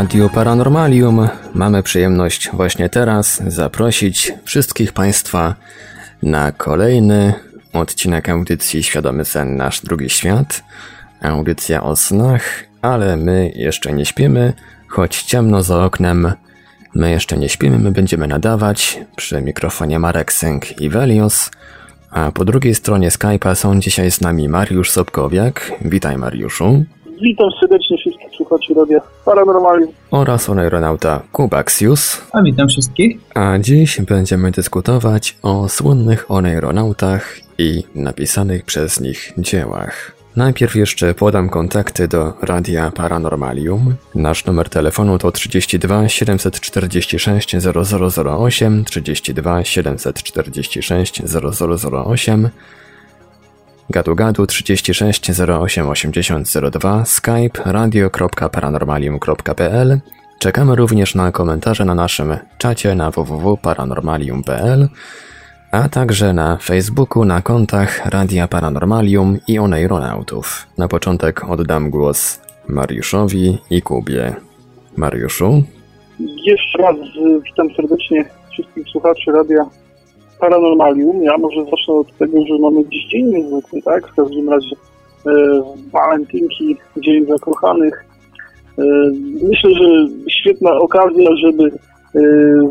W Radiu Paranormalium mamy przyjemność właśnie teraz zaprosić wszystkich Państwa na kolejny odcinek audycji Świadomy Sen Nasz Drugi Świat. Audycja o snach, ale my jeszcze nie śpimy, choć ciemno za oknem. My jeszcze nie śpimy, my będziemy nadawać przy mikrofonie Marek Sęk i Velios. A po drugiej stronie Skype'a są dzisiaj z nami Mariusz Sobkowiak. Witaj Mariuszu. Witam serdecznie wszystkich słuchaczy Radia Paranormalium. Oraz aeronauta Kubaxius. A witam wszystkich. A dziś będziemy dyskutować o słynnych oneironautach i napisanych przez nich dziełach. Najpierw jeszcze podam kontakty do Radia Paranormalium. Nasz numer telefonu to 32 746 0008, 32 746 0008, gadu gadu 36 08 80 02, skype radio.paranormalium.pl. Czekamy również na komentarze na naszym czacie na www.paranormalium.pl a także na Facebooku na kontach Radia Paranormalium i Oneironautów. Na początek oddam głos Mariuszowi i Kubie. Mariuszu? Jeszcze raz witam serdecznie wszystkich słuchaczy Radia Paranormalium. Ja może zacznę od tego, że mamy dziś dzień niezwykły, tak? W każdym razie e, walentynki, Dzień Zakochanych. E, myślę, że świetna okazja, żeby e,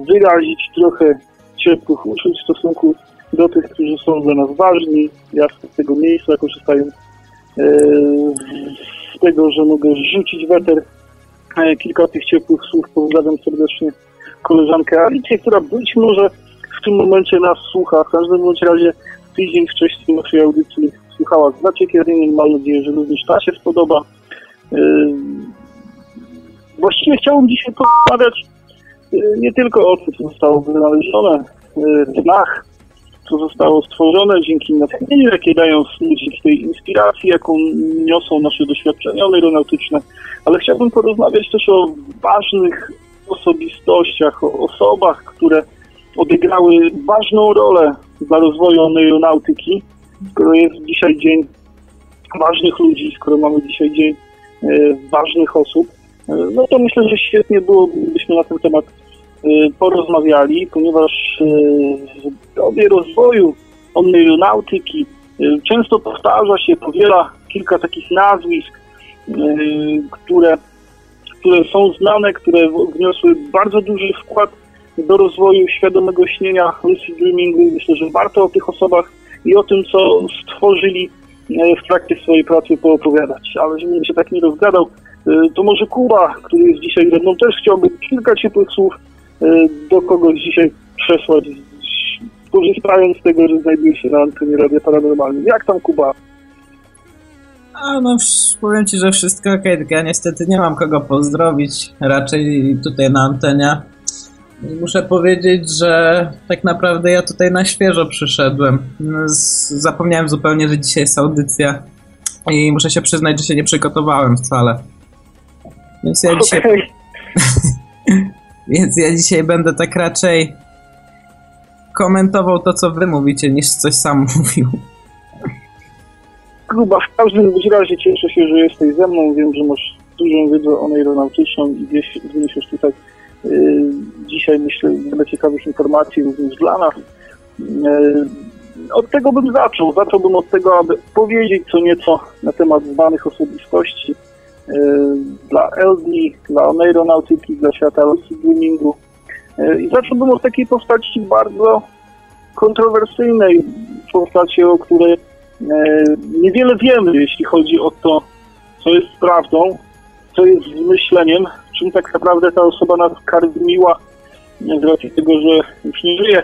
wyrazić trochę ciepłych uczuć w stosunku do tych, którzy są dla nas ważni. Ja z tego miejsca korzystając e, z tego, że mogę rzucić weter e, kilka tych ciepłych słów. Pozdrawiam serdecznie koleżankę Alicję, która być może w tym momencie nas słucha. W każdym bądź razie tydzień wcześniej naszej audycji słuchała z zaciekawieniem. Mam nadzieję, że również ta się spodoba. E, właściwie chciałbym dzisiaj porozmawiać nie tylko o tym, co zostało wynalezione w snach, co zostało stworzone dzięki natchnieniu, jakie dają dzięki tej inspiracji, jaką niosą nasze doświadczenia aeronautyczne, ale chciałbym porozmawiać też o ważnych osobistościach, o osobach, które odegrały ważną rolę dla rozwoju aeronautyki, skoro jest dzisiaj dzień ważnych ludzi, skoro mamy dzisiaj dzień e, ważnych osób, e, no to myślę, że świetnie byłobyśmy na ten temat Y, porozmawiali, ponieważ w dobie rozwoju aeronautyki y, często powtarza się, powiela kilka takich nazwisk, które, które są znane, które wniosły bardzo duży wkład do rozwoju świadomego śnienia, lucid dreamingu. Myślę, że warto o tych osobach i o tym, co stworzyli w trakcie swojej pracy poopowiadać. Ale żebym się tak nie rozgadał, to może Kuba, który jest dzisiaj ze mną, też chciałby kilka ciepłych słów Y, do kogoś dzisiaj przesłać, korzystając z tego, że znajduje się na antenie Radia Paranormalnym. Jak tam Kuba? A no, powiem Ci, że wszystko ok, tylko ja niestety nie mam kogo pozdrowić, raczej tutaj na antenie. Muszę powiedzieć, że tak naprawdę ja tutaj na świeżo przyszedłem. Zapomniałem zupełnie, że dzisiaj jest audycja i muszę się przyznać, że się nie przygotowałem wcale. Więc ja dzisiaj... Okay. Więc ja dzisiaj będę tak raczej komentował to, co wy mówicie, niż coś sam mówił. Kuba, w każdym razie cieszę się, że jesteś ze mną. Wiem, że masz dużą wiedzę o aeronautyczną i wniesiesz tutaj yy, dzisiaj, myślę, wiele ciekawych informacji również dla nas. Yy, od tego bym zaczął. Zacząłbym od tego, aby powiedzieć co nieco na temat znanych osobistości, dla LD, dla aeronautyki, dla świata lucid I zacząłbym od takiej postaci bardzo kontrowersyjnej, postaci, o której niewiele wiemy, jeśli chodzi o to, co jest prawdą, co jest myśleniem, czym tak naprawdę ta osoba nas karmiła z racji tego, że już nie żyje.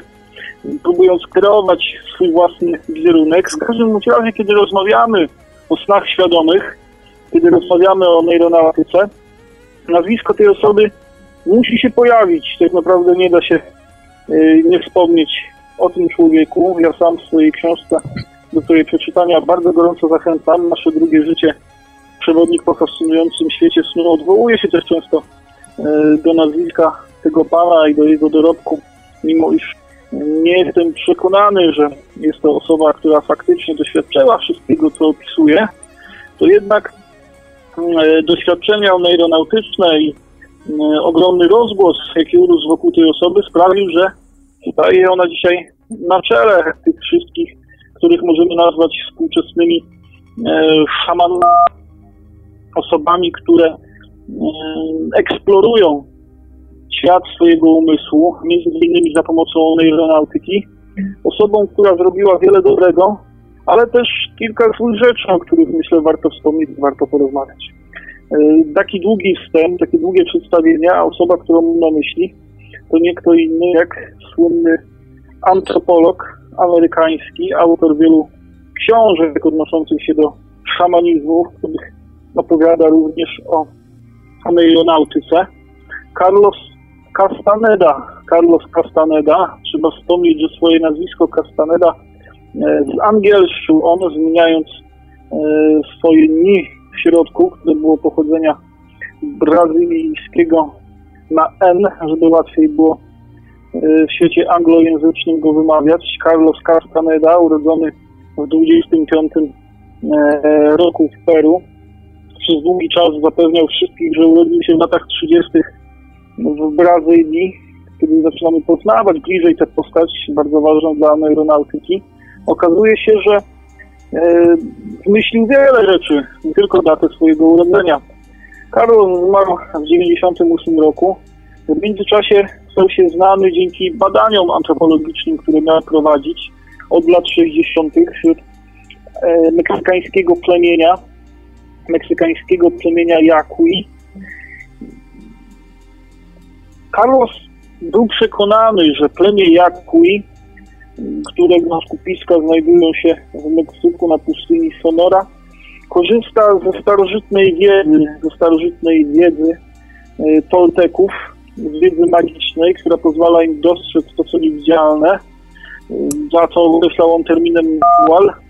próbując kreować swój własny wizerunek. W każdym razie, kiedy rozmawiamy o snach świadomych, kiedy rozmawiamy o neuronautyce, nazwisko tej osoby musi się pojawić. Tak naprawdę nie da się y, nie wspomnieć o tym człowieku. Ja sam w swojej książce, do której przeczytania bardzo gorąco zachęcam, Nasze drugie życie, przewodnik po fascynującym świecie snu, odwołuje się też często y, do nazwiska tego pana i do jego dorobku, mimo iż nie jestem przekonany, że jest to osoba, która faktycznie doświadczyła wszystkiego, co opisuje, to jednak e, doświadczenia neuronautyczne i e, ogromny rozgłos, jaki urósł wokół tej osoby, sprawił, że staje ona dzisiaj na czele tych wszystkich, których możemy nazwać współczesnymi e, szamanami, osobami, które eksplorują świat swojego umysłu, między innymi za pomocą neuronautyki, osobą, która zrobiła wiele dobrego, ale też kilka złych rzeczy, o których myślę warto wspomnieć, warto porozmawiać. E, taki długi wstęp, takie długie przedstawienie, a osoba, którą mam na myśli, to nie kto inny jak słynny antropolog amerykański, autor wielu książek odnoszących się do szamanizmu, których opowiada również o, o neuronautyce. Carlos Castaneda, Carlos Castaneda, trzeba wspomnieć, że swoje nazwisko Castaneda e, z angielszył on, zmieniając e, swoje ni w środku, które było pochodzenia brazylijskiego na N, żeby łatwiej było e, w świecie anglojęzycznym go wymawiać. Carlos Castaneda, urodzony w 25 roku w Peru, przez długi czas zapewniał wszystkich, że urodził się w latach 30 w Brazylii, kiedy zaczynamy poznawać bliżej tę postać, bardzo ważną dla aeronautyki, okazuje się, że e, wiele rzeczy, nie tylko datę swojego urodzenia. Karol zmarł w 1998 roku. W międzyczasie stał się znany dzięki badaniom antropologicznym, które miał prowadzić od lat 60. wśród e, meksykańskiego plemienia, meksykańskiego plemienia Yaqui, Carlos był przekonany, że plemię Yaqui, którego skupiska znajdują się w Meksyku na pustyni Sonora, korzysta ze starożytnej wiedzy, ze starożytnej wiedzy e, Tolteków, z wiedzy magicznej, która pozwala im dostrzec to, co niewidzialne, e, za co określał on terminem wal.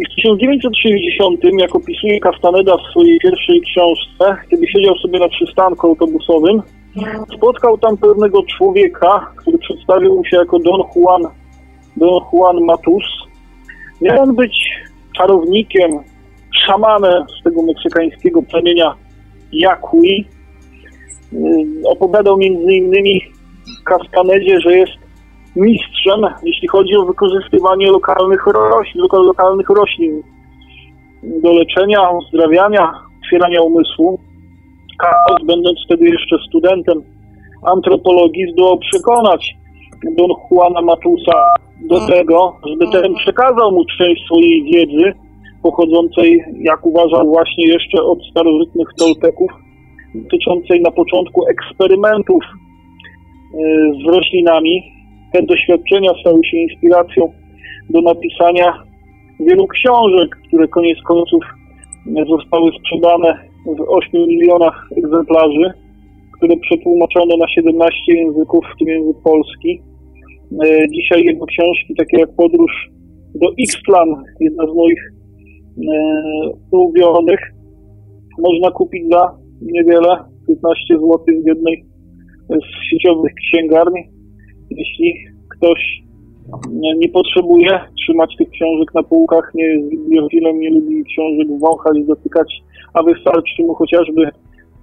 I w 1960, jak opisuje Castaneda w swojej pierwszej książce, kiedy siedział sobie na przystanku autobusowym, spotkał tam pewnego człowieka, który przedstawił mu się jako Don Juan, Don Juan Matus. Miał on być czarownikiem, szamanem z tego meksykańskiego plemienia Yaqui. Opowiadał między innymi Castanedzie, że jest mistrzem, jeśli chodzi o wykorzystywanie lokalnych roślin, lokalnych roślin. Do leczenia, uzdrawiania, otwierania umysłu. Karol, będąc wtedy jeszcze studentem antropologii, zdołał przekonać Don Juana Matusa do tego, żeby ten przekazał mu część swojej wiedzy, pochodzącej, jak uważał, właśnie jeszcze od starożytnych Tolteków, dotyczącej na początku eksperymentów y, z roślinami, te doświadczenia stały się inspiracją do napisania wielu książek, które koniec końców zostały sprzedane w 8 milionach egzemplarzy, które przetłumaczono na 17 języków, w tym język polski. E, dzisiaj jego książki, takie jak Podróż do X-Plan, jedna z moich e, ulubionych, można kupić za niewiele, 15 zł w jednej z sieciowych księgarni jeśli ktoś nie potrzebuje trzymać tych książek na półkach, nie jest bibliofilem, nie lubi książek wąchać, dotykać, a wystarczy mu chociażby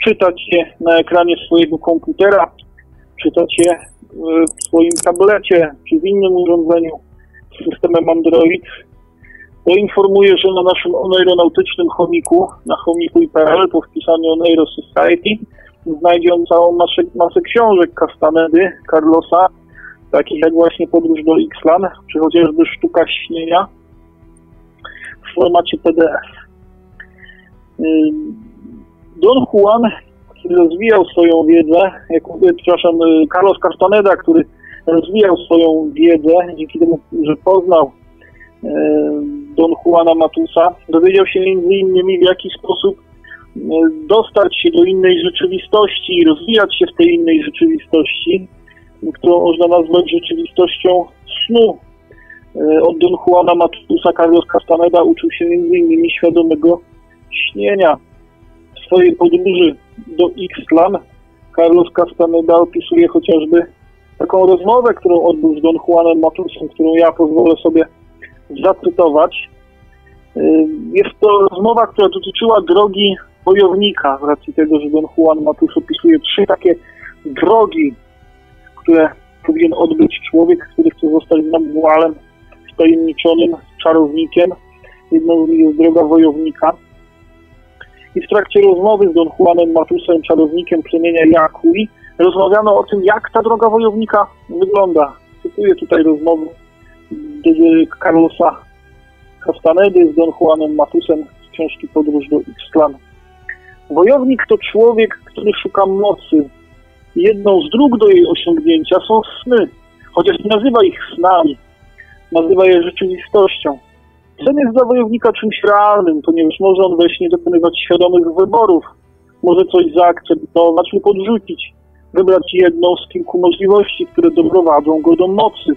czytać je na ekranie swojego komputera, czytać je e, w swoim tablecie czy w innym urządzeniu z systemem Android, to informuję, że na naszym oneironautycznym chomiku, na chomikuj.pl po wpisaniu Oneiro Society znajdzie on całą masę, masę książek Castanedy, Carlosa, takich jak właśnie podróż do Xlan, czy chociażby sztuka śnienia w formacie PDF. Don Juan, który rozwijał swoją wiedzę, jak, przepraszam, Carlos Castaneda, który rozwijał swoją wiedzę, dzięki temu, że poznał e, Don Juana Matusa, dowiedział się innymi w jaki sposób e, dostać się do innej rzeczywistości i rozwijać się w tej innej rzeczywistości, którą można nazwać rzeczywistością snu. E, od Don Juana Matusa Carlos Castaneda uczył się innymi świadomego śnienia. W swojej podróży do Ixtlan Carlos Castaneda opisuje chociażby taką rozmowę, którą odbył z Don Juanem Matusem, którą ja pozwolę sobie zacytować. Y, jest to rozmowa, która dotyczyła drogi wojownika, z racji tego, że Don Juan Matus opisuje trzy takie drogi, które powinien odbyć człowiek, który chce zostać namwalem, wtajemniczonym czarownikiem. Jedną z nich jest droga wojownika. I w trakcie rozmowy z Don Juanem Matusem, czarownikiem plemienia Yakui, rozmawiano o tym, jak ta droga wojownika wygląda. Cytuję tutaj rozmowę Carlosa Castanedy z Don Juanem Matusem z książki Podróż do Ixtlan. Wojownik to człowiek, który szuka mocy. Jedną z dróg do jej osiągnięcia są sny, chociaż nie nazywa ich snami, nazywa je rzeczywistością. Sen jest dla wojownika czymś realnym, ponieważ może on we śnie dokonywać świadomych wyborów, może coś zaakceptować lub odrzucić wybrać jedną z kilku możliwości, które doprowadzą go do mocy.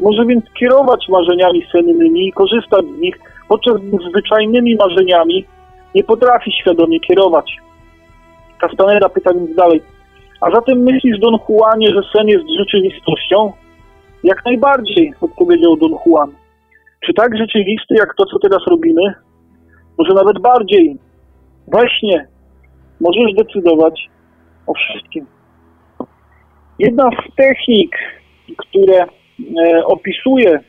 Może więc kierować marzeniami sennymi i korzystać z nich, podczas gdy zwyczajnymi marzeniami nie potrafi świadomie kierować. Castaneda pyta więc dalej, a zatem myślisz, Don Juanie, że sen jest rzeczywistością? Jak najbardziej, odpowiedział Don Juan. Czy tak rzeczywisty, jak to, co teraz robimy? Może nawet bardziej. Właśnie możesz decydować o wszystkim. Jedna z technik, które e, opisuje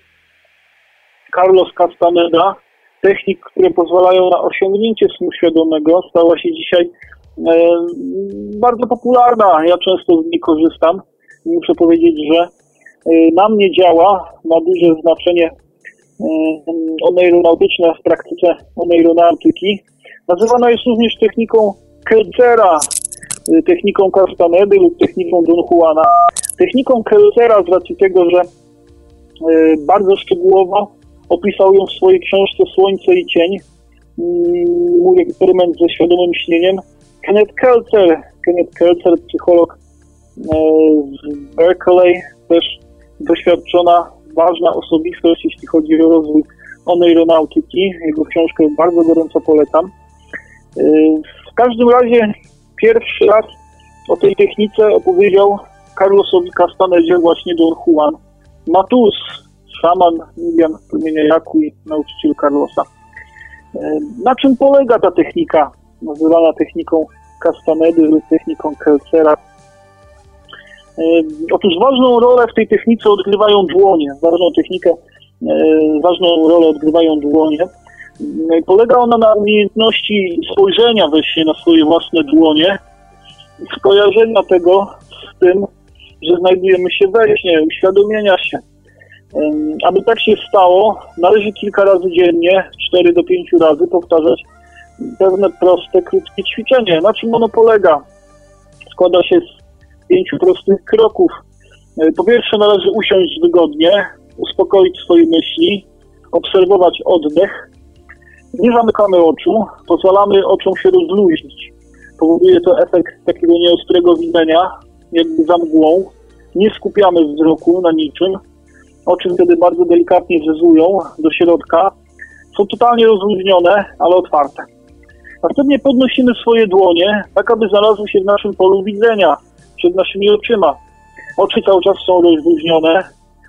Carlos Castaneda, technik, które pozwalają na osiągnięcie snu świadomego, stała się dzisiaj bardzo popularna. Ja często z niej korzystam. Muszę powiedzieć, że e, na mnie działa, ma duże znaczenie oneironautyczne w praktyce oneironautyki. Nazywana jest również techniką Kelcera, techniką Castanedy lub techniką Don Juana. Techniką Kellera z racji tego, że bardzo szczegółowo opisał ją w swojej książce Słońce i Cień, mój eksperyment ze świadomym śnieniem. Kenneth Kelcer, Kenneth Kelcer, psycholog y, z Berkeley, też doświadczona, ważna osobistość, jeśli chodzi o rozwój oneironautyki. Jego książkę bardzo gorąco polecam. W każdym razie Pierwszy raz o tej technice opowiedział Carlosowi Castanedzie właśnie Don Juan Matus, szaman Indian plemienia Yakui, nauczyciel Carlosa. E, na czym polega ta technika, nazywana techniką Castanedy lub techniką Kelcera? E, otóż ważną rolę w tej technice odgrywają dłonie. Ważną technikę, e, ważną rolę odgrywają dłonie. Polega ona na umiejętności spojrzenia we na swoje własne dłonie, skojarzenia tego z tym, że znajdujemy się we śnie, uświadomienia się. Aby tak się stało, należy kilka razy dziennie, 4 do 5 razy powtarzać pewne proste, krótkie ćwiczenie. Na czym ono polega? Składa się z pięciu prostych kroków. E, po pierwsze należy usiąść wygodnie, uspokoić swoje myśli, obserwować oddech, nie zamykamy oczu, pozwalamy oczom się rozluźnić. Powoduje to efekt takiego nieostrego widzenia, jakby za mgłą. Nie skupiamy wzroku na niczym. Oczy wtedy bardzo delikatnie zezują do środka. Są totalnie rozluźnione, ale otwarte. Następnie podnosimy swoje dłonie, tak aby znalazły się w naszym polu widzenia, przed naszymi oczyma. Oczy cały czas są rozluźnione,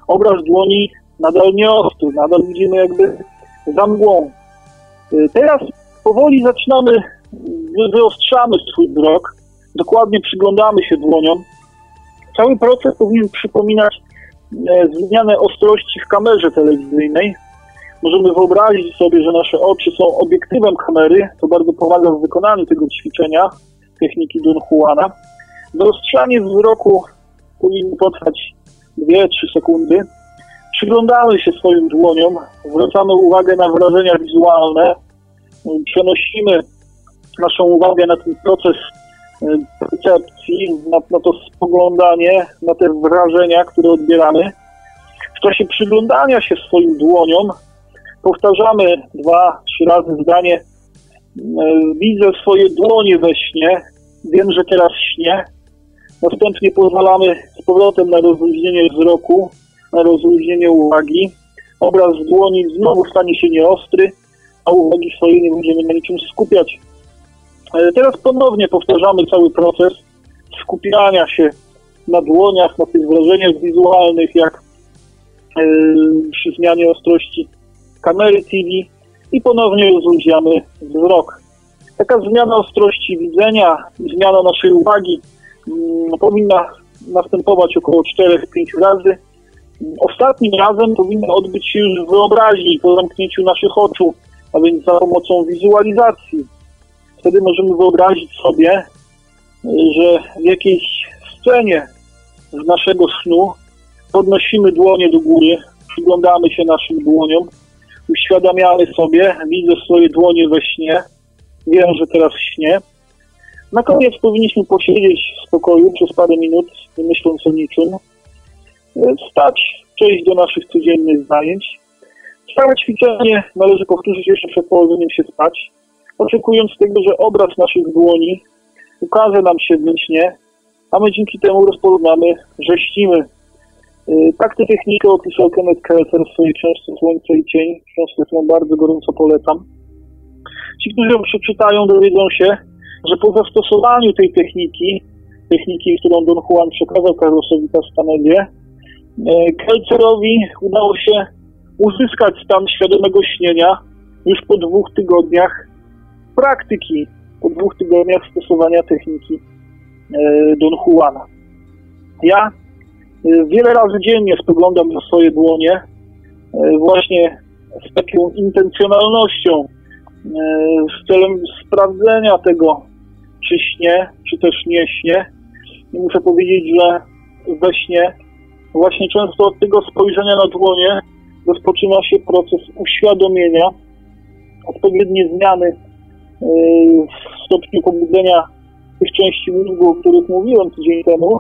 obraz dłoni nadal nieostry, nadal widzimy jakby za mgłą. Y, teraz powoli zaczynamy, wyostrzamy swój wzrok, dokładnie przyglądamy się dłoniom. Cały proces powinien przypominać e, zmianę ostrości w kamerze telewizyjnej. Możemy wyobrazić sobie, że nasze oczy są obiektywem kamery, co bardzo pomaga w wykonaniu tego ćwiczenia techniki Don Juana. Wyostrzanie wzroku powinno potrwać 2-3 sekundy. Przyglądamy się swoim dłoniom, zwracamy uwagę na wrażenia wizualne, przenosimy naszą uwagę na ten proces e, percepcji, na, na to spoglądanie, na te wrażenia, które odbieramy. W czasie przyglądania się swoim dłoniom powtarzamy dwa, trzy razy zdanie. Widzę swoje dłonie we śnie, wiem, że teraz śnię. Następnie pozwalamy z powrotem na rozluźnienie wzroku, na rozluźnienie uwagi. Obraz dłoni znowu stanie się nieostry, a uwagi swojej nie będziemy na niczym skupiać. E, teraz ponownie powtarzamy cały proces skupiania się na dłoniach, na tych wrażeniach wizualnych, jak yy, przy zmianie ostrości kamery TV i ponownie rozluźniamy wzrok. Taka zmiana ostrości widzenia, zmiana naszej uwagi yy, powinna następować około 4-5 razy. Ostatnim razem powinno odbyć się już w wyobraźni, po zamknięciu naszych oczu, a więc za pomocą wizualizacji. Wtedy możemy wyobrazić sobie, że w jakiejś scenie z naszego snu podnosimy dłonie do góry, przyglądamy się naszym dłoniom, uświadamiamy sobie, widzę swoje dłonie we śnie, wiem, że teraz śnie. Na koniec powinniśmy posiedzieć w spokoju przez parę minut, nie myśląc o niczym, stać, przejść do naszych codziennych zajęć. Całe ćwiczenie należy powtórzyć jeszcze przed położeniem się spać, oczekując tego, że obraz naszych dłoni ukaże nam się w śnie, a my dzięki temu rozpoznamy, że śnimy. Y, tak tę technikę opisał Kenneth Kelter w swojej książce Słońce i Cień, książkę, którą bardzo gorąco polecam. Ci, którzy ją przeczytają, dowiedzą się, że po zastosowaniu tej techniki, techniki, którą Don Juan przekazał Carlosowi Castanedie, y, Kelcerowi udało się uzyskać stan świadomego śnienia już po dwóch tygodniach praktyki, po dwóch tygodniach stosowania techniki e, Don Juana. Ja wiele razy dziennie spoglądam na swoje dłonie e, właśnie z taką intencjonalnością, z celem sprawdzenia tego, czy śnie, czy też nie śnie. I muszę powiedzieć, że we śnie właśnie często od tego spojrzenia na dłonie rozpoczyna się proces uświadomienia, odpowiednie zmiany w stopniu pobudzenia tych części mózgu, o których mówiłem tydzień temu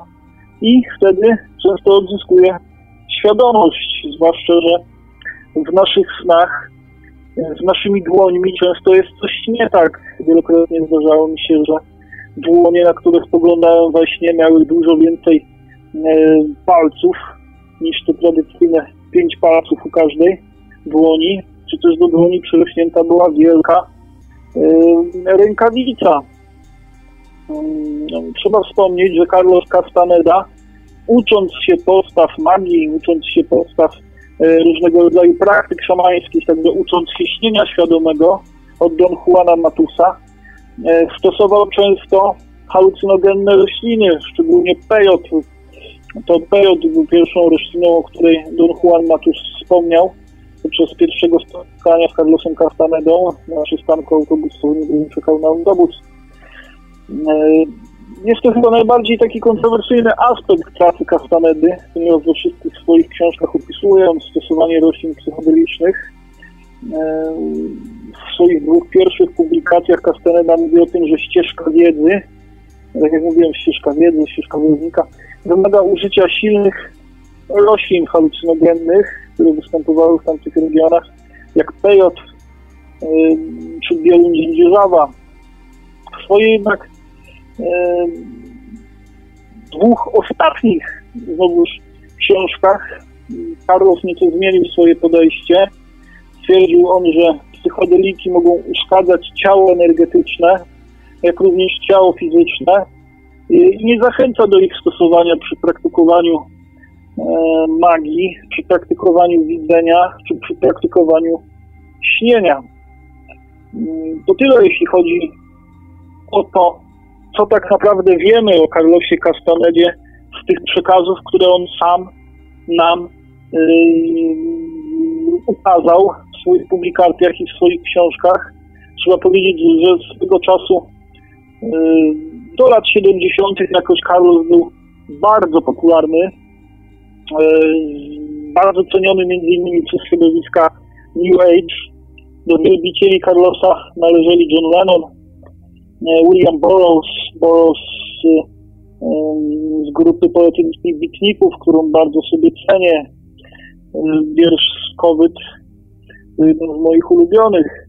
i wtedy często odzyskuje świadomość, zwłaszcza, że w naszych snach z naszymi dłońmi często jest coś nie tak. Wielokrotnie zdarzało mi się, że dłonie, na które spoglądałem we śnie, miały dużo więcej e, palców niż te tradycyjne pięć palców u każdej dłoni, czy też do dłoni przyrośnięta była wielka e, rękawica. Mm, trzeba wspomnieć, że Carlos Castaneda, ucząc się postaw magii, ucząc się postaw e, różnego rodzaju praktyk szamańskich, jakby ucząc się śnienia świadomego od Don Juana Matusa, e, stosował często halucynogenne rośliny, szczególnie pejot, to Pejot był pierwszą rośliną, o której Don Juan Matus wspomniał podczas pierwszego spotkania z Carlosem Castanedą na przystanku autobusowym, gdy czekał na autobus. E, jest to chyba najbardziej taki kontrowersyjny aspekt pracy Castanedy, ponieważ we wszystkich swoich książkach opisuje on stosowanie roślin psychodelicznych. E, w swoich dwóch pierwszych publikacjach Castaneda mówi o tym, że ścieżka wiedzy, tak jak mówiłem, ścieżka wiedzy, ścieżka wodnika, wymaga użycia silnych roślin halucynogennych, które występowały w tamtych regionach, jak pejot yy, czy bieluń dzierżawa. W swojej jednak dwóch ostatnich znowuż książkach Carlos nieco zmienił swoje podejście. Stwierdził on, że psychodeliki mogą uszkadzać ciało energetyczne, jak również ciało fizyczne i nie zachęca do ich stosowania przy praktykowaniu e, magii, przy praktykowaniu widzenia, czy przy praktykowaniu śnienia. Mm, to tyle, jeśli chodzi o to, co tak naprawdę wiemy o Carlosie Castanedzie z tych przekazów, które on sam nam yy, ukazał w swoich publikacjach i w swoich książkach. Trzeba powiedzieć, że z tego czasu yy, do lat 70. jakoś Carlos był bardzo popularny, e, bardzo ceniony innymi przez środowiska New Age. Do wielbicieli Carlosa należeli John Lennon, William Burroughs, Burroughs z grupy poetyckich bitników, którą bardzo sobie cenię. Wiersz jeden z moich ulubionych.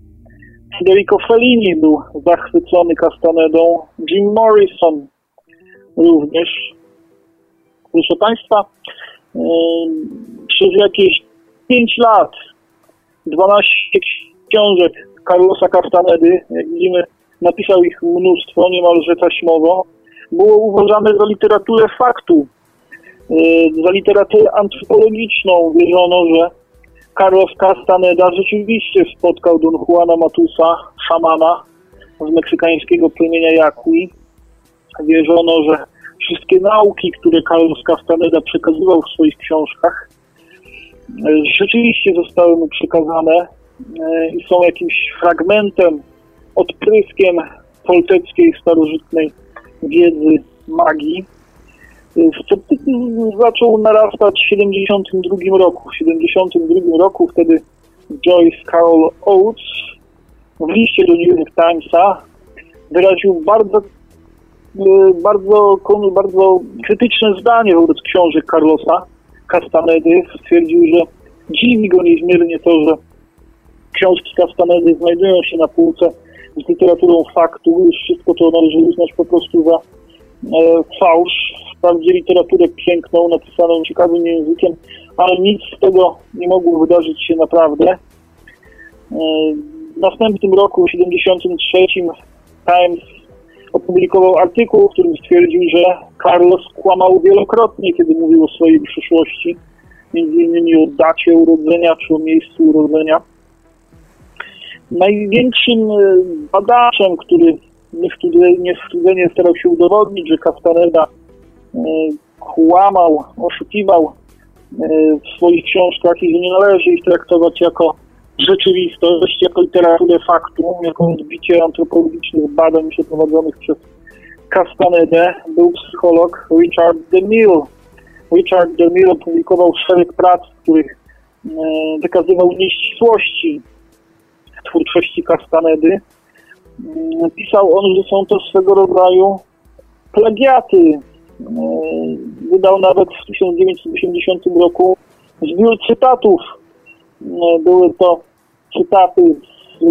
Federico Fellini był zachwycony Castanedą. Jim Morrison również. Proszę Państwa, przez jakieś 5 lat 12 książek Carlosa Castanedy, jak widzimy, napisał ich mnóstwo, niemalże taśmowo, było uważane za literaturę faktu, za literaturę antropologiczną. Wierzono, że Carlos Castaneda rzeczywiście spotkał Don Juana Matusa, szamana z meksykańskiego plemienia Yaqui. Wierzono, że wszystkie nauki, które Carlos Castaneda przekazywał w swoich książkach, rzeczywiście zostały mu przekazane i są jakimś fragmentem, odpryskiem tolteckiej, starożytnej wiedzy magii. Sceptycyzm zaczął narastać w 1972 roku. W 1972 roku wtedy Joyce Carol Oates w liście do New York Timesa wyraził bardzo, bardzo, bardzo krytyczne zdanie wobec książek Carlosa Castanedy. Stwierdził, że dziwi go niezmiernie to, że książki Castanedy znajdują się na półce literaturą faktu, już wszystko to należy uznać po prostu za e, fałsz. Wprawdzie literaturę piękną, napisaną ciekawym językiem, ale nic z tego nie mogło wydarzyć się naprawdę. E, w następnym roku, w 73, Times opublikował artykuł, w którym stwierdził, że Carlos kłamał wielokrotnie, kiedy mówił o swojej przyszłości, między innymi o dacie urodzenia czy o miejscu urodzenia. Największym e, badaczem, który niestrudzenie starał się udowodnić, że Castaneda e, kłamał, oszukiwał e, w swoich książkach i że nie należy ich traktować jako rzeczywistość, jako literaturę faktu, jako odbicie antropologicznych badań przeprowadzonych przez Castanedę, był psycholog Richard DeMille. Richard DeMille opublikował szereg prac, w których wykazywał nieścisłości twórczości Castanedy. Mm, pisał on, że są to swego rodzaju plagiaty. Mm, wydał nawet w 1980 roku zbiór cytatów. Mm, były to cytaty z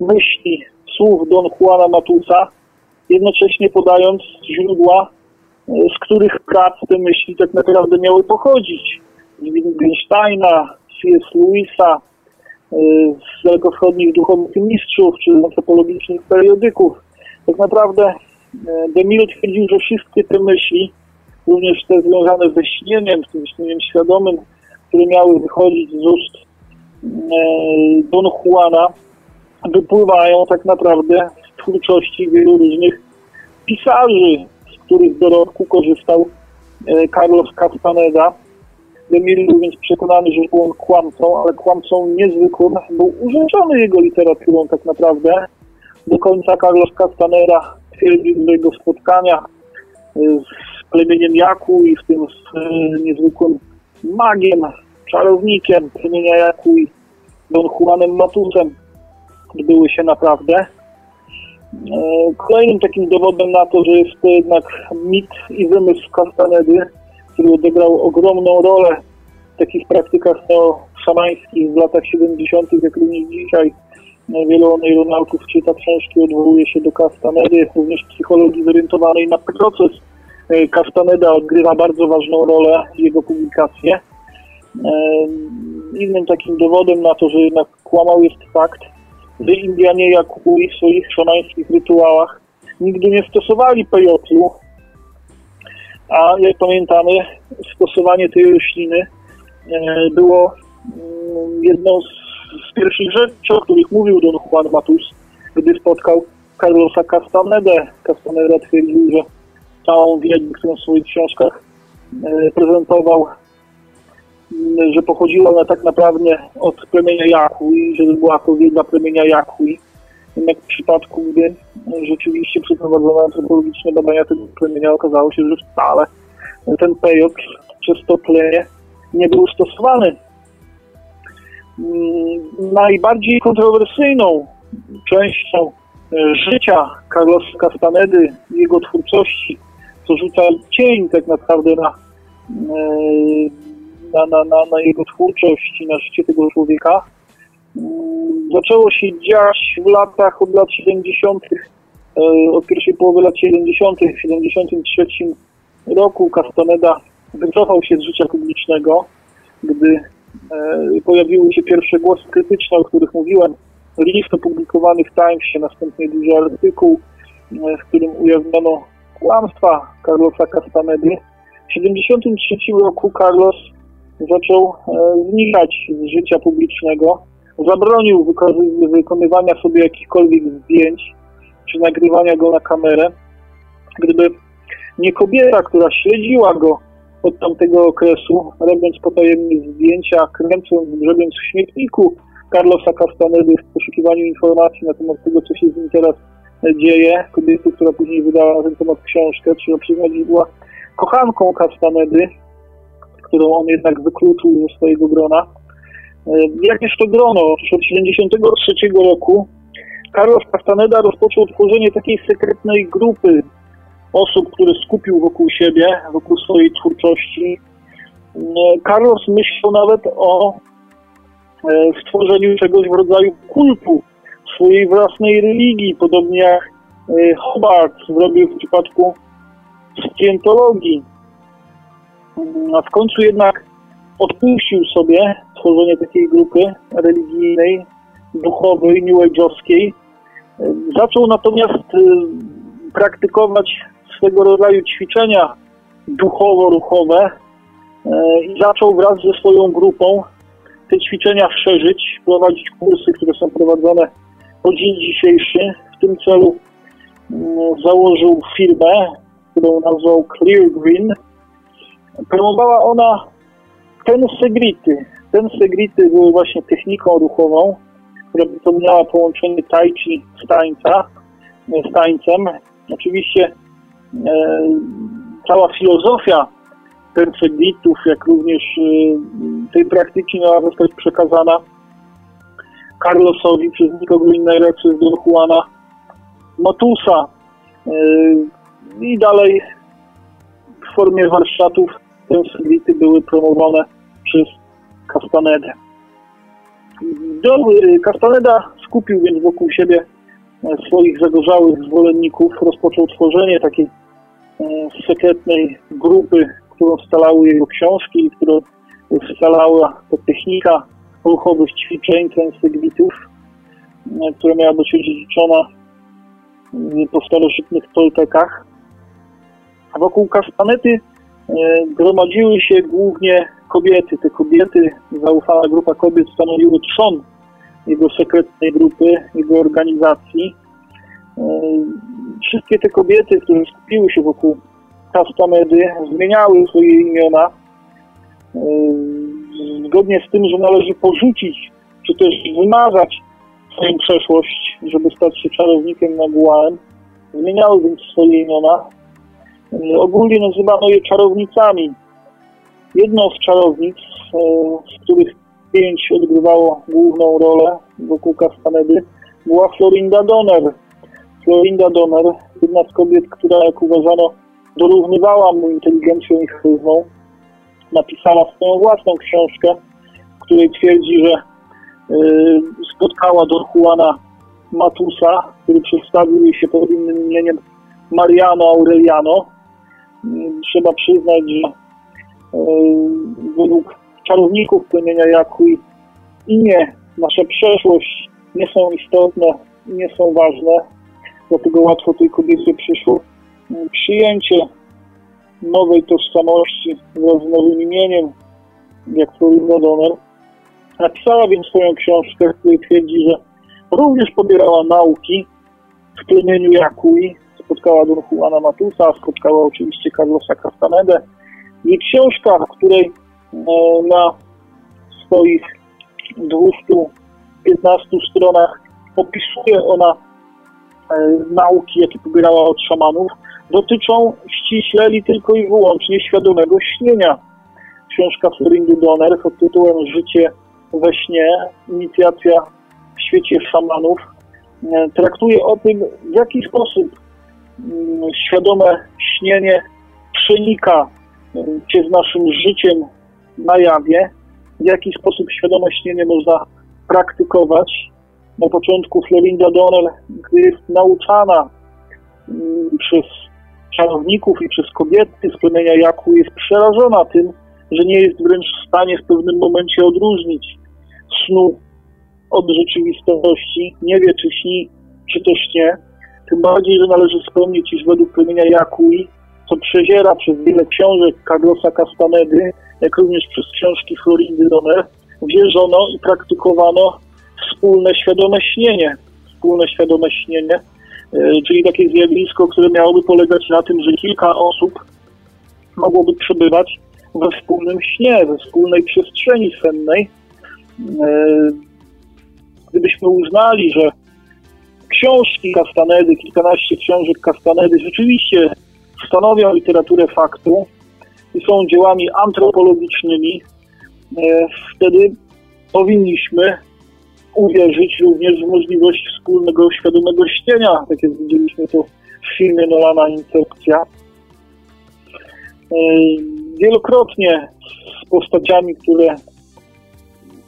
myśli, słów Don Juana Matusa, jednocześnie podając źródła, z których prac te myśli tak naprawdę miały pochodzić. Z Wittgensteina, C.S. Lewisa, z dalekowschodnich duchowych mistrzów czy antropologicznych periodyków. Tak naprawdę e, Demil twierdził, że wszystkie te myśli, również te związane ze śnieniem, z tym śnieniem świadomym, które miały wychodzić z ust e, Don Juana, wypływają tak naprawdę z twórczości wielu różnych pisarzy, z których dorobku korzystał Carlos Castaneda, Demir był więc przekonany, że był on kłamcą, ale kłamcą niezwykłym. Był urzeczony jego literaturą tak naprawdę. Do końca Carlos Castanera twierdził, że jego spotkania y, z plemieniem Jaku i w tym z y, niezwykłym magiem, czarownikiem plemienia Jaku i Don Juanem Matusem odbyły się naprawdę. Y, kolejnym takim dowodem na to, że jest to jednak mit i wymysł Castanedy, który odegrał ogromną rolę w takich praktykach szamańskich w latach 70., jak również dzisiaj. Wielu neuronautów czyta książki, odwołuje się do Castanedy, również psychologii zorientowanej na proces. E, Castaneda odgrywa bardzo ważną rolę, jego publikacje. E, innym takim dowodem na to, że jednak kłamał jest fakt, że Indianie Jakui w swoich szamańskich rytuałach nigdy nie stosowali pejotlu, a jak pamiętamy, stosowanie tej rośliny e, było mm, jedną z pierwszych rzeczy, o których mówił Don Juan Matus, gdy spotkał Carlosa Castanedę. Castaneda twierdził, że całą wiedzę, którą w swoich książkach e, prezentował, mm, że pochodziła ona tak naprawdę od plemienia Jaku i że była to wiedza plemienia Jaku. Jednak w przypadku, gdy rzeczywiście przeprowadzono antropologiczne badania tego plemienia, okazało się, że wcale ten pejot przez to plemię nie był stosowany. Mm, najbardziej kontrowersyjną częścią e, życia Carlosa Castanedy i jego twórczości co rzuca cień tak naprawdę na, na, na, na, na jego twórczość i na życie tego człowieka. Zaczęło się dziać w latach od lat 70., od pierwszej połowy lat 70., w 73 roku Castaneda wycofał się z życia publicznego, gdy pojawiły się pierwsze głosy krytyczne, o których mówiłem. List opublikowany w Timesie, następnie duży artykuł, w którym ujawniono kłamstwa Carlosa Castanedy. W 1973 roku Carlos zaczął znikać z życia publicznego. Zabronił wykonywania sobie jakichkolwiek zdjęć czy nagrywania go na kamerę. Gdyby nie kobieta, która śledziła go od tamtego okresu, robiąc potajemne zdjęcia, kręcąc, grzebiąc w śmietniku Carlosa Castanedy w poszukiwaniu informacji na temat tego, co się z nim teraz dzieje. Kobiety, która później wydała na ten temat książkę, trzeba przyznać, była kochanką Castanedy, którą on jednak wykluczył ze swojego grona. Jakież to grono? Od 1973 roku Carlos Castaneda rozpoczął tworzenie takiej sekretnej grupy osób, które skupił wokół siebie, wokół swojej twórczości. Carlos myślał nawet o stworzeniu czegoś w rodzaju kultu swojej własnej religii, podobnie jak Hobart zrobił w przypadku scjentologii. A w końcu jednak odpuścił sobie tworzenie takiej grupy religijnej, duchowej, new age'owskiej. Zaczął natomiast praktykować swego rodzaju ćwiczenia duchowo-ruchowe i zaczął wraz ze swoją grupą te ćwiczenia szerzyć, prowadzić kursy, które są prowadzone po dzień dzisiejszy. W tym celu założył firmę, którą nazwał Clear Green. Promowała ona tensegrity. Tensegrity były właśnie techniką ruchową, która przypomniała połączenie tai chi z, tańca, z tańcem. Oczywiście e, cała filozofia tenseglitów, jak również e, tej praktyki miała zostać przekazana Carlosowi przez nikogo innego przez Don Juana Matusa. E, I dalej w formie warsztatów tenseglity były promowane przez Castanedę. Castaneda skupił więc wokół siebie swoich zagorzałych zwolenników, rozpoczął tworzenie takiej sekretnej grupy, którą scalały jego książki, którą scalała to technika ruchowych ćwiczeń transyglitów, która miała być odziedziczona po starożytnych Toltekach. Wokół Kastanety gromadziły się głównie kobiety. Te kobiety, zaufana grupa kobiet stanowiły trzon jego sekretnej grupy, jego organizacji. Wszystkie te kobiety, które skupiły się wokół Kastamedy, zmieniały swoje imiona zgodnie z tym, że należy porzucić, czy też wymazać swoją przeszłość, żeby stać się czarownikiem Naguałem. Zmieniały więc swoje imiona. Ogólnie nazywano je czarownicami. Jedną z czarownic, z których pięć odgrywało główną rolę wokół Castanedy, była Florinda Donner. Florinda Donner, jedna z kobiet, która, jak uważano, dorównywała mu inteligencją i charyzmą, napisała swoją własną książkę, w której twierdzi, że y, spotkała Don Juana Matusa, który przedstawił jej się pod innym imieniem Mariano Aureliano. Y, trzeba przyznać, że według czarowników plemienia Jakui imię, nasza przeszłość nie są istotne, nie są ważne, dlatego łatwo tej kobiecie przyszło przyjęcie nowej tożsamości wraz z nowym imieniem, jak Florinda Donner. Napisała więc swoją książkę, w której twierdzi, że również pobierała nauki w plemieniu Jakui, spotkała Don Juana Matusa, spotkała oczywiście Carlosa Castanedę. Jej książka, w której na swoich 215 stronach opisuje ona nauki, jakie pobierała od szamanów, dotyczą ściśle i tylko i wyłącznie świadomego śnienia. Książka Florindy Donner pod tytułem Życie we śnie, inicjacja w świecie szamanów, traktuje o tym, w jaki sposób świadome śnienie przenika się z naszym życiem na jawie, w jaki sposób świadomościenie można praktykować. Na początku Florinda Donnell, gdy jest nauczana mm, przez czarowników i przez kobiety z plemienia Jaku, jest przerażona tym, że nie jest wręcz w stanie w pewnym momencie odróżnić snu od rzeczywistości, nie wie czy śni, czy też nie. Tym bardziej, że należy wspomnieć, iż według plemienia Jakui, co przeziera przez wiele książek Carlosa Castanedy, jak również przez książki Florindy Donner, wierzono i praktykowano wspólne świadome śnienie. Wspólne świadome śnienie, e, czyli takie zjawisko, które miałoby polegać na tym, że kilka osób mogłoby przebywać we wspólnym śnie, we wspólnej przestrzeni sennej. E, gdybyśmy uznali, że książki Castanedy, kilkanaście książek Castanedy rzeczywiście stanowią literaturę faktu i są dziełami antropologicznymi, e, wtedy powinniśmy uwierzyć również w możliwość wspólnego świadomego śnienia, tak jak widzieliśmy to w filmie Nolana Incepcja. E, wielokrotnie z postaciami, które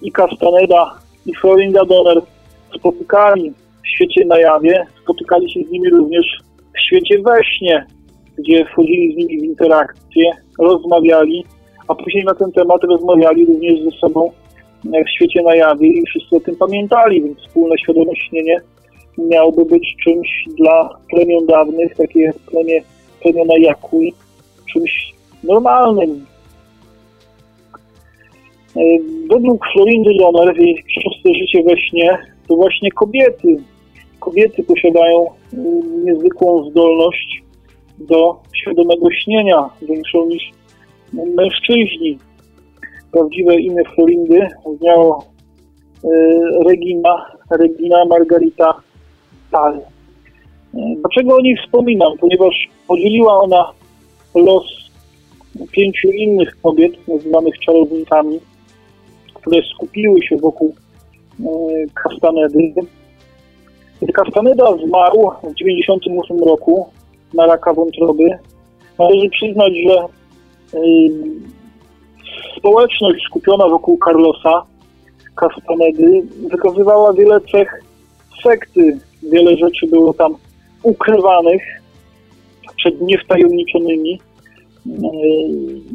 i Castaneda, i Florinda Donner spotykali w świecie na jawie, spotykali się z nimi również w świecie we śnie, gdzie wchodzili z nimi w interakcję, rozmawiali, a później na ten temat rozmawiali również ze sobą w świecie na jawie i wszyscy o tym pamiętali, więc wspólne świadome śnienie miałoby być czymś dla plemion dawnych, takie jak plemię, plemiona Jakui, czymś normalnym. E, według Florindy Donner w jej książce Życie we śnie, to właśnie kobiety, kobiety posiadają mm, niezwykłą zdolność do świadomego śnienia, większą niż mężczyźni. Prawdziwe imię Florindy brzmiało e, Regina, Regina Margarita Tal. E, dlaczego o niej wspominam? Ponieważ podzieliła ona los pięciu innych kobiet, nazywanych czarownikami, które skupiły się wokół e, Castanedy. Gdy Castaneda zmarł w 1998 roku na raka wątroby, należy przyznać, że społeczność skupiona wokół Carlosa Castanedy wykazywała wiele cech sekty. Wiele rzeczy było tam ukrywanych przed niewtajemniczonymi.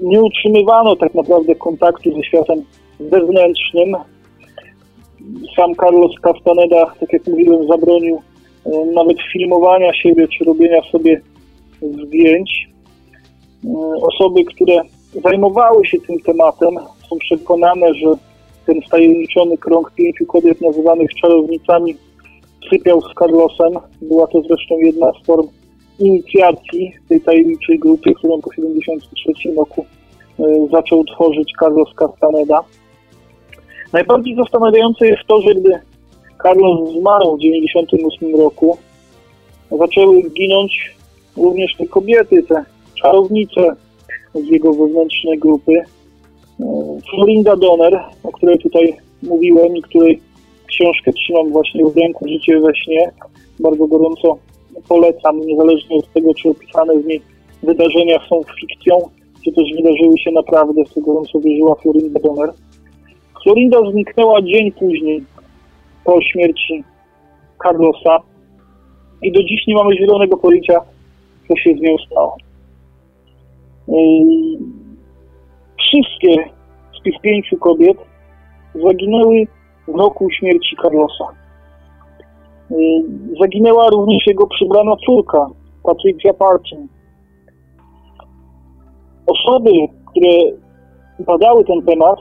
Nie utrzymywano tak naprawdę kontaktu ze światem zewnętrznym. Sam Carlos Castaneda, tak jak mówiłem, zabronił nawet filmowania siebie czy robienia sobie zdjęć. Osoby, które zajmowały się tym tematem, są przekonane, że ten wtajemniczony krąg pięciu kobiet nazywanych czarownicami sypiał z Carlosem. Była to zresztą jedna z form inicjacji tej tajemniczej grupy, którą po 1973 roku y, zaczął tworzyć Carlos Castaneda. Najbardziej zastanawiające jest to, że gdy Carlos zmarł w 1998 roku, zaczęły ginąć również te kobiety, te czarownice, z jego wewnętrznej grupy. E, Florinda Donner, o której tutaj mówiłem i której książkę trzymam właśnie w ręku, Życie we śnie, bardzo gorąco polecam, niezależnie od tego, czy opisane w niej wydarzenia są fikcją, czy też wydarzyły się naprawdę, w co gorąco wierzyła Florinda Donner. Florinda zniknęła dzień później po śmierci Carlosa i do dziś nie mamy zielonego pojęcia, co się z nią stało. Wszystkie z tych pięciu kobiet zaginęły w roku śmierci Carlosa. Zaginęła również jego przybrana córka, Patricia Parkin. Osoby, które badały ten temat,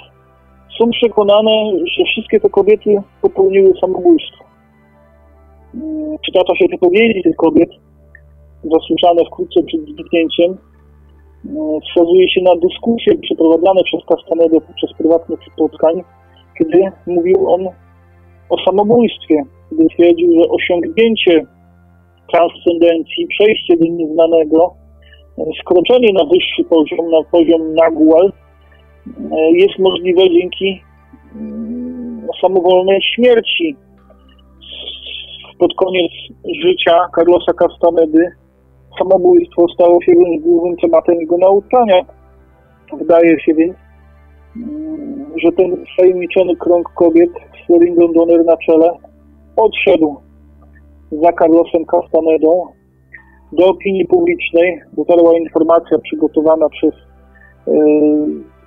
są przekonane, że wszystkie te kobiety popełniły samobójstwo. Przytacza się wypowiedzi tych kobiet, zasłyszane wkrótce przed zniknięciem, E, wskazuje się na dyskusje przeprowadzane przez Castanedę podczas prywatnych spotkań, kiedy mówił on o samobójstwie, gdy twierdził, że osiągnięcie transcendencji, przejście do nieznanego, e, skroczenie na wyższy poziom, na poziom nagual, jest możliwe dzięki mm, samowolnej śmierci. Pod koniec życia Carlosa Castanedy samobójstwo stało się głównym tematem jego nauczania. Wydaje się więc, mm, że ten tajemniczony krąg kobiet z Ringą Donner na czele odszedł za Carlosem Castanedą do opinii publicznej. Dotarła informacja przygotowana przez e,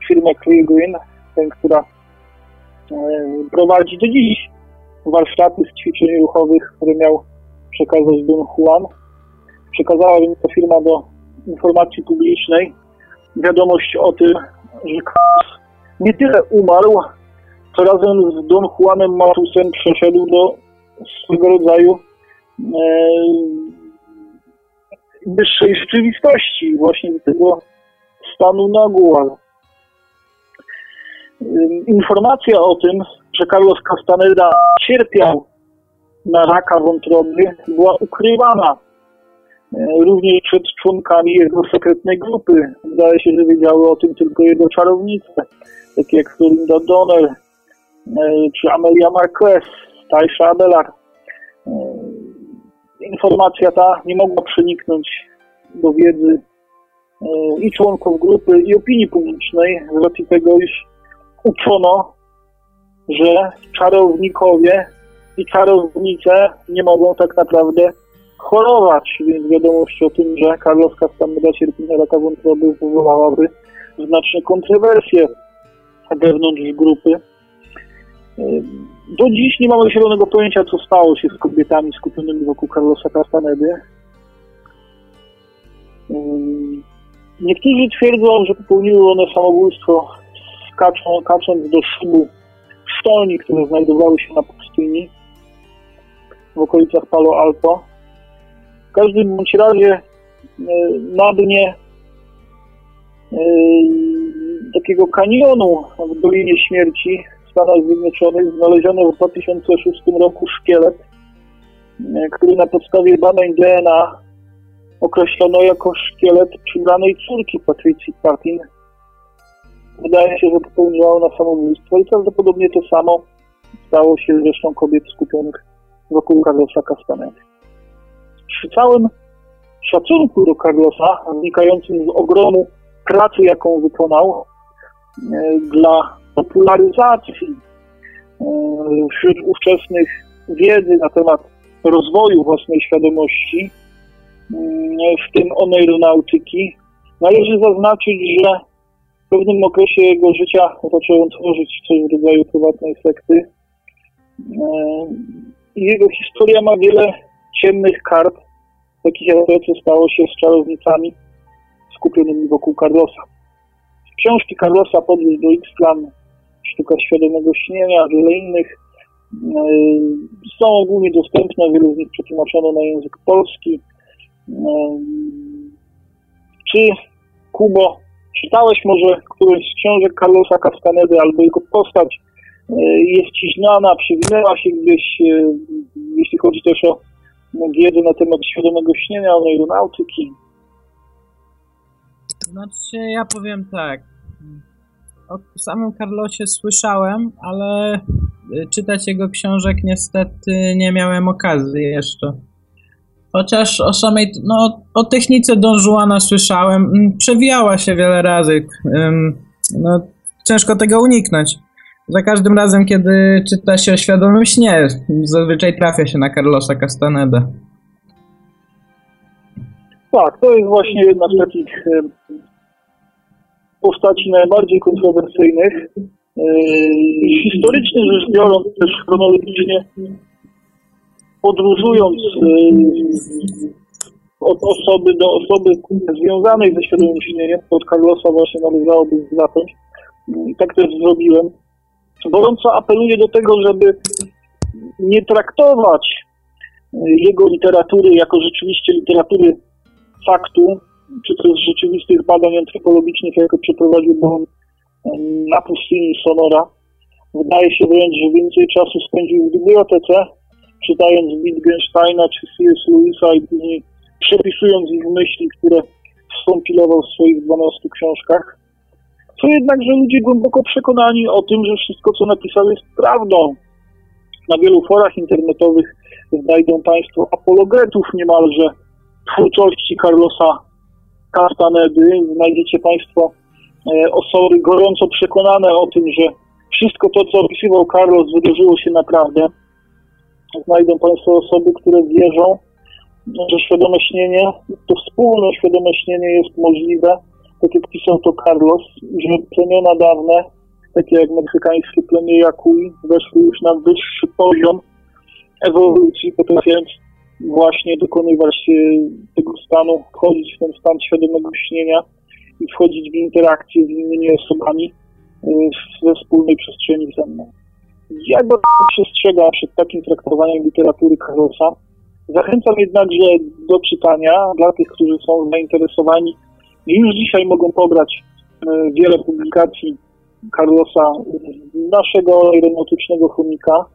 firmę Clear Green, ten, która e, prowadzi do dziś warsztaty z ćwiczeń ruchowych, które miał przekazać Don Juan. Przekazała więc ta firma do informacji publicznej wiadomość o tym, że Carlos nie tyle umarł, co razem z Don Juanem Matusem przeszedł do swego rodzaju e, wyższej rzeczywistości, właśnie do tego stanu nagłal. Informacja o tym, że Carlos Castaneda cierpiał na raka wątroby, była ukrywana e, również przed członkami jego sekretnej grupy. Zdaje się, że wiedziały o tym tylko jego czarownice, takie jak Florinda Donner, e, czy Amelia Marquez, Taisha Abelard. E, informacja ta nie mogła przeniknąć do wiedzy i członków grupy, i opinii publicznej, z racji tego, iż uczono, że czarownikowie i czarownice nie mogą tak naprawdę chorować, więc wiadomość o tym, że Carlos Castaneda cierpi na raka wątroby wywołałaby znaczne kontrowersje wewnątrz grupy. Do dziś nie mamy zielonego pojęcia, co stało się z kobietami skupionymi wokół Carlosa Castanedy. Niektórzy twierdzą, że popełniły one samobójstwo kacząc do szybu sztolni, które znajdowały się na pustyni w okolicach Palo Alto. W każdym bądź razie e, na dnie e, takiego kanionu w Dolinie Śmierci w Stanach Zjednoczonych znaleziono w 2006 roku szkielet, e, który na podstawie badań DNA określono jako szkielet przybranej córki Patrycji Patin, Wydaje się, że popełniła ona samobójstwo i prawdopodobnie to samo stało się zresztą kobiet skupionych wokół Carlosa Castanedy. Przy całym szacunku do Carlosa, wynikającym z ogromu pracy, jaką wykonał e, dla popularyzacji e, wśród ówczesnych wiedzy na temat rozwoju własnej świadomości, e, w tym oneironautyki, należy zaznaczyć, że pewnym okresie jego życia zaczął tworzyć coś w rodzaju prywatnej sekty. E, jego historia ma wiele ciemnych kart, takich jak to, co stało się z czarownicami skupionymi wokół Carlosa. Książki Carlosa Podróż do X-Plan, Sztuka Świadomego Śnienia, wiele innych e, są ogólnie dostępne, wielu z nich przetłumaczono na język polski. E, czy Kubo Czytałeś może którąś z książek Carlosa Castanedy albo jego postać e, jest ci znana, przewinęła się gdzieś, e, jeśli chodzi też o wiedzę na temat świadomego śnienia, o aeronautyki. Znaczy, ja powiem tak. O samym Carlosie słyszałem, ale e, czytać jego książek niestety nie miałem okazji jeszcze. Chociaż o samej, no, o technice Don Juana słyszałem, mm, przewijała się wiele razy. No, ciężko tego uniknąć. Za każdym razem, kiedy czyta się o świadomym śnie, zazwyczaj trafia się na Carlosa Castaneda. Tak, to jest właśnie jedna z takich postaci najbardziej kontrowersyjnych. Historycznie rzecz biorąc, też chronologicznie, podróżując y, od osoby do osoby związanej ze świadomym śnieniem, od Carlosa właśnie należałoby zacząć. I tak też zrobiłem. Gorąco apeluję do tego, żeby nie traktować y, jego literatury jako rzeczywiście literatury faktu, czy też rzeczywistych badań antropologicznych, jako przeprowadził on y, na pustyni Sonora. Wydaje się wręcz, że więcej czasu spędził w bibliotece, czytając Wittgensteina czy C.S. Lewisa i później przepisując ich myśli, które skompilował w swoich 12 książkach. Co jednakże ludzie głęboko przekonani o tym, że wszystko, co napisał, jest prawdą. Na wielu forach internetowych znajdą Państwo apologetów niemalże twórczości Carlosa Castanedy. Znajdziecie Państwo e, osoby gorąco przekonane o tym, że wszystko to, co opisywał Carlos, wydarzyło się naprawdę. Znajdą Państwo osoby, które wierzą, że świadome śnienie, to wspólne świadome śnienie jest możliwe, tak jak pisał to Carlos, że plemiona dawne, takie jak meksykańskie plemię Jakui, weszły już na wyższy poziom ewolucji, potrafiąc właśnie dokonywać tego stanu, wchodzić w ten stan świadomego śnienia i wchodzić w interakcję z innymi osobami we wspólnej przestrzeni ze mną. Ja go przestrzegam przed takim traktowaniem literatury Carlosa. Zachęcam jednakże do czytania dla tych, którzy są zainteresowani. Już dzisiaj mogą pobrać y, wiele publikacji Carlosa, naszego aeronautycznego chomika.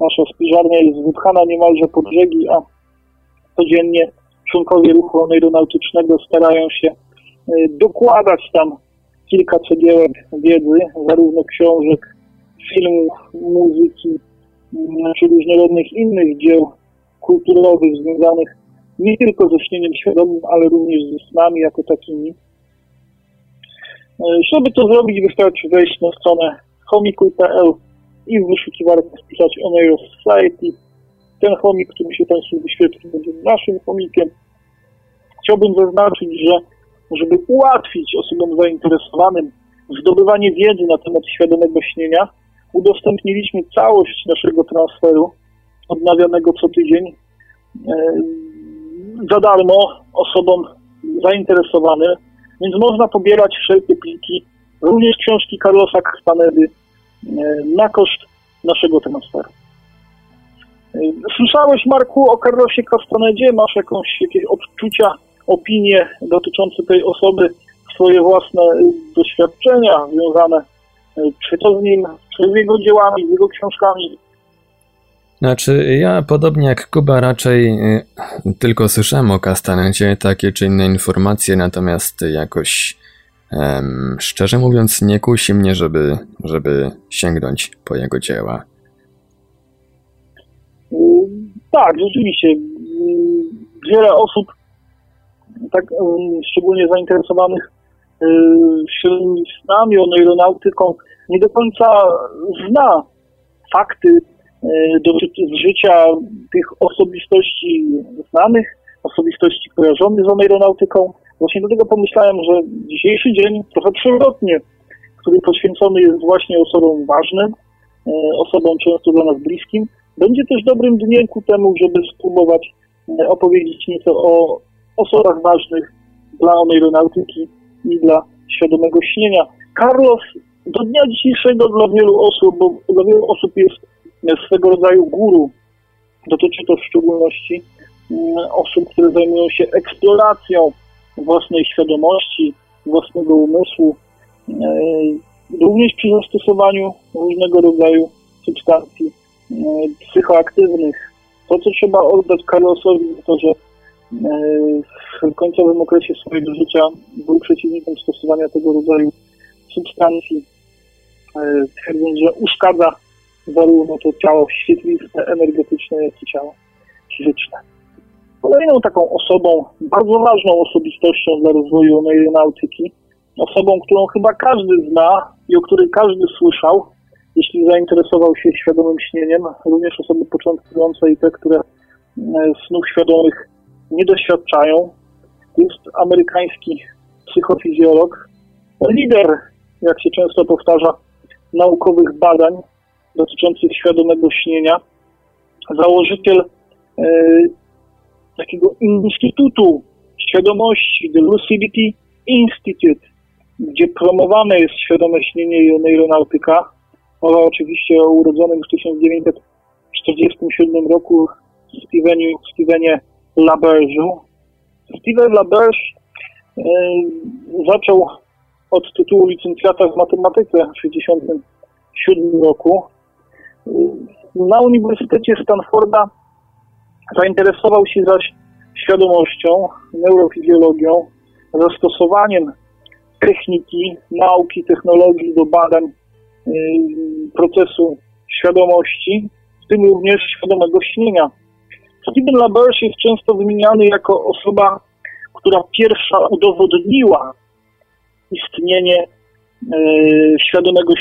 Nasza spiżarnia jest wypchana niemalże po brzegi, a codziennie członkowie ruchu aeronautycznego starają się y, dokładać tam kilka cegiełek wiedzy, zarówno książek, filmów, muzyki, czy różnorodnych innych dzieł kulturowych związanych nie tylko ze śnieniem świadomym, ale również ze snami jako takimi. Y, żeby to zrobić, wystarczy wejść na stronę homikuj.pl i w wyszukiwarce wpisać Oneiro Society ten chomik, który się Państwu wyświetli, będzie naszym chomikiem. Chciałbym zaznaczyć, że żeby ułatwić osobom zainteresowanym zdobywanie wiedzy na temat świadomego śnienia, udostępniliśmy całość naszego transferu odnawianego co tydzień e, za darmo osobom zainteresowanym, więc można pobierać wszelkie pliki, również książki Carlosa Castanedy e, na koszt naszego transferu. Słyszałeś, Marku, o Carlosie Castanedzie? Masz jakąś, jakieś odczucia, opinie dotyczące tej osoby, swoje własne doświadczenia związane czy to z nim, z jego dziełami, z jego książkami? Znaczy, ja podobnie jak Kuba raczej y, tylko słyszałem o Castanedzie takie czy inne informacje, natomiast jakoś em, szczerze mówiąc nie kusi mnie, żeby, żeby sięgnąć po jego dzieła. Tak, rzeczywiście. Wiele osób, tak szczególnie zainteresowanych y, środowiskami, aeronautyką, nie do końca zna fakty y, dotyczące życia tych osobistości znanych, osobistości kojarzonych z aeronautyką. Właśnie dlatego pomyślałem, że dzisiejszy dzień, trochę przewrotnie, który poświęcony jest właśnie osobom ważnym, y, osobom często dla nas bliskim, będzie też dobrym dniem ku temu, żeby spróbować e, opowiedzieć nieco o osobach ważnych dla aeronautyki i dla świadomego śnienia. Carlos do dnia dzisiejszego dla wielu osób, bo dla wielu osób jest swego rodzaju guru. Dotyczy to w szczególności mm, osób, które zajmują się eksploracją własnej świadomości, własnego umysłu, e, również przy zastosowaniu różnego rodzaju substancji E, psychoaktywnych. To, co trzeba oddać Carlosowi, to, że e, w końcowym okresie swojego życia był przeciwnikiem stosowania tego rodzaju substancji, twierdząc, że uszkadza zarówno to ciało świetliste, energetyczne, jak i ciało fizyczne. Kolejną taką osobą, bardzo ważną osobistością dla rozwoju aeronautyki, osobą, którą chyba każdy zna i o której każdy słyszał, jeśli zainteresował się świadomym śnieniem, również osoby początkujące i te, które e, snów świadomych nie doświadczają, jest amerykański psychofizjolog, lider, jak się często powtarza, naukowych badań dotyczących świadomego śnienia, założyciel e, takiego Instytutu Świadomości, The Lucidity Institute, gdzie promowane jest świadome śnienie i oneironautyka, Mowa oczywiście o urodzonym w 1947 roku Steveniu, Stevenie Laberge'u. Steven Laberge e, zaczął od tytułu licencjata w matematyce w 1967 roku. Na Uniwersytecie Stanforda zainteresował się zaś świadomością, neurofizjologią, zastosowaniem techniki, nauki, technologii do badań procesu świadomości, w tym również świadomego śnienia. Stephen LaBerge jest często wymieniany jako osoba, która pierwsza udowodniła istnienie e, świadomego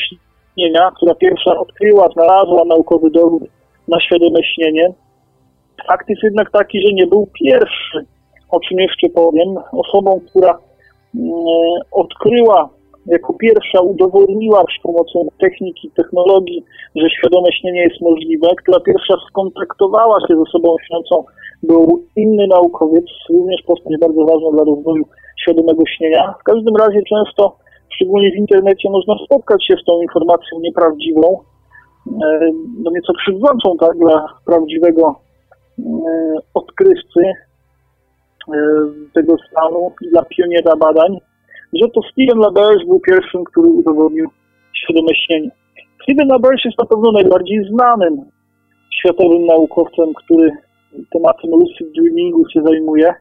śnienia, która pierwsza odkryła, znalazła naukowy dowód na świadome śnienie. Fakt jest jednak taki, że nie był pierwszy, o czym jeszcze powiem, osobą, która mm, odkryła jako pierwsza udowodniła przy pomocą techniki, technologii, że świadome śnienie jest możliwe, która pierwsza skontaktowała się z osobą śniącą, był inny naukowiec, również postać bardzo ważna dla rozwoju świadomego śnienia. W każdym razie często, szczególnie w internecie, można spotkać się z tą informacją nieprawdziwą, e, no nieco krzywdzącą tak, dla prawdziwego e, odkrywcy e, tego stanu i dla pioniera badań że to Steven LaBerge był pierwszym, który udowodnił świadome śnienie. Steven LaBerge jest na pewno najbardziej znanym światowym naukowcem, który tematem lucid dreamingu się zajmuje.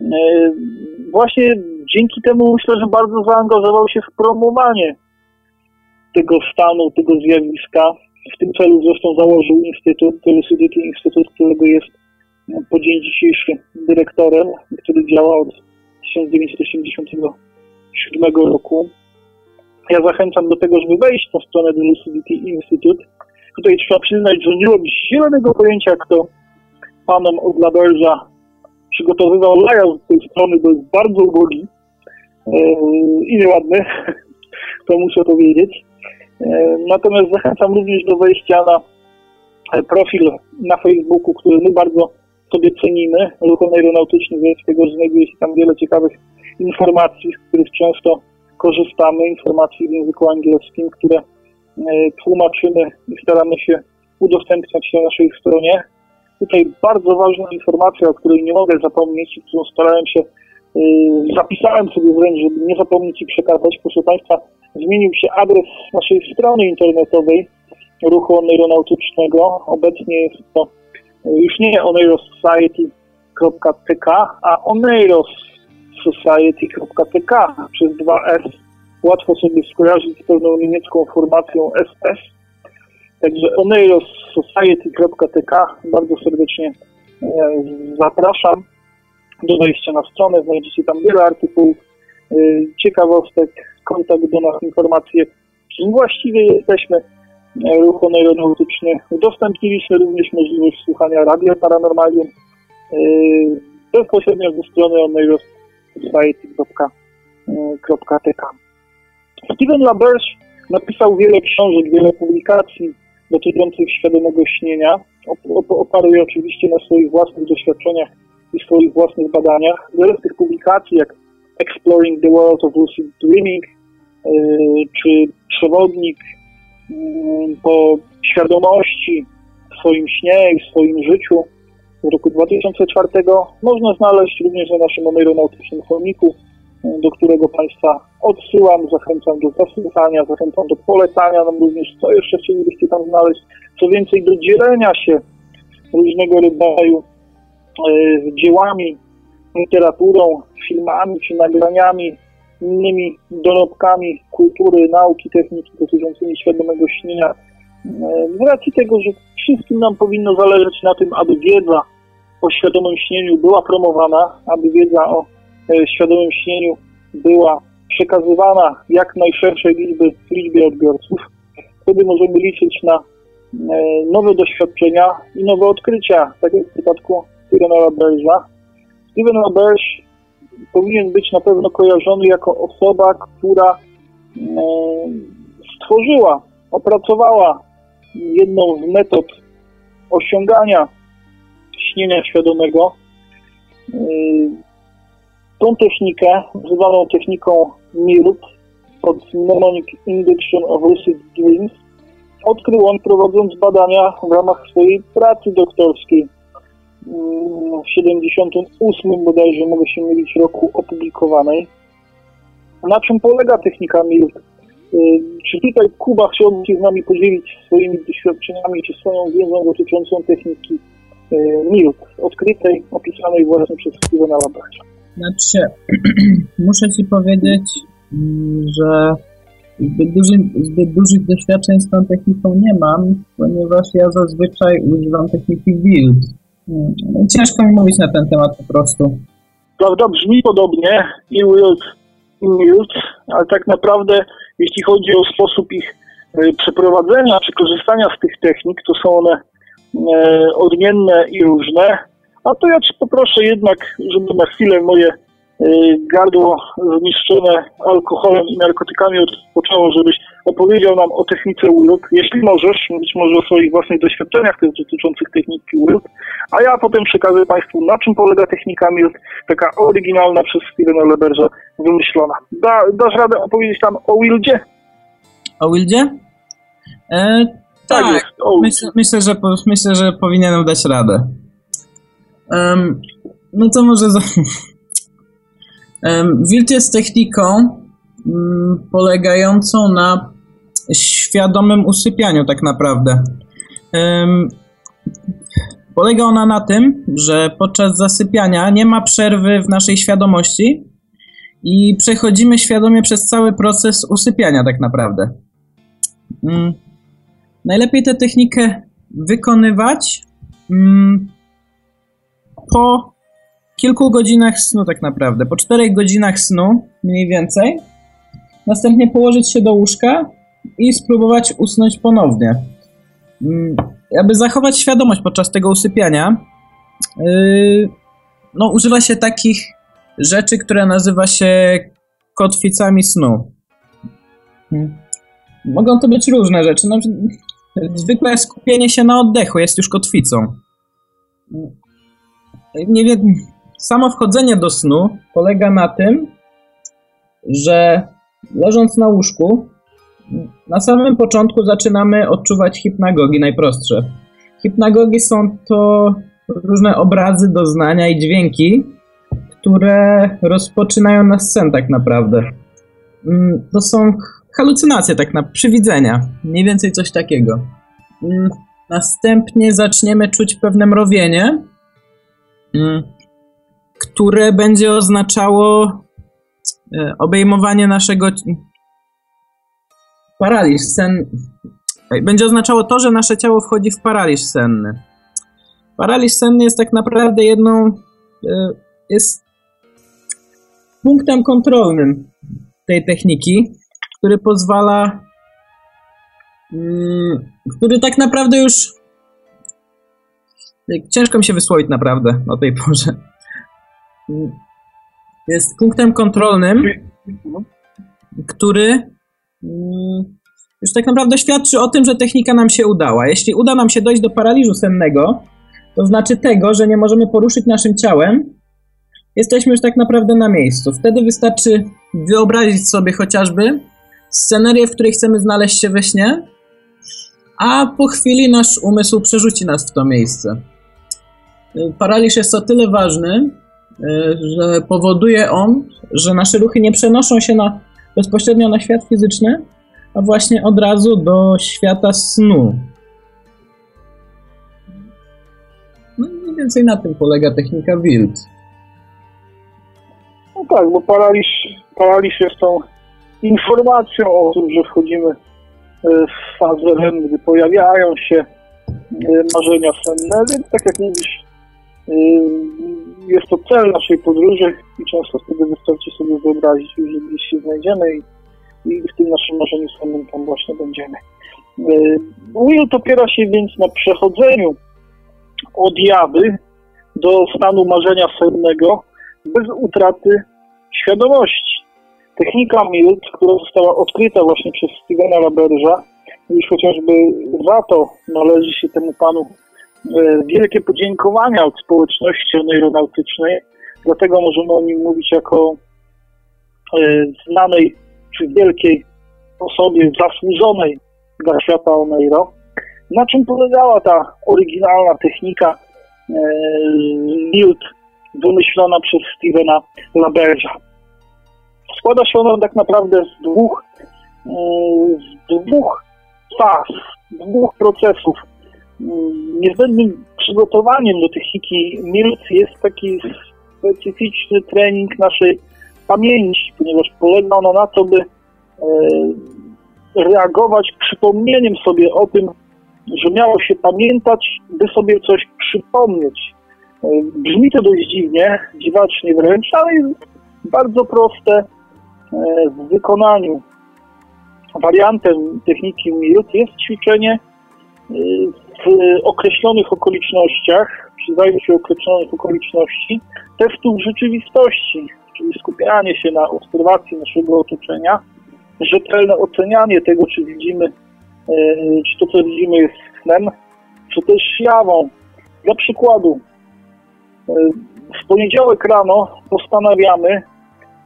E, właśnie dzięki temu myślę, że bardzo zaangażował się w promowanie tego stanu, tego zjawiska. W tym celu zresztą założył Instytut, Lucidity Instytut, którego jest po dzień dzisiejszy dyrektorem, który działa od 1980 roku. Ja zachęcam do tego, żeby wejść na stronę The Lucidity Institute. Tutaj trzeba przyznać, że nie robi zielonego pojęcia, kto panom od Laberza przygotowywał layout tej strony, bo jest bardzo ubogi yy, i nieładny, to muszę powiedzieć. Yy, natomiast zachęcam również do wejścia na e, profil na Facebooku, który my bardzo sobie cenimy, ruchom aeronautyczny, z że znajduje się tam wiele ciekawych informacji, z których często korzystamy, informacji w języku angielskim, które e, tłumaczymy i staramy się udostępniać na naszej stronie. Tutaj bardzo ważna informacja, o której nie mogę zapomnieć którą starałem się, e, zapisałem sobie wręcz, żeby nie zapomnieć i przekazać. Proszę Państwa, zmienił się adres naszej strony internetowej ruchu aeronautycznego. Obecnie jest to już nie oneirosociety.tk, a oneiros society.tk przez 2S. Łatwo sobie skojarzyć z pewną niemiecką formacją SS. Także oneirosociety.tk bardzo serdecznie e, zapraszam do wejścia na stronę. Znajdziecie tam wiele artykułów, e, ciekawostek, kontakt do nas, informacje, czym właściwie jesteśmy. E, ruch aeronautyczny. Udostępniliśmy również możliwość słuchania radia paranormalium bezpośrednio ze strony oneiros.tk society.tk. Steven LaBerge napisał wiele książek, wiele publikacji dotyczących świadomego śnienia. Oparuje oczywiście na swoich własnych doświadczeniach i swoich własnych badaniach. Wiele z tych publikacji, jak Exploring the World of Lucid Dreaming, yy, czy Przewodnik yy, po świadomości w swoim śnie i w swoim życiu, z roku 2004 można znaleźć również na naszym aeronautycznym słowniku, do którego Państwa odsyłam. Zachęcam do zasłuchania, zachęcam do polecania nam również, co jeszcze chcielibyście tam znaleźć. Co więcej, do dzielenia się różnego rodzaju e, dziełami, literaturą, filmami czy nagraniami, innymi dorobkami kultury, nauki, techniki dotyczącymi świadomego śnienia. E, z racji tego, że wszystkim nam powinno zależeć na tym, aby wiedza o świadomym śnieniu była promowana, aby wiedza o e, świadomym śnieniu była przekazywana jak najszerszej liczby, liczbie odbiorców. Wtedy możemy liczyć na e, nowe doświadczenia i nowe odkrycia, tak jak w przypadku Stevena LaBerge'a. Steven LaBerge powinien być na pewno kojarzony jako osoba, która e, stworzyła, opracowała jedną z metod osiągania śnienia świadomego. Yy, tą technikę, zwaną techniką MIRP, od Mnemonic Induction of Lucid Dreams, odkrył on prowadząc badania w ramach swojej pracy doktorskiej yy, w 78 bodajże, mogę się mylić, roku opublikowanej. Na czym polega technika MIRP? Yy, czy tutaj Kuba chciałby się z nami podzielić swoimi doświadczeniami, czy swoją wiedzą dotyczącą techniki Y, Milk, odkrytej, opisanej właśnie przez Stevena Labarza. Znaczy, muszę Ci powiedzieć, mm, że zbyt, duży, zbyt dużych doświadczeń z tą techniką nie mam, ponieważ ja zazwyczaj używam techniki build. Hmm, ciężko mi mówić na ten temat po prostu. Prawda, brzmi podobnie i Wild i Mild, ale tak naprawdę jeśli chodzi o sposób ich y, przeprowadzenia czy korzystania z tych technik, to są one odmienne i różne. A to ja Cię poproszę jednak, żeby na chwilę moje y, gardło zniszczone alkoholem i narkotykami odpoczęło, żebyś opowiedział nam o technice WILD, jeśli możesz, być może o swoich własnych doświadczeniach też dotyczących techniki WILD, a ja potem przekażę Państwu, na czym polega technika MILD, taka oryginalna przez Stevena Leberza wymyślona. Da, dasz radę opowiedzieć tam o WILDzie? O Wildzie? E, tak, o myślę, że, myślę, że powinienem dać radę. Em, no to może. Za... Um, Wild jest techniką mm, polegającą na świadomym usypianiu, tak naprawdę. Em, polega ona na tym, że podczas zasypiania nie ma przerwy w naszej świadomości i przechodzimy świadomie przez cały proces usypiania, tak naprawdę. Mm. Najlepiej tę technikę wykonywać mm, po kilku godzinach snu, tak naprawdę. Po czterech godzinach snu, mniej więcej. Następnie położyć się do łóżka i spróbować usnąć ponownie. Mm, Aby zachować świadomość podczas tego usypiania, yy, no, używa się takich rzeczy, które nazywa się kotwicami snu. Mm. Mogą to być różne rzeczy. No, zwykłe skupienie się na oddechu jest już kotwicą. Nie wiem, samo wchodzenie do snu polega na tym, że leżąc na łóżku, na samym początku zaczynamy odczuwać hipnagogi najprostsze. Hipnagogi są to różne obrazy, doznania i dźwięki, które rozpoczynają nas sen tak naprawdę. Mm, To są halucynacje, tak na przywidzenia. Mniej więcej coś takiego. Mm, Następnie zaczniemy czuć pewne mrowienie, mm, które będzie oznaczało e, obejmowanie naszego paraliż sen. Będzie oznaczało to, że nasze ciało wchodzi w paraliż senny. Paraliż senny jest tak naprawdę jedną, e, jest punktem kontrolnym tej techniki, który pozwala, mm, który tak naprawdę już ciężko mi się wysłowić naprawdę o tej porze. Mm, Jest punktem kontrolnym, który mm, już tak naprawdę świadczy o tym, że technika nam się udała. Jeśli uda nam się dojść do paraliżu sennego, to znaczy tego, że nie możemy poruszyć naszym ciałem, jesteśmy już tak naprawdę na miejscu. Wtedy wystarczy wyobrazić sobie chociażby scenerię, w której chcemy znaleźć się we śnie, a po chwili nasz umysł przerzuci nas w to miejsce. Paraliż jest o tyle ważny, y, że powoduje on, że nasze ruchy nie przenoszą się na, bezpośrednio na świat fizyczny, a właśnie od razu do świata snu. No i mniej więcej na tym polega technika Wild. No tak, bo paraliż, paraliż jest tą informacją o tym, że wchodzimy e, w fazę REM, gdy pojawiają się e, marzenia senne, więc tak jak mówisz, e, jest to cel naszej podróży i często wtedy wystarczy sobie wyobrazić, że gdzieś się znajdziemy i, i w tym naszym marzeniu sennym tam właśnie będziemy. Wild opiera się więc na przechodzeniu od jawy do stanu marzenia sennego bez utraty świadomości. Technika MILT, która została odkryta właśnie przez Stevena Laberża, już chociażby za to należy się temu panu e, wielkie podziękowania od społeczności neuronautycznej, dlatego możemy o nim mówić jako e, znanej czy wielkiej osobie zasłużonej dla świata Oneiro. Na czym polegała ta oryginalna technika e, MILT wymyślona przez Stevena Laberża? Składa się ona tak naprawdę z dwóch, e, z dwóch faz, dwóch procesów. Mm, Niezbędnym przygotowaniem do techniki MILT jest taki specyficzny trening naszej pamięci, ponieważ polega ona na to, by e, reagować przypomnieniem sobie o tym, że miało się pamiętać, by sobie coś przypomnieć. E, brzmi to dość dziwnie, dziwacznie wręcz, ale jest bardzo proste w wykonaniu. Wariantem techniki MILT jest ćwiczenie e, w określonych okolicznościach, przy zajęciu określonych okoliczności, testów rzeczywistości, czyli skupianie się na obserwacji naszego otoczenia, rzetelne ocenianie tego, czy widzimy, czy to, co widzimy jest snem, czy też jawą. Dla przykładu, w poniedziałek rano postanawiamy,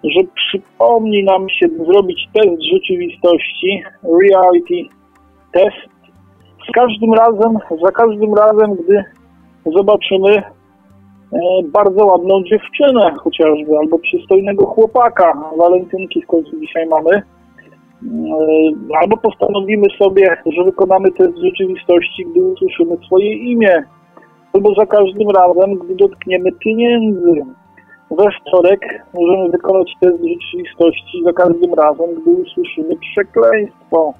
że przypomni nam się zrobić test rzeczywistości, reality test. Z każdym razem, za każdym razem, gdy zobaczymy e, bardzo ładną dziewczynę chociażby, albo przystojnego chłopaka, walentynki w końcu dzisiaj mamy, e, albo postanowimy sobie, że wykonamy test rzeczywistości, gdy usłyszymy swoje imię, albo za każdym razem, gdy dotkniemy pieniędzy. We wtorek możemy wykonać test rzeczywistości za każdym razem, gdy usłyszymy przekleństwo,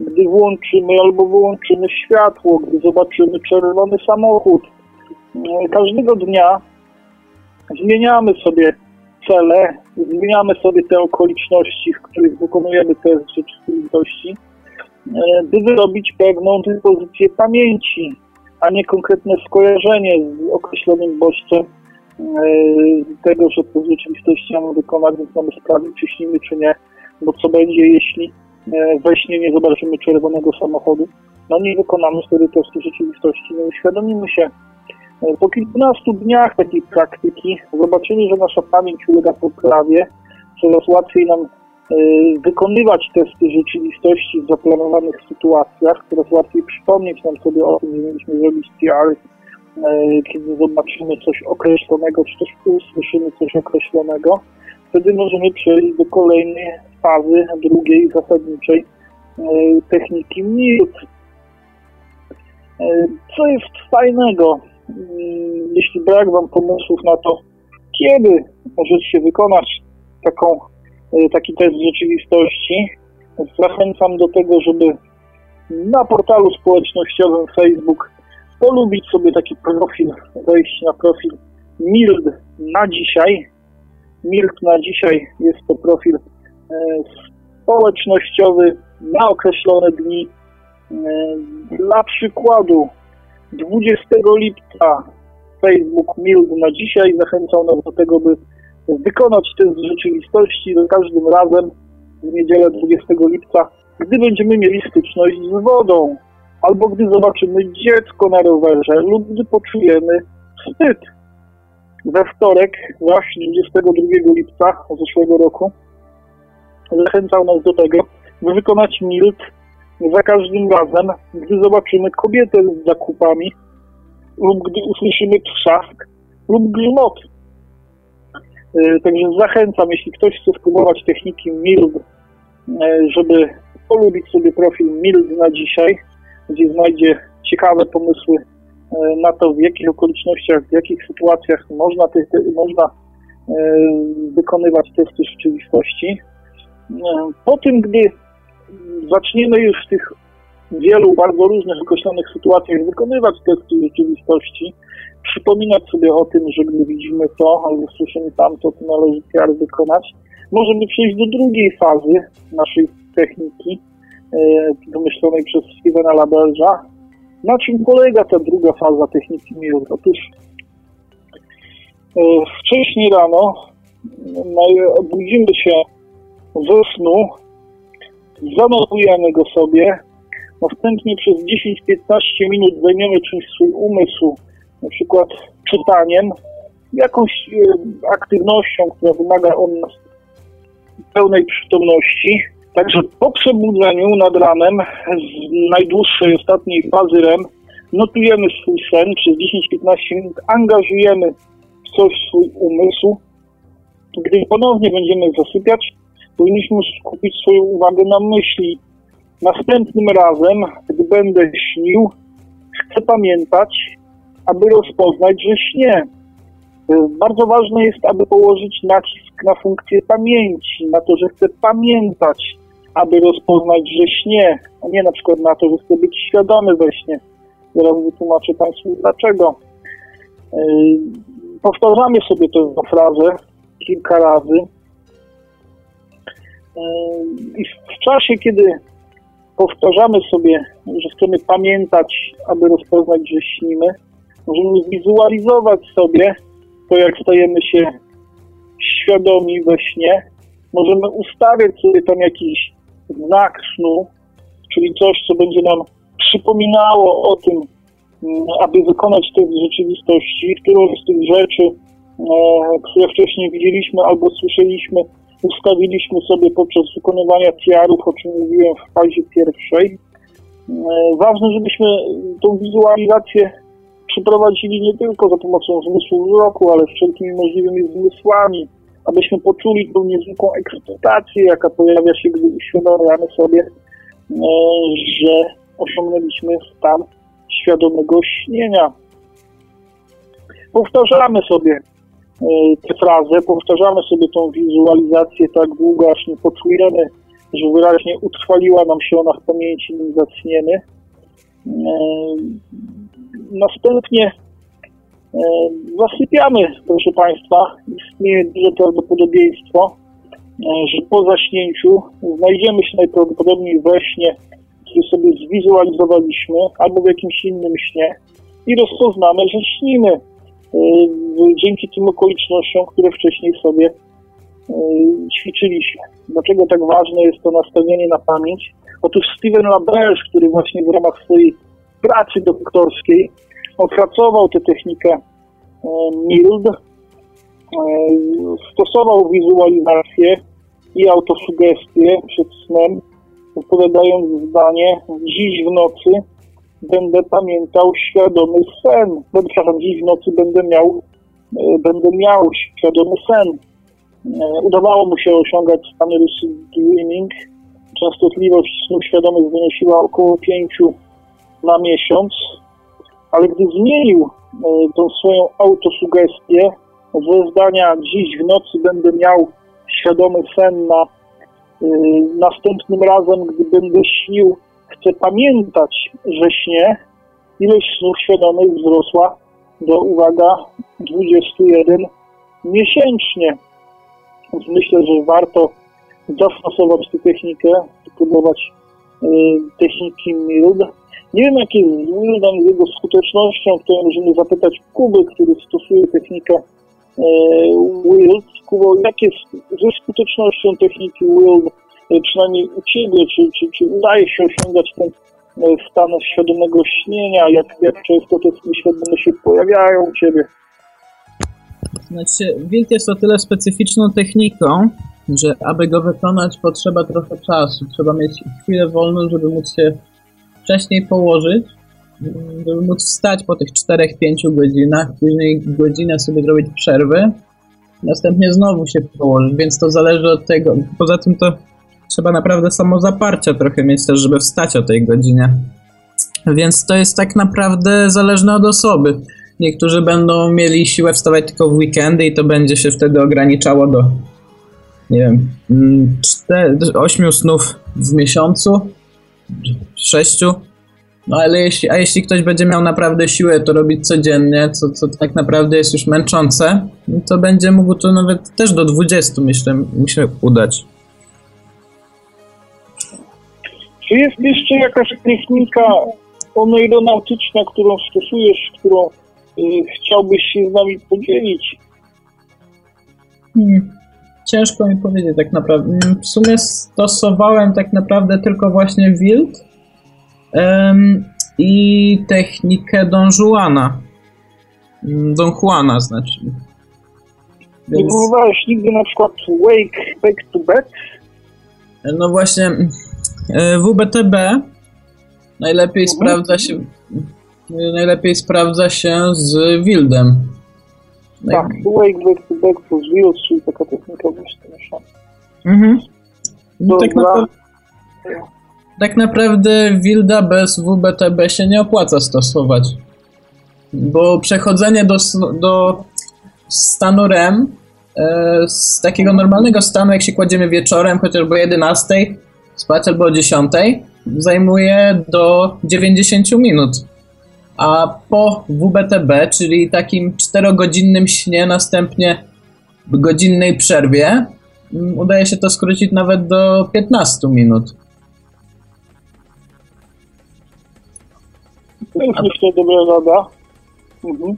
gdy włączymy albo wyłączymy światło, gdy zobaczymy czerwony samochód. Każdego dnia zmieniamy sobie cele, zmieniamy sobie te okoliczności, w których wykonujemy test rzeczywistości, by wyrobić pewną dyspozycję pamięci a nie konkretne skojarzenie z określonym bodźcem e, tego, że to w rzeczywistości mamy wykonać, więc mamy sprawdzić, czy śnimy, czy nie, bo co będzie, jeśli e, we śnie nie zobaczymy czerwonego samochodu. No nie wykonamy wtedy testu rzeczywistości, nie uświadomimy się. E, po kilkunastu dniach takiej praktyki zobaczymy, że nasza pamięć ulega poprawie, coraz łatwiej nam wykonywać testy rzeczywistości w zaplanowanych sytuacjach, coraz łatwiej przypomnieć nam sobie o tym, że mieliśmy zrobić PR, kiedy zobaczymy coś określonego, czy też usłyszymy coś określonego. Wtedy możemy przejść do kolejnej fazy, drugiej, zasadniczej y, techniki MILT. Co jest fajnego, jeśli brak Wam pomysłów na to, kiedy możecie wykonać taką taki test rzeczywistości. Zachęcam do tego, żeby na portalu społecznościowym Facebook polubić sobie taki profil, wejść na profil MILD na dzisiaj. MILD na dzisiaj jest to profil y, społecznościowy na określone dni. Y, dla przykładu 20 lipca Facebook MILD na dzisiaj zachęcał nas do tego, by wykonać test rzeczywistości za każdym razem w niedzielę 20 lipca, gdy będziemy mieli styczność z wodą, albo gdy zobaczymy dziecko na rowerze, lub gdy poczujemy wstyd. We wtorek, właśnie 22 lipca zeszłego roku, zachęcał nas do tego, by wykonać milt za każdym razem, gdy zobaczymy kobietę z zakupami, lub gdy usłyszymy trzask lub grzmot. E, także zachęcam, jeśli ktoś chce spróbować techniki MILD, e, żeby polubić sobie profil MILD na dzisiaj, gdzie znajdzie ciekawe pomysły e, na to, w jakich okolicznościach, w jakich sytuacjach można, te, te, można wykonywać testy rzeczywistości. Po tym, gdy zaczniemy już w tych wielu bardzo różnych określonych sytuacjach wykonywać testy rzeczywistości, przypominać sobie o tym, że gdy widzimy to albo słyszymy tamto, to należy PR wykonać. Możemy przejść do drugiej fazy naszej techniki, e, wymyślonej przez Stevena Labelza. Na czym polega ta druga faza techniki miru? Otóż e, wcześniej rano budzimy się ze snu, zanotujemy go sobie, następnie przez 10-15 minut zajmiemy czymś swój umysł, na przykład czytaniem, jakąś e, aktywnością, która wymaga od nas pełnej przytomności. Także po przebudzeniu nad ranem z najdłuższej ostatniej fazy REM notujemy swój sen przez 10-15 minut, angażujemy w coś swój umysł. Gdy ponownie będziemy zasypiać, powinniśmy skupić swoją uwagę na myśli. Następnym razem, gdy będę śnił, chcę pamiętać, aby rozpoznać, że śnie. Bardzo ważne jest, aby położyć nacisk na funkcję pamięci, na to, że chcę pamiętać, aby rozpoznać, że śnie. a nie na przykład na to, że chcę być świadomy we śnie. Zaraz wytłumaczę Państwu dlaczego. Yy, powtarzamy sobie tę frazę kilka razy. Yy, I w czasie, kiedy powtarzamy sobie, że chcemy pamiętać, aby rozpoznać, że śnimy, możemy wizualizować sobie to, jak stajemy się świadomi we śnie. Możemy ustawiać sobie tam jakiś znak snu, czyli coś, co będzie nam przypominało o tym, mm, aby wykonać te rzeczywistości, którą z tych rzeczy, e, które wcześniej widzieliśmy albo słyszeliśmy, ustawiliśmy sobie podczas wykonywania tiarów, o czym mówiłem w fazie pierwszej. E, ważne, żebyśmy tą wizualizację przeprowadzili nie tylko za pomocą zmysłu wzroku, ale wszelkimi możliwymi zmysłami, abyśmy poczuli tą niezwykłą ekscytację, jaka pojawia się, gdy uświadamiamy sobie, e, że osiągnęliśmy stan świadomego śnienia. Powtarzamy sobie e, tę frazę, powtarzamy sobie tą wizualizację tak długo, aż nie poczujemy, że wyraźnie utrwaliła nam się ona w pamięci, nim zaczniemy. E, następnie zasypiamy, proszę Państwa. Istnieje duże prawdopodobieństwo, że po zaśnięciu znajdziemy się najprawdopodobniej we śnie który sobie zwizualizowaliśmy, albo w jakimś innym śnie i rozpoznamy, że śnimy y, dzięki tym okolicznościom, które wcześniej sobie ćwiczyliśmy. Dlaczego tak ważne jest to nastawienie na pamięć? Otóż Steven LaBerge, który właśnie w ramach swojej pracy doktorskiej opracował tę technikę y, MILD, stosował wizualizację i autosugestię przed snem odpowiadając zdanie, dziś w nocy będę pamiętał świadomy sen. No, przepraszam, dziś w nocy będę miał, e, będę miał świadomy sen. E, udawało mu się osiągać stan lucid dreaming. Częstotliwość snu świadomych wynosiła około 5 na miesiąc, ale gdy zmienił e, tą swoją autosugestię ze zdania dziś w nocy będę miał świadomy sen na Y, następnym razem, gdy będę śnił, chcę pamiętać, że śnie, ilość snów świadomych wzrosła do, uwaga, 21 miesięcznie. Więc myślę, że warto zastosować tę technikę, spróbować y, techniki MILD. Nie wiem, MILDem, z jego skutecznością, tutaj możemy zapytać Kuby, który stosuje technikę Wild. Kubo, jak jest ze skutecznością techniki Wild, e, przynajmniej u Ciebie, czy, czy, czy udaje się osiągać ten e, stan świadomego śnienia, jak, jak często te świadome się pojawiają u Ciebie? Znaczy, Wild jest o tyle specyficzną techniką, że aby go wykonać potrzeba trochę czasu. Trzeba mieć chwilę wolną, żeby móc się wcześniej położyć żeby móc wstać po tych 4-5 godzinach, później godzinę sobie zrobić przerwy, następnie znowu się położyć, więc to zależy od tego. Poza tym to trzeba naprawdę samo zaparcia trochę mieć też, żeby wstać o tej godzinie. Więc to jest tak naprawdę zależne od osoby. Niektórzy będą mieli siłę wstawać tylko w weekendy i to będzie się wtedy ograniczało do nie wiem, 4, 8 snów w miesiącu, 6, no ale jeśli, a jeśli ktoś będzie miał naprawdę siłę to robić codziennie, co, co tak naprawdę jest już męczące, no to będzie mógł to nawet też do 20 myślę, mi się udać. Czy jest jeszcze jakaś technika oneironautyczna, którą stosujesz, którą y, chciałbyś się z nami podzielić? Hmm. Ciężko mi powiedzieć tak naprawdę. W sumie stosowałem tak naprawdę tylko właśnie wild, um, i technikę Don Juana. Mm, Don Juana znaczy. Więc... Nie próbowałeś nigdy na przykład Wake Back to Bed? No właśnie e, WBTB najlepiej mhm. sprawdza się najlepiej sprawdza się z Wildem. Tak, Wake Back to Back plus Wild, czyli taka technika właśnie Mhm. No, tak naprawdę tak naprawdę Wilda bez WBTB się nie opłaca stosować. Bo przechodzenie do, do stanu REM e, z takiego normalnego stanu, jak się kładziemy wieczorem, chociażby o 11 spać albo o 10, zajmuje do 90 minut. A po WBTB, czyli takim 4-godzinnym śnie, następnie godzinnej przerwie, mm, udaje się to skrócić nawet do 15 minut. To jest myślę dobra rada. Mhm.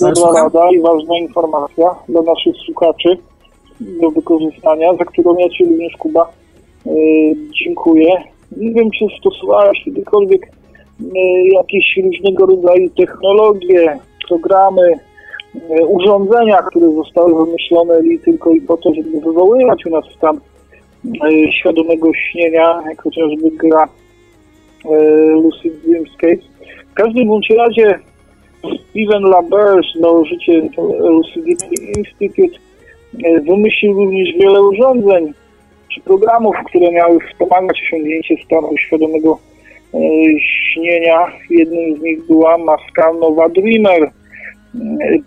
Dobra Słucham? rada i ważna informacja dla naszych słuchaczy do wykorzystania, za którą ja Ci również, Kuba, yy, dziękuję. Nie wiem, czy stosowałeś kiedykolwiek yy, jakieś różnego rodzaju technologie, programy, yy, urządzenia, które zostały wymyślone tylko i po to, żeby wywoływać u nas stan yy, świadomego śnienia, jak chociażby gra e, Lucid Dreamscape. W każdym bądź razie Steven LaBerge, założyciel Lucidity Institute, e, wymyślił również wiele urządzeń czy programów, które miały wspomagać osiągnięcie stanu świadomego e, śnienia. Jednym z nich była maska Nova Dreamer. E,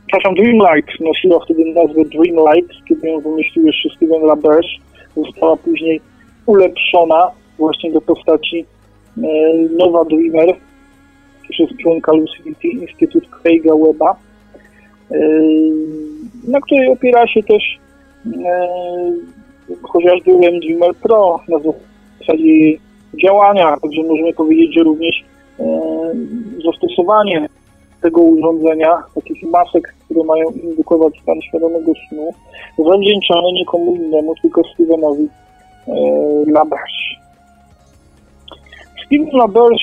Przepraszam, Dreamlight nosiła wtedy nazwę Dreamlight, kiedy ją wymyślił jeszcze Steven LaBerge. Została później ulepszona właśnie do postaci e, Nowa Dreamer przez członka Lucidity Instytut Craiga Weba, e, na której opiera się też chociażby Dreamer Pro na zasadzie działania, także możemy powiedzieć, że również e, zastosowanie tego urządzenia, takich masek, które mają indukować stan świadomego snu, zawdzięczamy nikomu innemu, tylko Stevenowi e, Laberge. Steven Laberge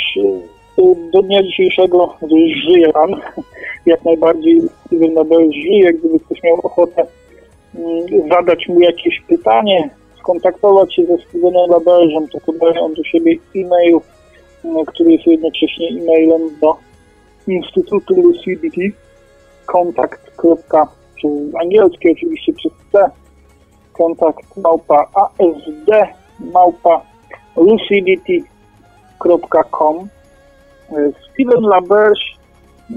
do dnia dzisiejszego żyje pan, jak najbardziej Steven Laberge żyje, gdyby ktoś miał ochotę zadać mu jakieś pytanie, skontaktować się ze Stevenem Laberge'em, to podaje on do siebie e-mail, mm, który jest jednocześnie e-mailem do Instytutu Lucidity, kontakt. przez angielskie oczywiście przez C, kontakt małpa asd małpa lucidity.com. Steven Laberge e,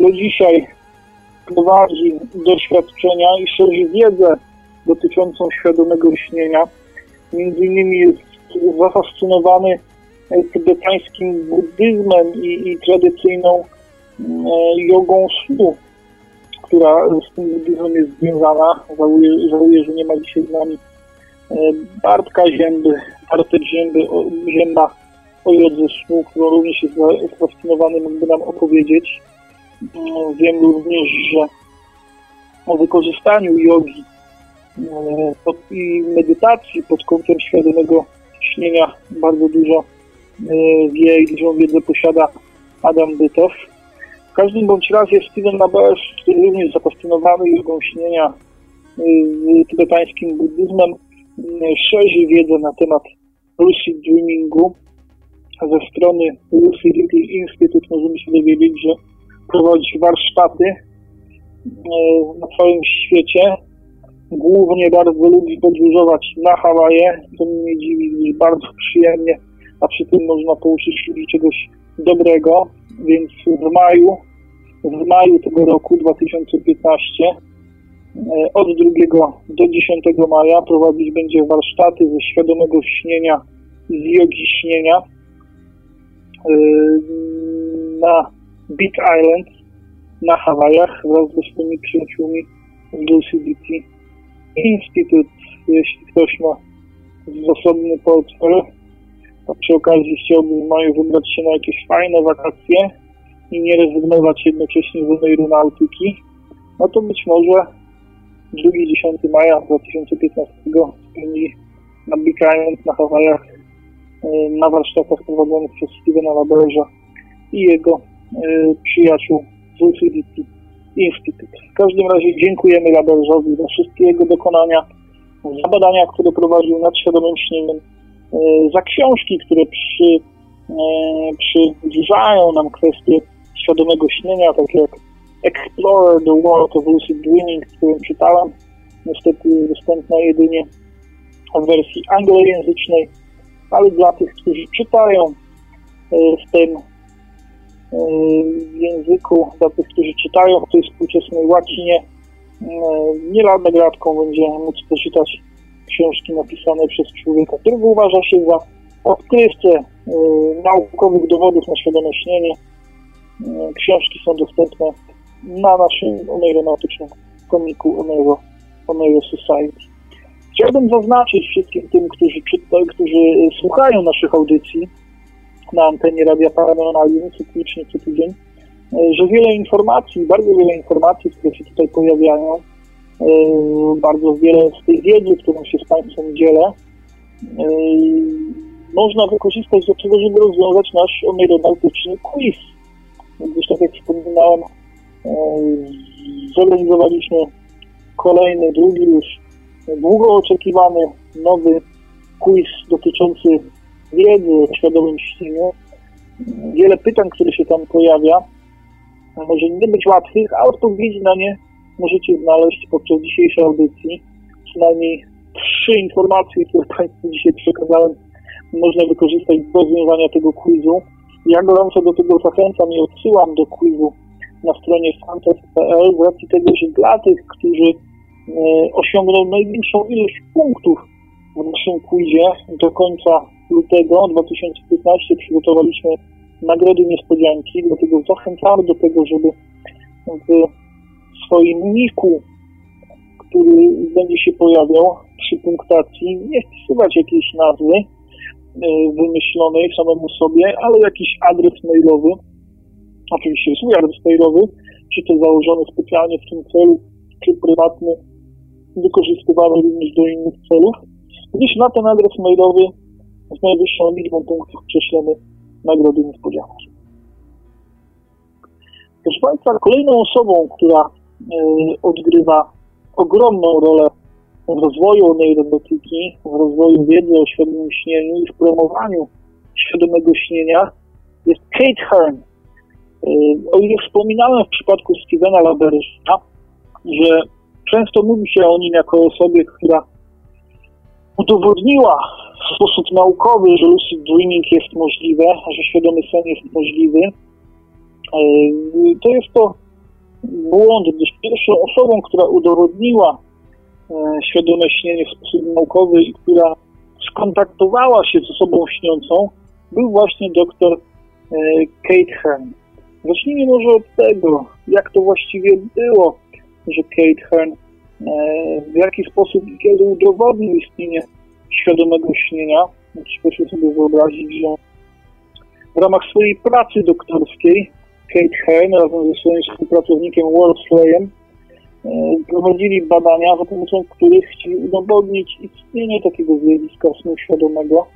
do dzisiaj prowadzi doświadczenia i szerzy wiedzę dotyczącą świadomego śnienia. Między innymi jest zafascynowany e, tybetańskim buddyzmem i, i tradycyjną e, jogą snu, która z tym buddyzmem jest związana. Żałuję, żałuję że nie ma dzisiaj z nami e, Bartka Zięby, Bartek Zięby, Zięba o jodze snu, którą również jest za- zafascynowany, mógłby nam opowiedzieć. Mm, Wiem również, że o wykorzystaniu jogi e, i medytacji pod kątem świadomego śnienia bardzo dużo e, wie i dużą wiedzę posiada Adam Bytow. W każdym bądź razie Steven Laberge, który również zafascynowany jogą śnienia e, tybetańskim buddyzmem, szerzy wiedzę na temat lucid dreamingu. Ze strony Lucidity Institute możemy się dowiedzieć, że prowadzi warsztaty e, na całym świecie. Głównie bardzo lubi podróżować na Hawaje. To mnie nie dziwi, gdyż bardzo przyjemnie, a przy tym można pouczyć ludzi czegoś dobrego. Więc w maju, w maju tego roku 2015 e, od 2 do 10 maja prowadzić będzie warsztaty ze świadomego śnienia i z jogi śnienia e, na Big Island na Hawajach wraz ze swoimi przyjaciółmi z Lucidity Institute. Jeśli ktoś ma zasobny portfel, to przy okazji chciałby w maju wybrać się na jakieś fajne wakacje i nie rezygnować jednocześnie z aeronautyki, no to być może 2-10 maja 2015 spędzi na Big Island na Hawajach e, na warsztatach prowadzonych przez Stevena Laberge'a i jego przyjaciół z Institute. W każdym razie dziękujemy Laberge'owi za wszystkie jego dokonania, za badania, które prowadził nad świadomym śnieniem, e, za książki, które przy, e, przybliżają nam kwestie świadomego śnienia, takie jak Explorer the World of Lucid Dreaming, którą czytałem. Niestety jest dostępna jedynie w wersji anglojęzycznej, ale dla tych, którzy czytają w tym e, języku, dla tych, którzy czytają w tej współczesnej łacinie, e, nie lada gratką będzie móc poczytać książki napisane przez człowieka, którego uważa się za odkrywcę y, naukowych dowodów na świadome śnienie. Y, książki są dostępne na naszym oneironautycznym komiku Oneiro, Oneiro Society. Chciałbym zaznaczyć wszystkim tym, którzy, którzy słuchają naszych audycji na antenie Radia Paranormalium cyklicznie co tydzień, że wiele informacji, bardzo wiele informacji, które się tutaj pojawiają, bardzo wiele z tej wiedzy, którą się z Państwem dzielę, można wykorzystać do tego, żeby rozwiązać nasz oneironautyczny quiz. Gdyż tak jak wspominałem, zorganizowaliśmy kolejny, drugi już długo oczekiwany nowy quiz dotyczący wiedzy o świadomym śnieniu. Wiele pytań, które się tam pojawia, może nie być łatwych, a odpowiedzi na nie możecie znaleźć podczas dzisiejszej audycji. Przynajmniej trzy informacje, które Państwu dzisiaj przekazałem, można wykorzystać do rozwiązania tego quizu. Ja gorąco do tego zachęcam i odsyłam do quizu na stronie fantasy.pl z racji tego, że dla tych, którzy e, osiągną największą ilość punktów w naszym quizie do końca lutego 2015 przygotowaliśmy nagrody niespodzianki, dlatego zachęcamy do tego, żeby w swoim niku, który będzie się pojawiał przy punktacji, nie wpisywać jakiejś nazwy e, wymyślonej samemu sobie, ale jakiś adres mailowy, oczywiście swój adres mailowy, czy to założony specjalnie w tym celu, czy prywatny, wykorzystywany również do innych celów, gdyż na ten adres mailowy z najwyższą liczbą punktów prześlemy nagrody niespodzianki. Proszę Państwa, kolejną osobą, która y, odgrywa ogromną rolę w rozwoju neurobetyki, w rozwoju wiedzy o świadomym śnieniu i w promowaniu świadomego śnienia jest Kate Hearn. Y, o ile wspominałem w przypadku Stevena Labersza, że często mówi się o nim jako osobie, która udowodniła w sposób naukowy, że lucid dreaming jest możliwe, że świadomy sen jest możliwy. E, to jest to błąd, gdyż pierwszą osobą, która udowodniła e, świadome śnienie w sposób naukowy i która skontaktowała się z osobą śniącą, był właśnie dr e, Kate Hearn. Zacznijmy może od tego, jak to właściwie było, że Kate Hearn w jaki sposób i kiedy udowodnił istnienie świadomego śnienia. Proszę sobie wyobrazić, że w ramach swojej pracy doktorskiej Kate Hearn razem ze swoim współpracownikiem Worsleyem e, prowadzili badania, za pomocą których chcieli udowodnić istnienie takiego zjawiska snu świadomego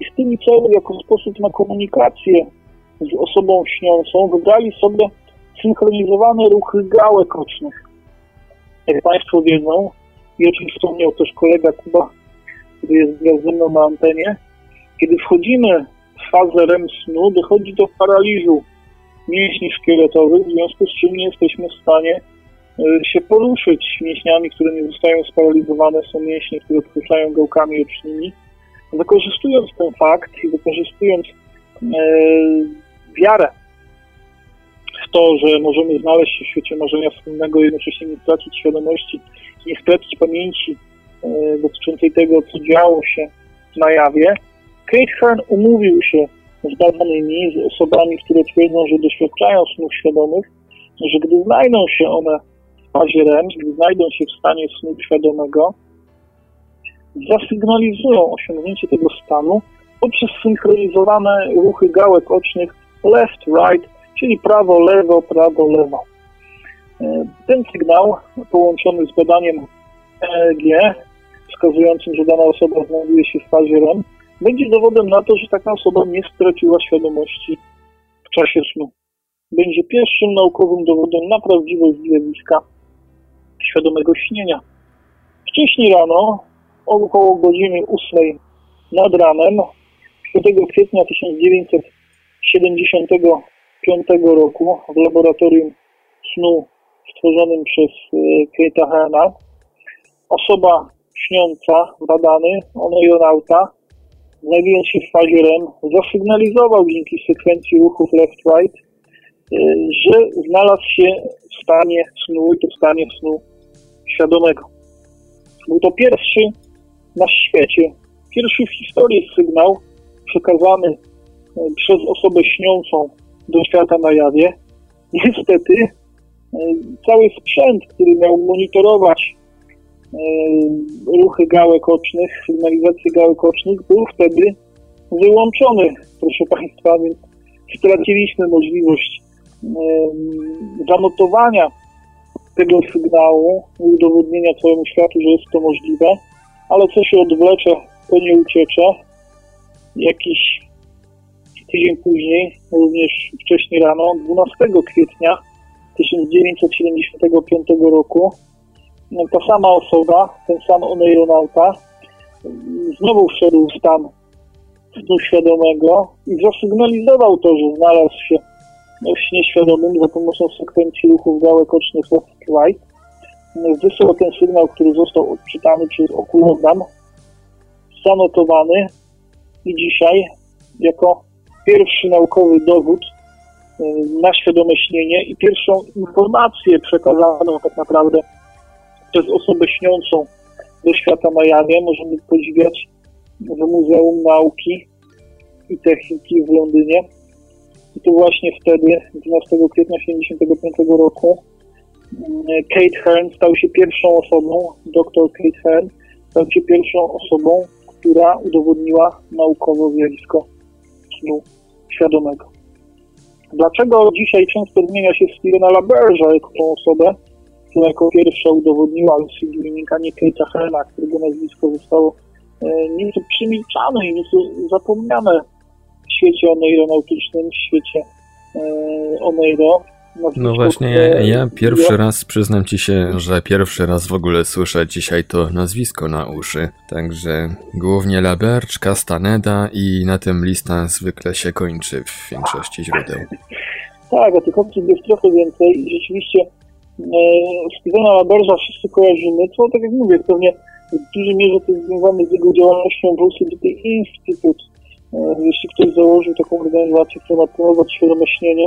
i z tymi celami jako sposób na komunikację z osobą śniącą wybrali sobie synchronizowane ruchy gałek ocznych. Jak Państwo wiedzą, i o czym wspomniał też kolega Kuba który jest ze mną na antenie, kiedy wchodzimy w fazę REM snu, dochodzi do paraliżu mięśni szkieletowych, w związku z czym nie jesteśmy w stanie e, się poruszyć mięśniami, które nie zostają sparaliżowane, są mięśnie, które odkręcają gałkami ocznymi. Wykorzystując ten fakt i wykorzystując e, wiarę to, że możemy znaleźć się w świecie marzenia wspólnego, jednocześnie nie stracić świadomości, nie stracić pamięci E, dotyczącej tego, co działo się na jawie, Kate Hearn umówił się z badanymi, z osobami, które twierdzą, że doświadczają snów świadomych, że gdy znajdą się one w fazie REM, gdy znajdą się w stanie snu świadomego, zasygnalizują osiągnięcie tego stanu poprzez synchronizowane ruchy gałek ocznych left, right, czyli prawo, lewo, prawo, lewo. E, ten sygnał połączony z badaniem EEG wskazującym, że dana osoba znajduje się w fazie REM, będzie dowodem na to, że taka osoba nie straciła świadomości w czasie snu. Będzie pierwszym naukowym dowodem na prawdziwość zjawiska świadomego śnienia. Wcześniej rano, około godziny 8 nad ranem, 5 kwietnia 1975 roku w laboratorium snu stworzonym przez e, Kate'a Herna, osoba śniąca, badany, oneironauta, znajdując się w fazie REM, zasygnalizował dzięki sekwencji ruchów left-right, y, że znalazł się w stanie snu i to w stanie snu świadomego. Był to pierwszy na świecie. Pierwszy w historii sygnał przekazany e, przez osobę śniącą do świata na jawie. Niestety e, cały sprzęt, który miał monitorować e, ruchy gałek ocznych, sygnalizację gałek ocznych, był wtedy wyłączony, proszę Państwa, więc straciliśmy możliwość zanotowania tego sygnału i udowodnienia całemu światu, że jest to możliwe, ale co się odwlecze, to nie uciecze. Jakiś tydzień później, również wcześniej rano, 12 kwietnia 1975 roku, ta sama osoba, ten sam oneironauta, znowu wszedł w stan snu świadomego i zasygnalizował to, że znalazł się w śnie świadomym za pomocą sekwencji ruchów gałek ocznych left right. Wysłał ten sygnał, który został odczytany przez okulogram, zanotowany i dzisiaj jako pierwszy naukowy dowód y, na świadome i pierwszą informację przekazaną tak naprawdę przez osobę śniącą do świata jawie możemy podziwiać w Muzeum Nauki i Techniki w Londynie. I to właśnie wtedy, 12 kwietnia 1975 roku, mm, Kate Hearn stał się pierwszą osobą, dr Kate Hearn stał się pierwszą osobą, która udowodniła naukowo zjawisko snu świadomego. Dlaczego dzisiaj często wymienia się Stevena Laberge'a jako tą osobę, która jako pierwsza udowodniła lucid dreaming, a nie Kate'a Herna, którego nazwisko zostało e, nieco przemilczane i nieco zapomniane w świecie oneironautycznym, w świecie e, oneiro. No właśnie, ja, ja pierwszy raz przyznam ci się, że pierwszy raz w ogóle słyszę dzisiaj to nazwisko na uszy. Także głównie Laberge, Castaneda i na tym lista zwykle się kończy w większości źródeł. Tak, a tych opcji jest trochę więcej i rzeczywiście e, Stevena Laberge'a wszyscy kojarzymy, co tak jak mówię, pewnie w dużej mierze to jest związane z jego działalnością w Lucidity Institute. E, jeśli ktoś założył taką organizację, która ma promować świadome śnienie,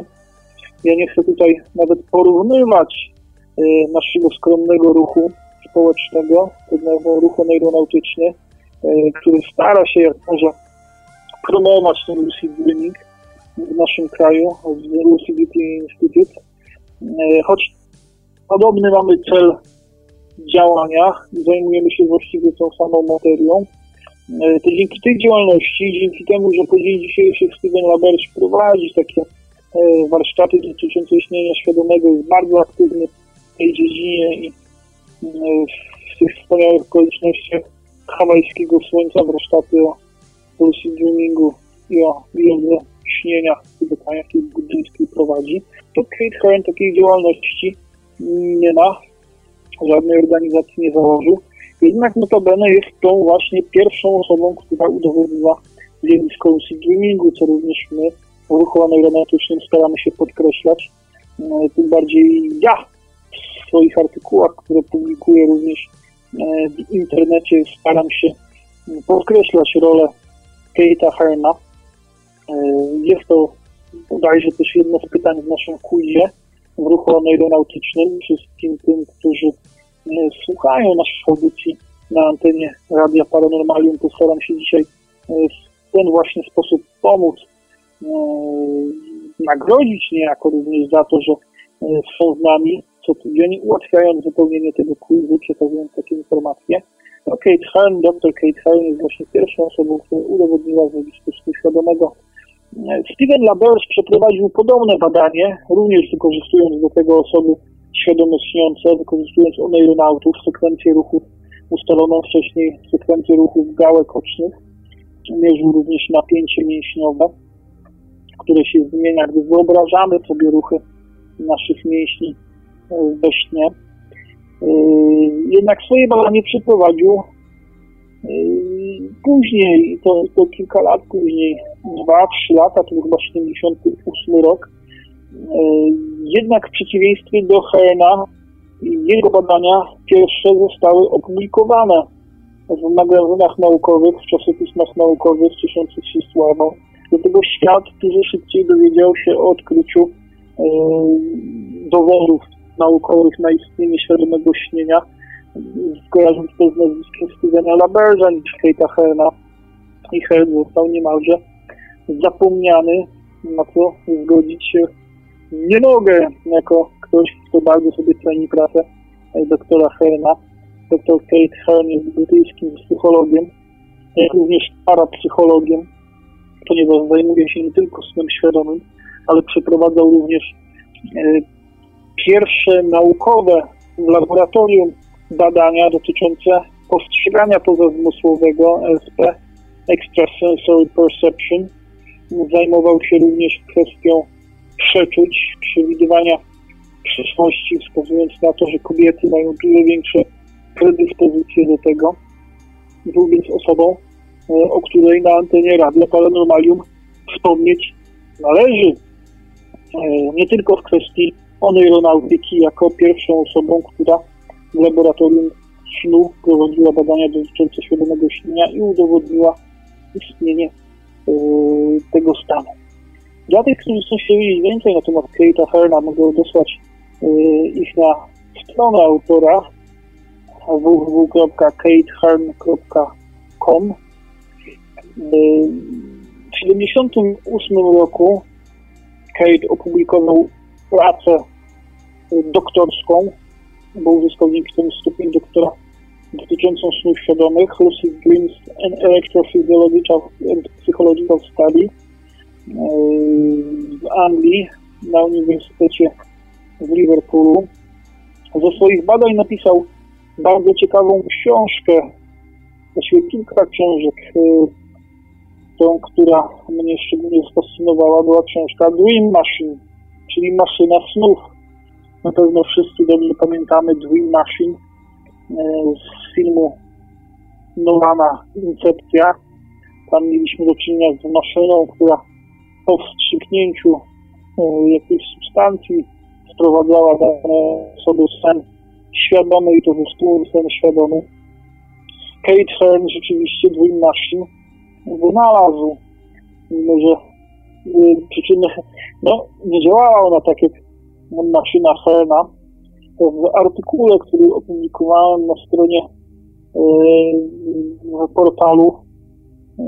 ja nie chcę tutaj nawet porównywać y, naszego skromnego ruchu społecznego, tego ruchu neuronautyczny, y, który stara się jak może promować ten lucid dreaming w naszym kraju, Lucidity Institute. Y, choć podobny mamy cel działania zajmujemy się właściwie tą samą materią, to dzięki tej działalności, dzięki temu, że po dzień dzisiejszy Steven Laberge prowadzi takie warsztaty dotyczące istnienia świadomego jest bardzo aktywny w tej dziedzinie i e, w tych wspaniałych okolicznościach hawajskiego słońca warsztaty o lucid dreamingu i o wiele śnienia w Tybetanie, jakiej buddyjskiej prowadzi. To Kate Hearn takiej działalności nie ma, żadnej organizacji nie założył. Jednak notabene jest tą właśnie pierwszą osobą, która udowodniła zjawisko lucid dreamingu, co również my ruchu neuronetycznym staramy się podkreślać. No, tym bardziej ja w swoich artykułach, które publikuję również e, w internecie, staram się podkreślać rolę Kate'a Herna. E, jest to bodajże też jedno z pytań w naszym quizie w ruchu neuronautycznym. Wszystkim tym, którzy e, słuchają naszych audycji na antenie Radia Paranormalium, postaram się dzisiaj w ten właśnie sposób pomóc nagrodzić niejako również za to, że e, są z nami co tydzień, ułatwiając wypełnienie tego quizu, przekazując takie informacje. No, Kate Hearn, dr Kate Hearn jest właśnie pierwszą osobą, która udowodniła zjawisko świadomego. E, Steven Laberge przeprowadził podobne badanie, również wykorzystując do tego osoby świadome śniące, wykorzystując oneironautów, sekwencję ruchów ustaloną wcześniej, sekwencję ruchów gałek ocznych. Mierzył również napięcie mięśniowe które się zmienia, gdy wyobrażamy sobie ruchy naszych mięśni e, we śnie. E, jednak swoje badanie przeprowadził e, później, to, to kilka lat później, dwa, trzy lata, to chyba 78 rok. Jednak w przeciwieństwie do Hena, jego badania pierwsze zostały opublikowane w magazynach naukowych, w czasopismach naukowych cieszących się sławą. Dlatego świat dużo szybciej dowiedział się o odkryciu e, dowodów naukowych na istnienie świadomego śnienia kojarząc to z nazwiskiem Stevena Laberza niż Kate'a Herna. I Hern został niemalże zapomniany, na co zgodzić się nie mogę, jako ktoś, kto bardzo sobie ceni pracę doktora Herna. Dr Kate Hern jest brytyjskim psychologiem, jak również parapsychologiem, ponieważ zajmuje się nie tylko snem świadomym, ale przeprowadzał również e, pierwsze naukowe w laboratorium badania dotyczące postrzegania pozazmysłowego SP, Extrasensory Perception. Zajmował się również kwestią przeczuć, przewidywania przyszłości, wskazując na to, że kobiety mają dużo większe predyspozycje do tego. Był więc osobą, o której na antenie Radia Paranormalium wspomnieć należy. E, nie tylko w kwestii oneironautyki, jako pierwszą osobą, która w laboratorium snu prowadziła badania dotyczące świadomego śnienia i udowodniła istnienie e, tego stanu. Dla tych, którzy chcą się wiedzieć więcej na temat Kate'a Herna, mogę odesłać ich na stronę autora www.katehern.com W 1978 roku Kate opublikował pracę doktorską, bo uzyskał dzięki temu stopień doktora dotyczącą snów świadomych Lucid Dreams and Electrophysiological and Psychological Study w Anglii na Uniwersytecie w Liverpoolu. Ze swoich badań napisał bardzo ciekawą książkę, właściwie kilka książek. Tą, która mnie szczególnie zafascynowała, była książka Dream Machine, czyli maszyna snów. Na pewno wszyscy dobrze pamiętamy Dream Machine z filmu Nolana Incepcja. Tam mieliśmy do czynienia z maszyną, która po wstrzyknięciu jakiejś substancji wprowadzała dane osoby sen świadomy i to był sen świadomy. Kate Hearn rzeczywiście Dream Machine wynalazł, mimo że y, przyczyny, no nie działała ona tak jak maszyna Hearna. W artykule, który opublikowałem na stronie y, portalu y,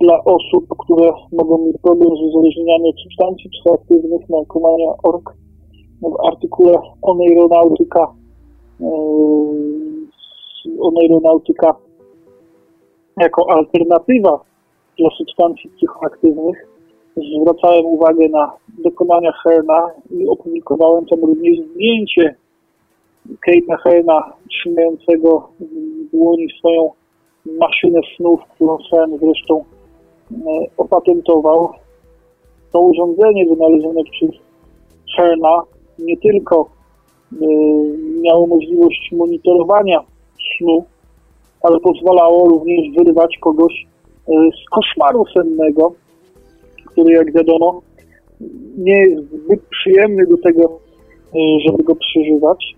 dla osób, które mogą mieć problem z uzależnieniem od substancji psychoaktywnych, narkomania.org, w artykule Oneironautyka oneironautyka jako alternatywa dla substancji psychoaktywnych. Zwracałem uwagę na dokonania Herna i opublikowałem tam również zdjęcie Kate'a Herna trzymającego w dłoni swoją maszynę snów, którą Hern zresztą e, opatentował. To urządzenie wynalezione przez Herna nie tylko y, miało możliwość monitorowania snu, ale pozwalało również wyrywać kogoś y, z koszmaru sennego, który jak wiadomo nie jest zbyt przyjemny do tego, y, żeby go przeżywać.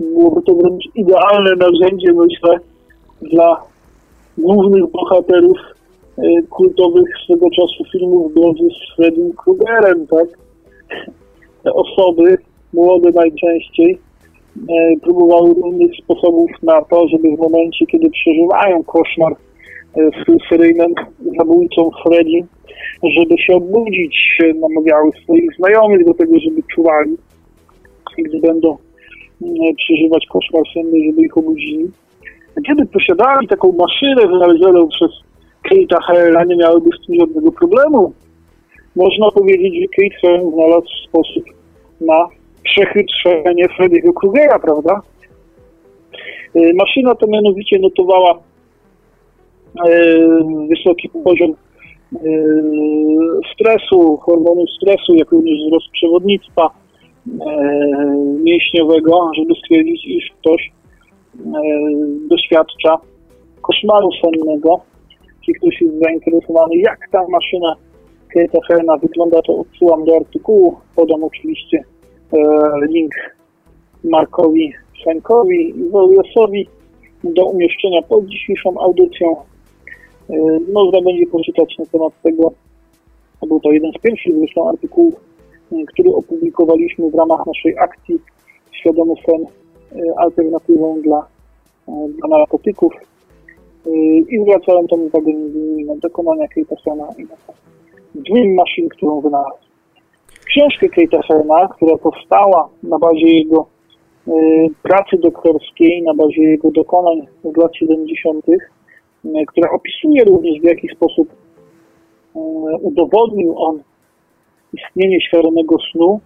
Byłoby to wręcz idealne narzędzie, myślę, dla głównych bohaterów kultowych swego czasu filmów grozy z Freddym Krugerem, tak? Te osoby, młode najczęściej, e, próbowały różnych sposobów na to, żeby w momencie, kiedy przeżywają koszmar e, z seryjnym zabójcą Freddy, żeby się obudzić, namawiały swoich znajomych do tego, żeby czuwali, gdy będą e, przeżywać koszmar senny, żeby ich obudzili. Kiedy posiadali taką maszynę wynalezioną przez Kate'a Herla, nie miałyby z tym żadnego problemu. Można powiedzieć, że Kate znalazł sposób na przechytrzenie Freddy'ego Krugera, prawda? Y, maszyna to mianowicie notowała y, wysoki poziom y, stresu, hormonów stresu, jak również wzrost przewodnictwa mięśniowego, żeby stwierdzić, iż ktoś doświadcza koszmaru sennego. Jeśli ktoś jest zainteresowany, jak ta maszyna Kate'a Herna wygląda, to odsyłam do artykułu. Podam oczywiście e, link Markowi Frankowi i Woliosowi do umieszczenia pod dzisiejszą audycją. E, można będzie poczytać na temat tego. Był to jeden z pierwszych zresztą artykułów, e, który opublikowaliśmy w ramach naszej akcji Świadomy Sen alternatywą dla dla narkotyków i zwracałem tam uwagę m.in. na dokonania Kejtasena i na Dream Machine, którą wynalazł. Książkę Kejtasena, która powstała na bazie jego pracy doktorskiej, na bazie jego dokonań z lat 70., która opisuje również w jaki sposób udowodnił on istnienie świadomego snu,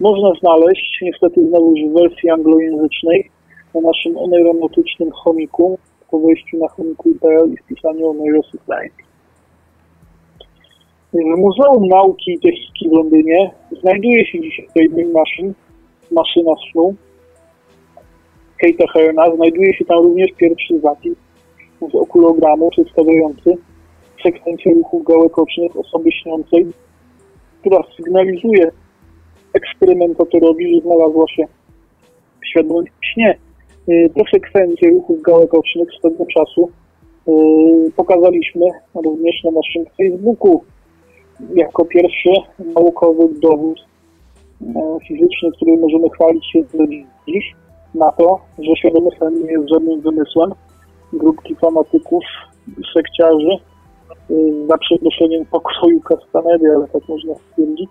można znaleźć niestety znowu w wersji anglojęzycznej na naszym oneironautycznym chomiku po wejściu na chomiku.pl i wpisaniu Oneiro Society. W Muzeum Nauki i Techniki w Londynie znajduje się dzisiaj Dream Machine, maszyna snu Kate'a Herna. Znajduje się tam również pierwszy zapis z okulogramu przedstawiający sekwencję ruchów gałek ocznych osoby śniącej, która sygnalizuje eksperymentatorowi, że znalazła się w świadomym śnie. Te sekwencje ruchów gałek ocznych z tego czasu pokazaliśmy również na naszym Facebooku jako pierwszy naukowy dowód fizyczny, który możemy chwalić się dziś na to, że świadomy sen nie jest żadnym wymysłem grupki fanatyków, sekciarzy za przeproszeniem pokoju Castanedy, ale tak można stwierdzić,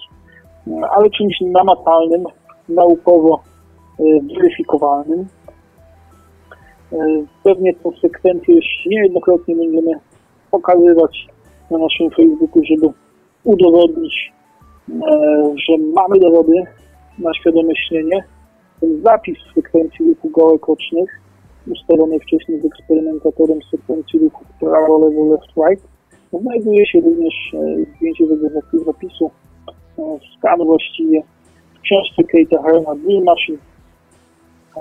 ale czymś namacalnym, naukowo weryfikowalnym. Pewnie konsekwencje niejednokrotnie będziemy pokazywać na naszym Facebooku, żeby udowodnić, że mamy dowody na świadome śnienie. Ten zapis sekwencji ruchu gałek ocznych, ustalony wcześniej z eksperymentatorem sekwencji ruchu prawo, lewo, left, right, znajduje się również zdjęcie tego zapisu, skan właściwie w książce Kate'a Herna Dream Machine,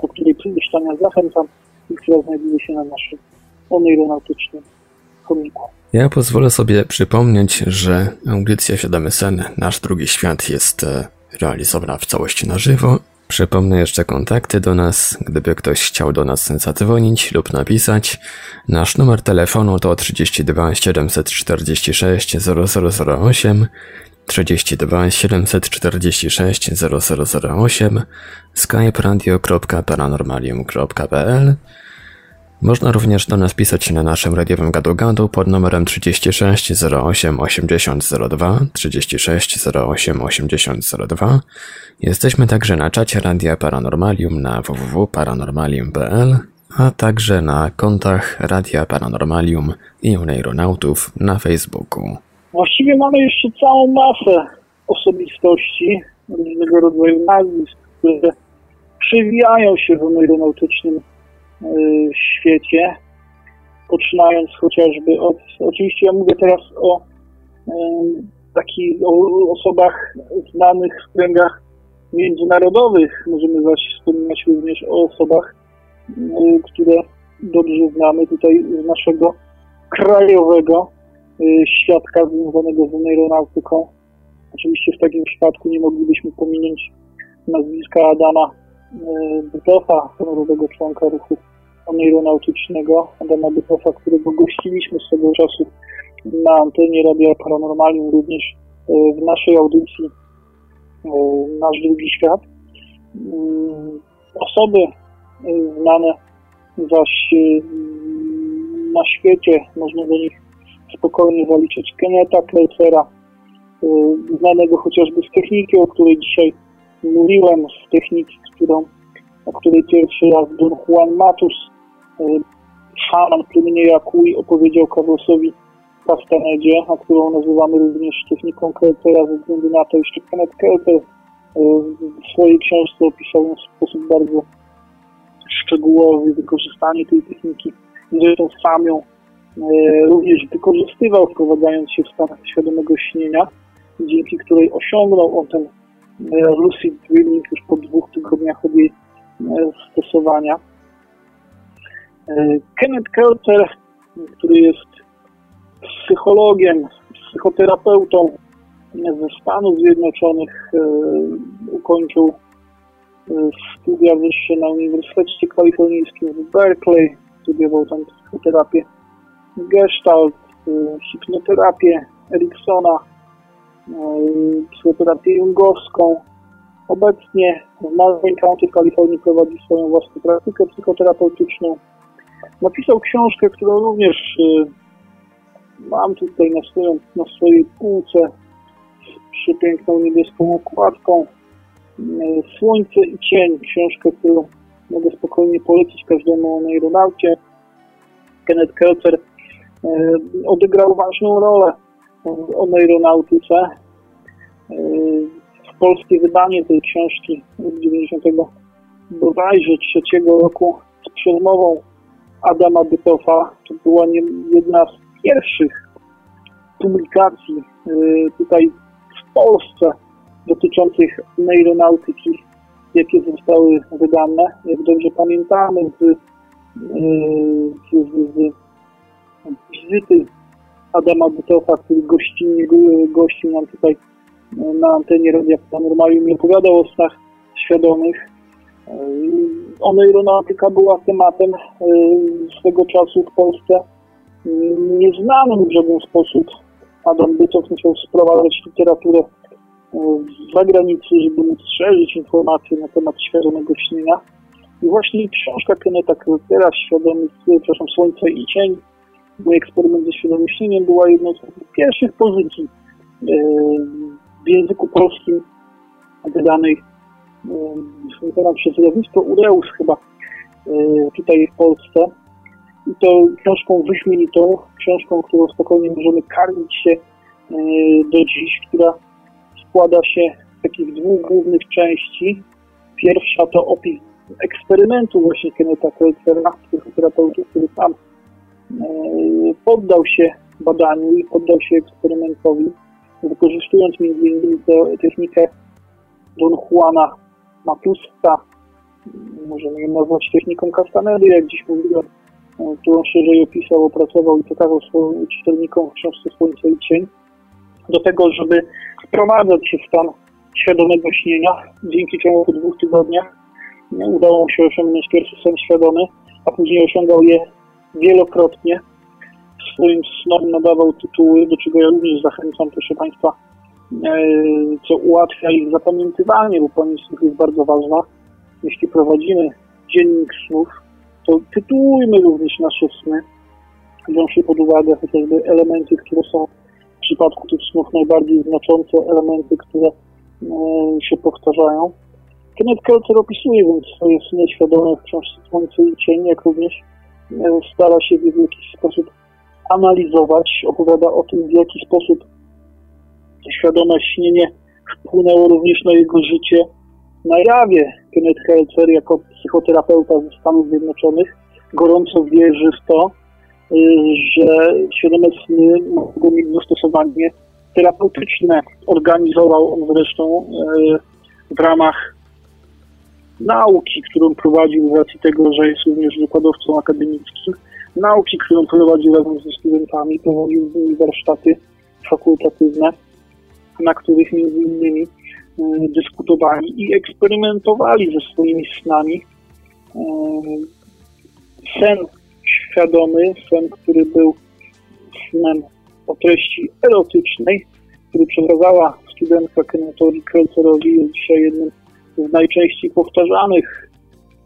do której przeczytania zachęcam i która znajduje się na naszym oneironautycznym komiku. Ja pozwolę sobie przypomnieć, że audycja Świadomy Sen, Nasz Drugi Świat jest realizowana w całości na żywo. Przypomnę jeszcze kontakty do nas, gdyby ktoś chciał do nas zadzwonić lub napisać. Nasz numer telefonu to 32 746 0008 32 746 0008 skype radio.paranormalium.pl Można również do nas pisać na naszym radiowym gadu-gadu pod numerem 36 08 80 02 36 08 80 02. Jesteśmy także na czacie Radia Paranormalium na www.paranormalium.pl, a także na kontach Radia Paranormalium i Neuronautów na Facebooku. Właściwie mamy jeszcze całą masę osobistości, różnego rodzaju nazwisk, które przewijają się w neuronautycznym y, świecie, poczynając chociażby od, oczywiście ja mówię teraz o y, takich osobach znanych w kręgach międzynarodowych, możemy zaś wspominać również o osobach, y, które dobrze znamy tutaj z naszego krajowego świadka związanego z neuronautyką. Oczywiście w takim przypadku nie moglibyśmy pominąć nazwiska Adama Bytofa, honorowego członka ruchu neuronautycznego, Adama Bytofa, którego gościliśmy swego czasu na antenie Radia Paranormalium, również w naszej audycji Nasz Drugi Świat. Osoby znane zaś na świecie, można do nich spokojnie zaliczyć Keneta Kreutzera, znanego chociażby z techniki, o której dzisiaj mówiłem, z techniki, którą, o której pierwszy raz Don Juan Matus, szaman plemienia Jakui, opowiedział Carlosowi Castanedzie, a którą nazywamy również techniką Kreutzera ze względu na to, iż Kenneth Kreutzer w swojej książce opisał w sposób bardzo szczegółowy wykorzystanie tej techniki. Zresztą sam ją również wykorzystywał, wprowadzając się w stan świadomego śnienia, dzięki której osiągnął on ten lucid dreaming już po dwóch tygodniach od jej stosowania. Kenneth Kelter, który jest psychologiem, psychoterapeutą ze Stanów Zjednoczonych, ukończył studia wyższe na Uniwersytecie Kalifornijskim w Berkeley, studiował tam psychoterapię gestalt, hipnoterapię Eriksona, psychoterapię jungowską. Obecnie w Malvern County Kalifornii prowadzi swoją własną praktykę psychoterapeutyczną. Napisał książkę, którą również y, mam tutaj na, swoją, na swojej półce z przepiękną niebieską okładką. Y, Słońce i cień, książkę, którą mogę spokojnie polecić każdemu aeronaucie. Kenneth Kelcer y, odegrał ważną rolę o aeronautyce. Polskie wydanie tej książki z 90 bodajże trzeciego roku z przemową Adama Bytofa. To była nie, jedna z pierwszych publikacji y, tutaj w Polsce dotyczących aeronautyki, jakie zostały wydane. Jak dobrze pamiętamy, z, y, z, z, z wizyty Adama Bytofa, który gościnnie gościł nam tutaj na antenie Radia Paranormalium i opowiadał o snach świadomych. Aeronautyka była tematem swego czasu w Polsce nieznanym w żaden sposób. Adam Bycow musiał sprowadzać literaturę z zagranicy, żeby móc szerzyć informacje na temat świadomego śnienia. I właśnie książka Keneta Krotera, Świadomy, przepraszam, Słońce i Cień, mój eksperyment ze świadomym śnieniem była jedną z pierwszych pozycji w języku polskim wydanej wykonał przez wydawnictwo Ureus chyba tutaj w Polsce. I to książką wyśmienitą, książką, którą spokojnie możemy karmić się do dziś, która składa się z takich dwóch głównych części. Pierwsza to opis eksperymentu właśnie Keneta Kreutzera, psychoterapeuty, który sam poddał się badaniu i poddał się eksperymentowi, wykorzystując m.in. technikę Don Juana Matusta, możemy ją nazwać techniką Castanedy, jak dziś mówiłem, którą szerzej opisał, opracował i pokazał swoim czytelnikom w książce Słońce i Cień, do tego, żeby wprowadzać się w stan świadomego śnienia, dzięki czemu po dwóch tygodniach udało mu się osiągnąć pierwszy sen świadomy, a później osiągał je wielokrotnie. Swoim snom nadawał tytuły, do czego ja również zachęcam, proszę Państwa, co ułatwia ich zapamiętywanie, bo pamięć snów jest bardzo ważna. Jeśli prowadzimy dziennik snów, to tytułujmy również nasze sny, wziąwszy pod uwagę chociażby elementy, które są w przypadku tych snów najbardziej znaczące, elementy, które się powtarzają. Kenneth Kelcer opisuje więc swoje sny świadome w książce Słońce i Cień, jak również stara się w jakiś sposób analizować, opowiada o tym, w jaki sposób świadome śnienie wpłynęło również na jego życie na jawie. Kenneth Helzer jako psychoterapeuta ze Stanów Zjednoczonych gorąco wierzy w to, y, że świadome sny mogą mieć zastosowanie terapeutyczne. Organizował on zresztą y, w ramach nauki, którą prowadził z racji tego, że jest również wykładowcą akademickim, nauki, którą prowadził razem ze studentami, prowadził z nimi warsztaty fakultatywne na których między innymi e, dyskutowali i eksperymentowali ze swoimi snami. E, sen świadomy, sen, który był snem o treści erotycznej, który przekazała studentka Kenetowi Kreuzerowi, jest dzisiaj jednym z najczęściej powtarzanych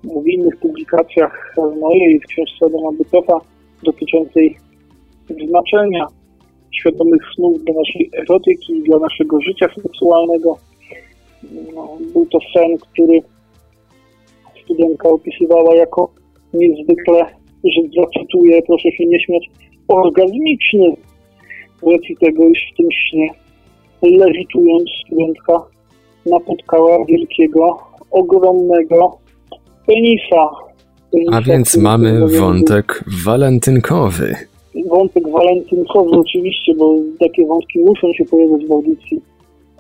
w innych publikacjach mojej w książce Adama Bytowa dotyczącej znaczenia świadomych snów dla naszej erotyki, dla naszego życia seksualnego. No, był to sen, który studentka opisywała jako niezwykle, że zacytuję, proszę się nie śmiać, orgazmiczny. Z racji tego, iż w tym śnie lewitując studentka napotkała wielkiego, ogromnego penisa. penisa A więc mamy wątek walentynkowy wątek walentynkowy oczywiście, bo takie wątki muszą się pojawiać w audycji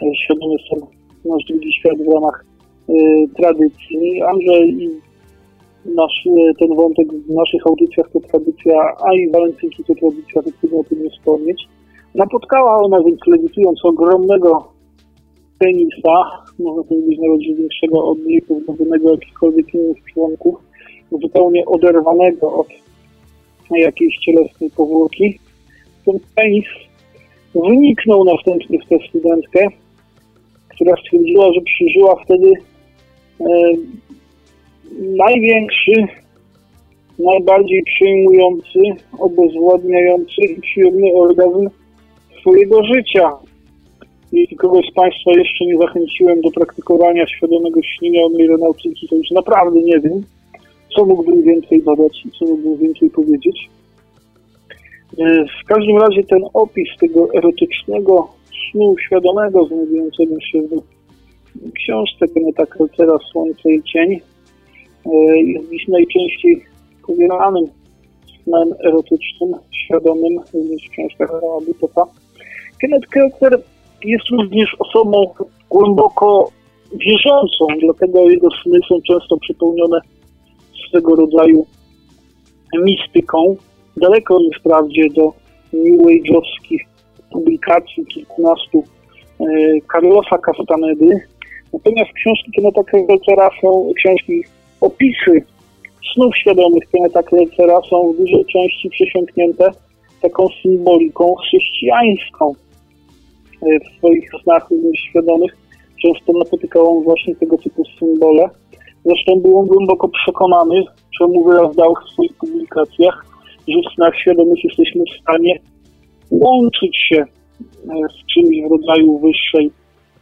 e, Świadomy Sen, nasz drugi świat w ramach y, tradycji. Andrzej i nasz, e, ten wątek w naszych audycjach to tradycja, a i walentynki to tradycja, to trudno o tym nie wspomnieć. Napotkała ona więc lewitując ogromnego penisa, można powiedzieć nawet, że większego od niej, pozbawionego jakichkolwiek innych członków, zupełnie oderwanego od jakiejś cielesnej powłoki. Ten penis wyniknął następnie w tę studentkę, która stwierdziła, że przeżyła wtedy e, największy najbardziej przejmujący, obezwładniający i przyjemny orgazm swojego życia. Jeśli kogoś z Państwa jeszcze nie zachęciłem do praktykowania świadomego śnienia od aeronautyki, to już naprawdę nie wiem, co mógłbym więcej dodać i co mógłbym więcej powiedzieć. E, w każdym razie ten opis tego erotycznego snu świadomego znajdującego się w książce Keneta Krocera Słońce i Cień e, jest dziś najczęściej powielanym snem erotycznym, świadomym, również w książkach Roa Butofa. Kenneth Kelcer jest również osobą głęboko wierzącą, dlatego jego sny są często przepełnione swego rodzaju mistyką. Daleko nie wprawdzie do New Age'owskich publikacji kilkunastu e, Carlosa Castanedy. Natomiast książki Keneta Kelcera są książki, opisy snów świadomych Keneta Kelcera są w dużej części przesiąknięte taką symboliką chrześcijańską. E, w swoich snach świadomych często napotykał on właśnie tego typu symbole. Zresztą był on głęboko przekonany, czemu wyraz dał w swoich publikacjach, że w snach świadomych jesteśmy w stanie łączyć się e, z czymś w rodzaju wyższej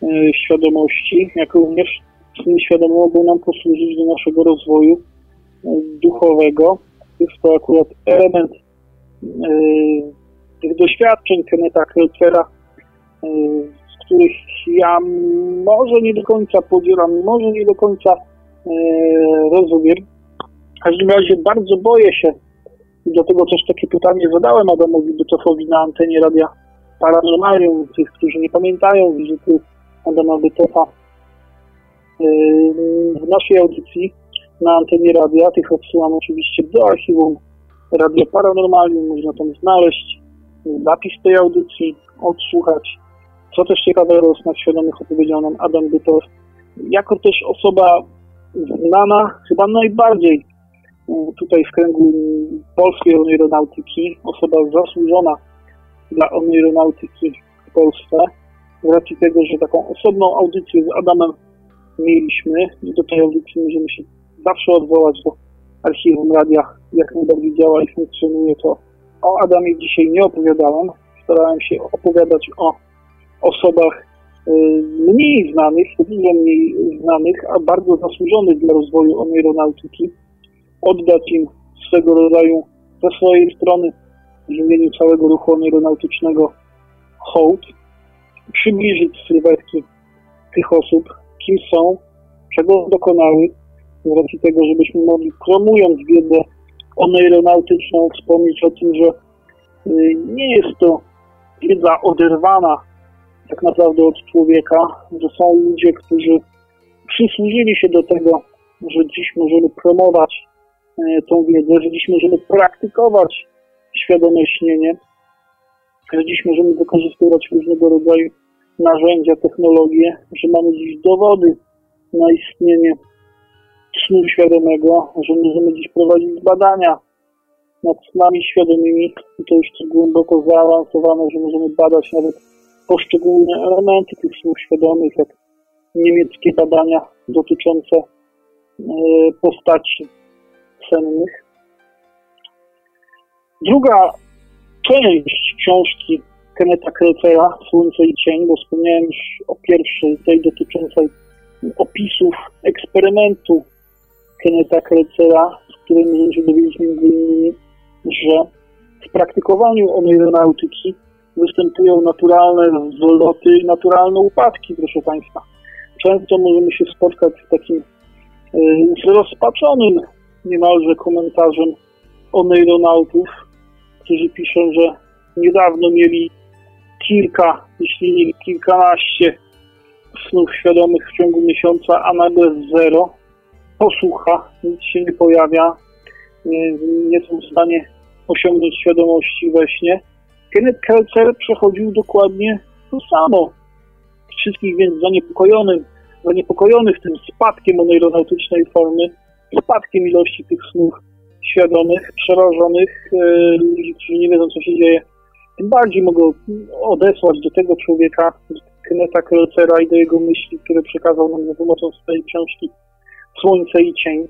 e, świadomości, jak również sny świadome mogą nam posłużyć do naszego rozwoju duchowego. Jest to akurat element tych doświadczeń Keneta Kreutzera, z których ja może nie do końca podzielam, może nie do końca rozumiem. W każdym razie bardzo boję się, dlatego też takie pytanie zadałem Adamowi Bytofowi na antenie Radia Paranormalium. Tych, którzy nie pamiętają wizyty Adama Bytofa w naszej audycji na antenie radia. Tych odsyłam oczywiście do archiwum Radio Paranormalium. Można tam znaleźć zapis tej audycji, odsłuchać. Co też ciekawe, o snach świadomych opowiedział nam Adam Bytow. Jako też osoba znana chyba najbardziej tutaj w kręgu polskiej oneironautyki, osoba zasłużona dla oneironautyki w Polsce, z racji tego, że taką osobną audycję z Adamem mieliśmy i do tej audycji możemy się zawsze odwołać do archiwum radia, jak najbardziej działa i funkcjonuje to. O Adamie dzisiaj nie opowiadałem, starałem się opowiadać o osobach mniej znanych, dużo mniej znanych, a bardzo zasłużonych dla rozwoju oneironautyki, oddać im swego rodzaju ze swojej strony w imieniu całego ruchu oneironautycznego hołd, przybliżyć sylwetki tych osób, kim są, czego dokonały, z racji tego, żebyśmy mogli, promując wiedzę oneironautyczną, wspomnieć o tym, że y, nie jest to wiedza oderwana tak naprawdę od człowieka, że są ludzie, którzy przysłużyli się do tego, że dziś możemy promować y, tą wiedzę, że dziś możemy praktykować świadome śnienie, że dziś możemy wykorzystywać różnego rodzaju narzędzia, technologie, że mamy dziś dowody na istnienie snu świadomego, że możemy dziś prowadzić badania nad snami świadomymi. I to już tak głęboko zaawansowane, że możemy badać nawet poszczególne elementy tych snów świadomych, jak niemieckie badania dotyczące e, postaci sennych. Druga część książki Keneta Krelcera, Słońce i Cień, bo wspomniałem już o pierwszej, tej dotyczącej opisów eksperymentu Keneta Krelcera, z którym się innymi, że w praktykowaniu oneironautyki występują naturalne zloty i naturalne upadki, proszę Państwa. Często możemy się spotkać z takim zrozpaczonym niemalże komentarzem oneironautów, którzy piszą, że niedawno mieli kilka, jeśli nie kilkanaście snów świadomych w ciągu miesiąca, a nagle zero posłucha, nic się nie pojawia, nie są w stanie osiągnąć świadomości we śnie. Kenneth Kelcer przechodził dokładnie to samo. Wszystkich więc zaniepokojonych, zaniepokojonych tym spadkiem oneironautycznej formy, spadkiem ilości tych snów świadomych, przerażonych e, ludzi, którzy nie wiedzą, co się dzieje, tym bardziej mogą odesłać do tego człowieka, Kenneta Kelcera i do jego myśli, które przekazał nam za pomocą swojej książki Słońce i Cień.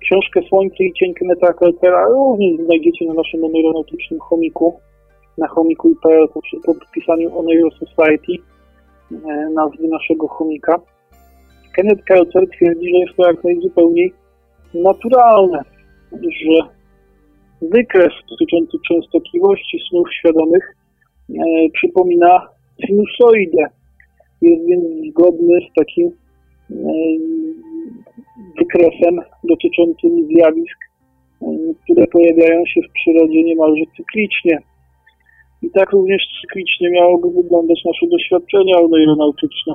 Książkę Słońce i Cień Kenneta Keltera również znajdziecie na naszym aeronautycznym chomiku, na chomiku.pl po podpisaniu Oneiro Society e, nazwy naszego chomika. Kenneth Kelter twierdzi, że jest to jak najzupełniej naturalne, że wykres dotyczący częstotliwości snów świadomych e, przypomina sinusoidę. Jest więc zgodny z takim e, wykresem dotyczącym zjawisk, e, które pojawiają się w przyrodzie niemalże cyklicznie. I tak również cyklicznie miałoby wyglądać nasze doświadczenia aeronautyczne.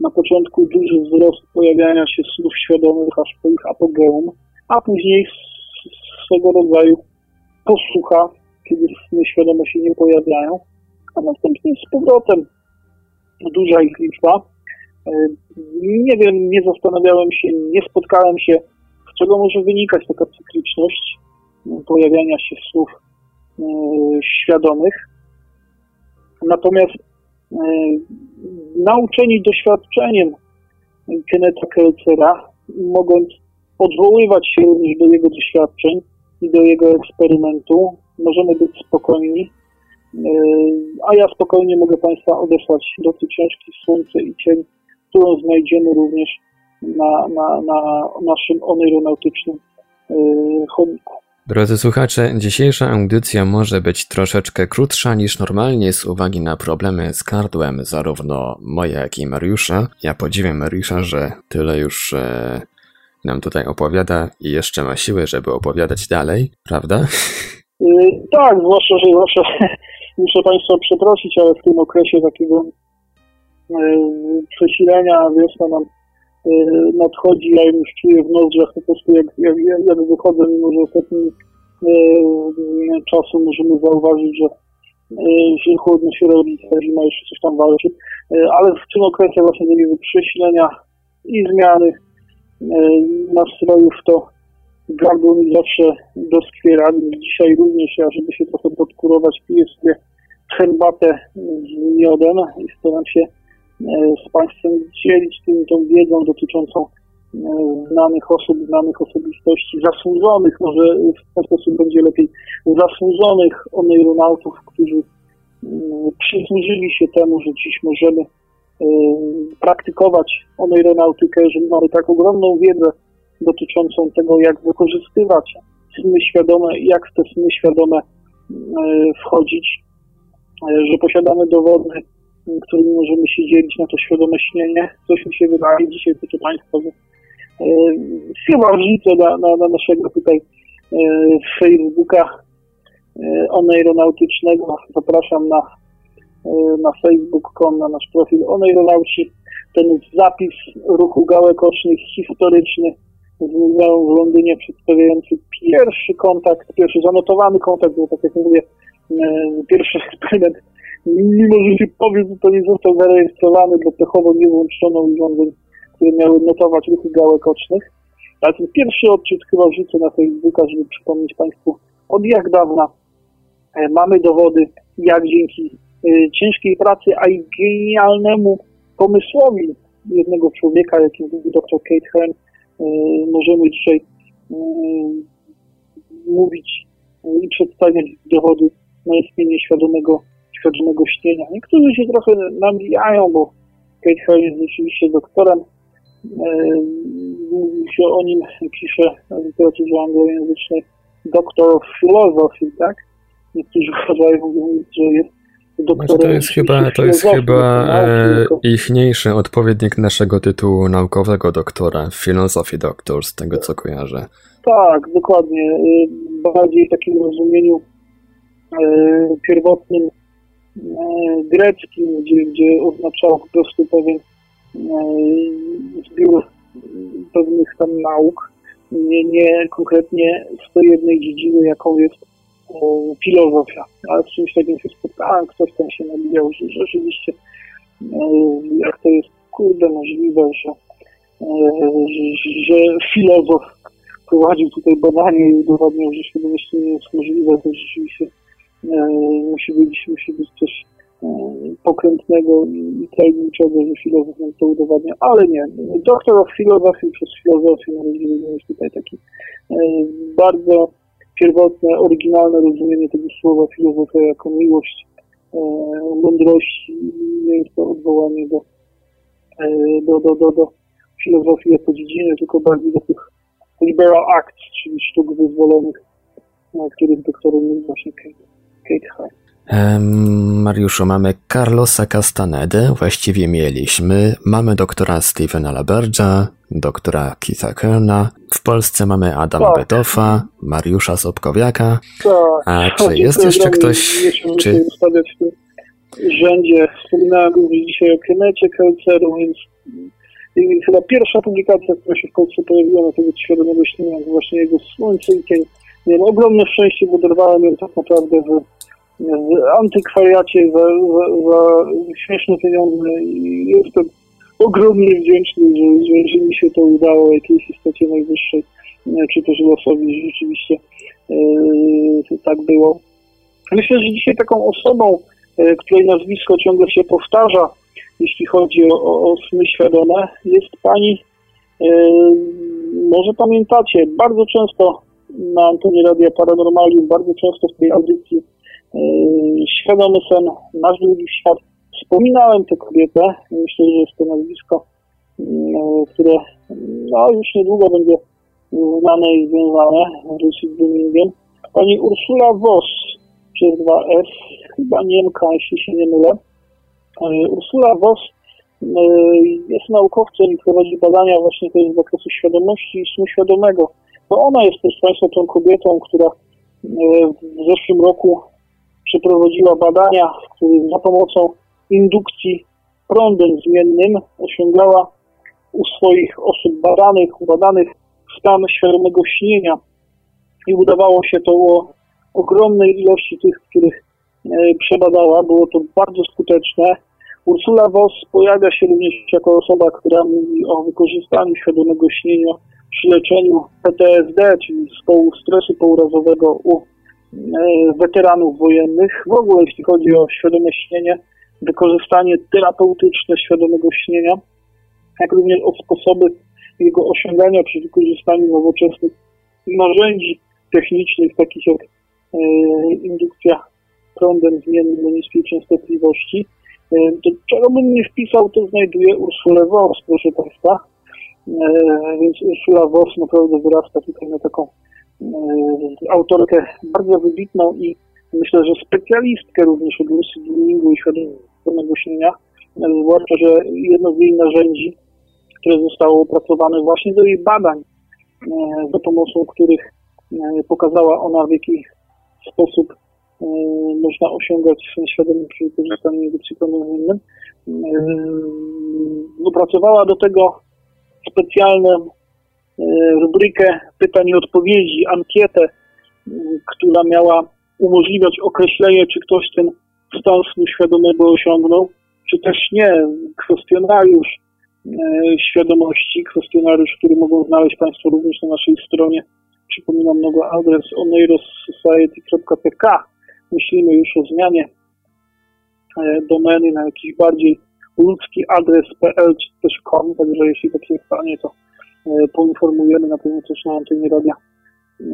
Na początku duży wzrost pojawiania się snów świadomych aż po ich apogeum, a później swego rodzaju posłucha, kiedy sny świadome się nie pojawiają, a następnie z powrotem duża ich liczba. E, nie wiem, nie zastanawiałem się, nie spotkałem się, z czego może wynikać taka cykliczność pojawiania się słów świadomych. Natomiast e, nauczeni doświadczeniem Keneta Kelcera, mogąc odwoływać się również do jego doświadczeń i do jego eksperymentu, możemy być spokojni, a ja spokojnie mogę Państwa odesłać do tej książki Słońce i Cień, którą znajdziemy również na, na, na naszym oneironautycznym chomiku. Drodzy słuchacze, dzisiejsza audycja może być troszeczkę krótsza niż normalnie z uwagi na problemy z gardłem zarówno moje, jak i Mariusza. Ja podziwiam Mariusza, że tyle już e, nam tutaj opowiada i jeszcze ma siły, żeby opowiadać dalej, prawda? Yy, tak, zwłaszcza, że muszę Państwa przeprosić, ale w tym okresie takiego yy, przesilenia wiosna nam nadchodzi, ja już czuję w nozdrzach po prostu jak, jak, jak wychodzę, mimo że ostatnim yy, czasu możemy zauważyć, że że chłodno się robi, zima jeszcze coś tam walczy, ale w tym okresie właśnie takiego przesilenia i zmiany nastrojów to gardło mi zawsze doskwiera. Dzisiaj również ja, żeby się trochę podkurować, piję sobie herbatę z miodem i staram się z Państwem dzielić tym, tą wiedzą dotyczącą znanych osób, znanych osobistości, zasłużonych, może w ten sposób będzie lepiej, zasłużonych oneironautów, którzy przysłużyli się temu, że dziś możemy praktykować oneironautykę, że mamy tak ogromną wiedzę dotyczącą tego, jak wykorzystywać sny świadome, jak w te sny świadome wchodzić, że posiadamy dowody, którymi możemy się dzielić na to świadome śnienie. Coś mi się wydaje dzisiaj, proszę Państwa, że chyba wrzucę na, na, na naszego tutaj Facebooka oneironautycznego. Zapraszam na na facebook.com, na nasz profil Oneironauci. Ten zapis ruchu gałek ocznych historyczny z Muzeum w Londynie przedstawiający pierwszy kontakt, pierwszy zanotowany kontakt, bo tak jak mówię, pierwszy eksperyment, mimo że się powie, że to nie został zarejestrowany, bo pechowo nie włączono urządzeń, które miały notować ruchy gałek ocznych. Ale ten pierwszy odczyt chyba wrzucę na Facebooka, żeby przypomnieć Państwu, od jak dawna mamy dowody, jak dzięki Y, ciężkiej pracy, a i genialnemu pomysłowi jednego człowieka, jakim był dr Kate Hearn, y, możemy dzisiaj mówić i przedstawiać dowody na istnienie świadomego, świadomego śnienia. Niektórzy się trochę namijają, bo Kate Hearn jest rzeczywiście doktorem. Mówi się o nim, pisze w literaturze anglojęzycznej Doctor of Philosophy, tak? Niektórzy uważają, że jest doktorem. To jest chyba, to jest chyba e, ichniejszy odpowiednik naszego tytułu naukowego doktora, Philosophy Doctor, z tego co kojarzę. Tak, dokładnie. E, bardziej w takim rozumieniu e, pierwotnym e, greckim, gdzie, gdzie oznaczał po prostu pewien e, zbiór pewnych tam nauk, nie, nie konkretnie z tej jednej dziedziny, jaką jest filozofia. Ale z czymś takim się spotkałem, ktoś tam się nabijał, że rzeczywiście jak to jest kurde możliwe, że, że filozof prowadził tutaj badanie i udowodnił, że nie jest możliwe, to rzeczywiście musi być, musi być coś pokrętnego i tajemniczego, że filozof nam to udowadnia, ale nie. Doktor of Philosophy przez filozofię należy tutaj taki bardzo pierwotne, oryginalne rozumienie tego słowa filozofia jako miłość, mądrości. Nie jest to odwołanie do, do, do, do, do filozofii jako dziedziny, tylko bardziej do tych liberal acts, czyli sztuk wyzwolonych, których doktorem jest właśnie Kate, Mariuszu, mamy Carlosa Castanedę, właściwie mieliśmy. Mamy doktora Stevena Laberga, doktora Keitha Kerna. W Polsce mamy Adama tak. Betoffa, Mariusza Sobkowiaka. Tak. A czy jest jeszcze ktoś... Czy... ustawiać w tym rzędzie. Wspominałem również dzisiaj o Kenecie Kelceru, więc chyba pierwsza publikacja, która się w Polsce pojawiła na tego świadomego śnienia, właśnie jego Słońce i. Miałem ogromne szczęście, bo dorwałem ją tak naprawdę w w antykwariacie za, za, za śmieszne pieniądze i jestem ogromnie wdzięczny, że, że, że mi się to udało jakiejś istocie najwyższej, czy też losowi, że rzeczywiście e, tak było. Myślę, że dzisiaj taką osobą, e, której nazwisko ciągle się powtarza, jeśli chodzi o, o, o sny świadome, jest pani, e, może pamiętacie, bardzo często na antenie Radia Paranormalium, bardzo często w tej audycji Yy, świadomy sen, nasz drugi świat. Wspominałem tę kobietę, myślę, że jest to nazwisko, yy, które no, już niedługo będzie znane i związane z Bloomingiem. Pani Ursula Voss przez 2S, chyba Niemka, jeśli się nie mylę. Yy, Ursula Voss jest naukowcem i prowadzi badania właśnie też z zakresu świadomości i snu świadomego. To ona jest też Państwa tą kobietą, która w zeszłym roku przeprowadziła badania, w których za pomocą indukcji prądem zmiennym osiągała u swoich osób badanych, ubadanych stan świadomego śnienia i udawało się to o ogromnej ilości tych, których e, przebadała. Było to bardzo skuteczne. Ursula Voss pojawia się również jako osoba, która mówi o wykorzystaniu świadomego śnienia przy leczeniu PTSD, czyli zespołu stresu pourazowego u E, weteranów wojennych. W ogóle jeśli chodzi o świadome śnienie, wykorzystanie terapeutyczne świadomego śnienia, jak również o sposoby jego osiągania przy wykorzystaniu nowoczesnych narzędzi technicznych, takich jak e, indukcja prądem zmiennym do niskiej częstotliwości. E, to czego bym nie wpisał, to znajduję Ursulę Voss, proszę Państwa. E, więc Ursula Voss naprawdę wyrasta tutaj na taką E, autorkę bardzo wybitną i myślę, że specjalistkę również od lucid dreamingu i świadomego śnienia, e, zwłaszcza, że jedno z jej narzędzi, które zostało opracowane właśnie do jej badań, za pomocą których pokazała ona, w jaki sposób można osiągać świadomy przy wykorzystaniu indukcji innym. Opracowała do tego specjalne E, rubrykę pytań i odpowiedzi, ankietę, która miała umożliwiać określenie, czy ktoś ten stan snu świadomego osiągnął, czy też nie. Kwestionariusz e, świadomości, kwestionariusz, który mogą znaleźć Państwo również na naszej stronie. Przypominam nowy adres oneirosociety.pk. Myślimy już o zmianie e, domeny na jakiś bardziej ludzki adres pl czy też com, także jeśli tak się stanie, to E, poinformujemy na pewno też na antenie radia e,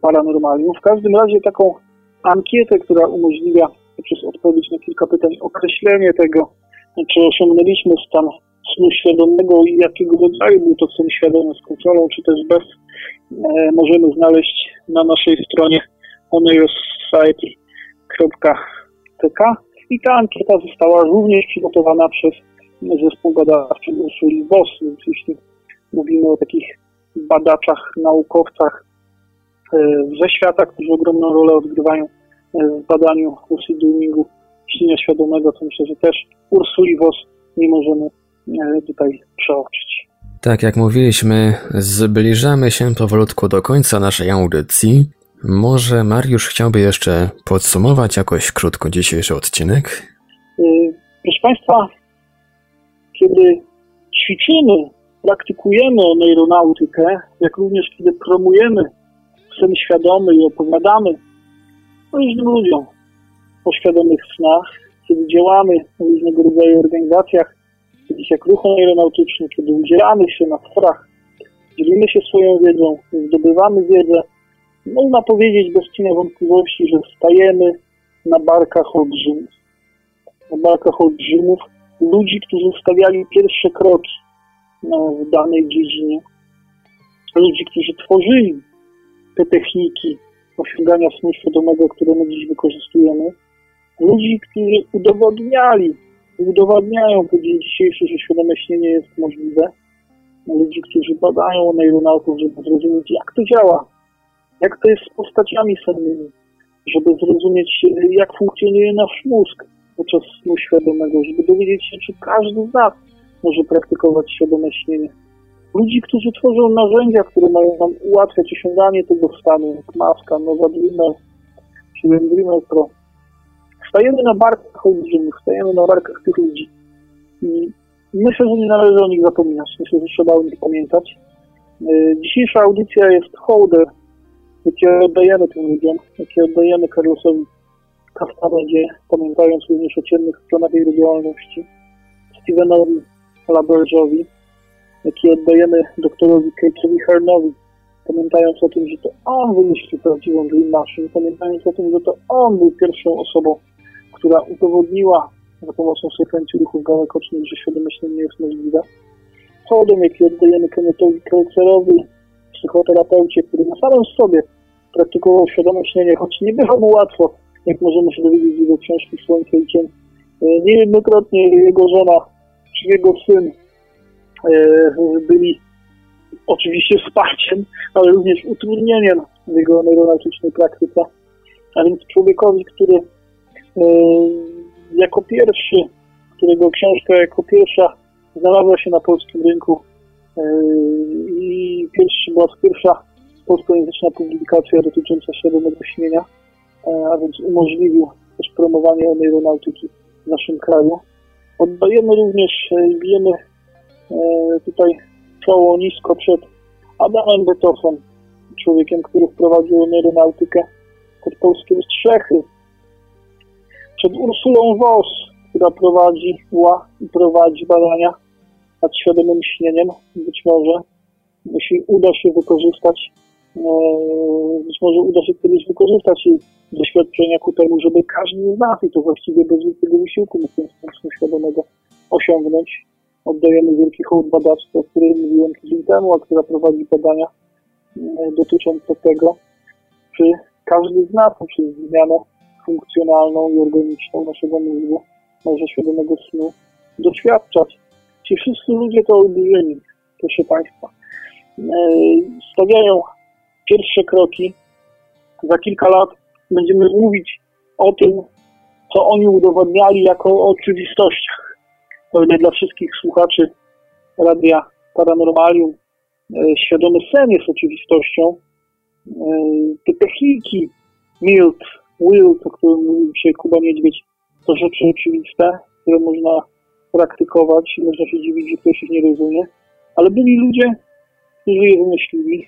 paranormalium. W każdym razie taką ankietę, która umożliwia przez odpowiedź na kilka pytań określenie tego, czy osiągnęliśmy stan snu świadomego i jakiego rodzaju był to sen świadomy z kontrolą, czy też bez, e, możemy znaleźć na naszej stronie onersociety.tk i ta ankieta została również przygotowana przez zespół badawczy Ursuli więc jeśli Mówimy o takich badaczach, naukowcach e, ze świata, którzy ogromną rolę odgrywają e, w badaniu lucid dreamingu śnienia świadomego, to myślę, że też Ursuli Voss nie możemy e, tutaj przeoczyć. Tak jak mówiliśmy, zbliżamy się powolutku do końca naszej audycji. Może Mariusz chciałby jeszcze podsumować jakoś krótko dzisiejszy odcinek? Proszę Państwa, kiedy ćwiczymy praktykujemy neuronautykę, jak również kiedy promujemy sen świadomy i opowiadamy różnym ludziom o świadomych snach, kiedy działamy w różnego rodzaju organizacjach, takich jak ruch aeronautyczny, kiedy udzielamy się na forach dzielimy się swoją wiedzą, zdobywamy wiedzę. Można powiedzieć bez cienia wątpliwości, że stajemy na barkach olbrzymów. Na barkach olbrzymów, ludzi, którzy stawiali pierwsze kroki w danej dziedzinie. Ludzi, którzy tworzyli te techniki osiągania snu świadomego, które my dziś wykorzystujemy. Ludzi, którzy udowodniali, udowadniają po dzień dzisiejszy, że świadome śnienie jest możliwe. Ludzi, którzy badają neuronautów, żeby zrozumieć, jak to działa, jak to jest z postaciami sennymi, żeby zrozumieć, jak funkcjonuje nasz mózg podczas snu świadomego, żeby dowiedzieć się, czy każdy z nas może praktykować świadome śnienie. Ludzi, którzy tworzą narzędzia, które mają nam ułatwiać osiąganie tego stanu, jak maska, nowa Dreamer, czy Dreamer Pro. Stajemy na barkach olbrzymów, stajemy na barkach tych ludzi. I myślę, że nie należy o nich zapominać. Myślę, że trzeba o nich pamiętać. E, dzisiejsza audycja jest hołder, jaki oddajemy tym ludziom, jaki oddajemy Carlosowi Castanedzie, pamiętając również o ciemnych stronach jego działalności, Stevenowi Laberge'owi, jaki oddajemy doktorowi Kate'owi Hernowi, pamiętając o tym, że to on wymyślił prawdziwą Dream Machine, pamiętając o tym, że to on był pierwszą osobą, która udowodniła za pomocą sekwencji ruchów gałek ocznych, że świadome śnienie jest możliwe. Chodem, jaki oddajemy Kennethowi Kreuzerowi, psychoterapeucie, który na samym sobie praktykował świadome śnienie, choć nie było mu łatwo, jak możemy się dowiedzieć z jego książki Słońce i Cień. E, niejednokrotnie jego żona czy jego syn e, byli oczywiście wsparciem, ale również utrudnieniem jego neuronautycznej praktyce. A więc człowiekowi, który e, jako pierwszy, którego książka jako pierwsza znalazła się na polskim rynku i pierwszy, była pierwsza polskojęzyczna publikacja dotycząca świadomego śnienia, a więc umożliwił też promowanie neuronautyki w naszym kraju. Oddajemy również, bijemy tutaj czoło nisko przed Adamem Betosem, człowiekiem, który wprowadził neuronautykę pod polskie strzechy. Przed Ursulą Voss, która prowadzi ła i prowadzi badania nad świadomym śnieniem. Być może, jeśli uda się wykorzystać, być może uda się kiedyś wykorzystać doświadczenia ku temu, żeby każdy z nas, i to właściwie bez wielkiego wysiłku, sposób świadomego osiągnąć. Oddajemy wielki hołd badaczce, o której mówiłem tydzień temu, a która prowadzi badania dotyczące tego, czy każdy z nas przez zmianę funkcjonalną i organiczną naszego mózgu może świadomego snu doświadczać. Ci wszyscy ludzie to olbrzymi, proszę Państwa. Stawiają pierwsze kroki. Za kilka lat będziemy mówić o tym, co oni udowadniali jako o oczywistościach. Pewnie dla wszystkich słuchaczy Radia Paranormalium e, świadomy sen jest oczywistością. E, te techniki MILT, WILT, o którym mówił dzisiaj Kuba Niedźwiedź, to rzeczy oczywiste, które można praktykować i można się dziwić, że ktoś ich nie rozumie. Ale byli ludzie, którzy je wymyślili,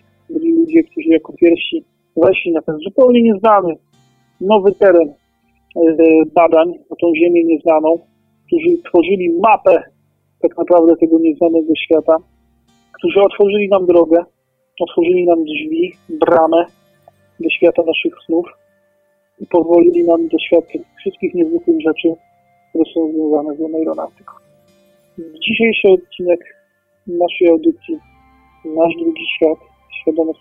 ludzie, którzy jako pierwsi weszli na ten zupełnie nieznany, nowy teren e, badań o tą ziemię nieznaną, którzy tworzyli mapę tak naprawdę tego nieznanego świata, którzy otworzyli nam drogę, otworzyli nam drzwi, bramę do świata naszych snów i pozwolili nam doświadczyć wszystkich niezwykłych rzeczy, które są związane z neuronautyką. Dzisiejszy odcinek naszej audycji, nasz drugi świat, świadomy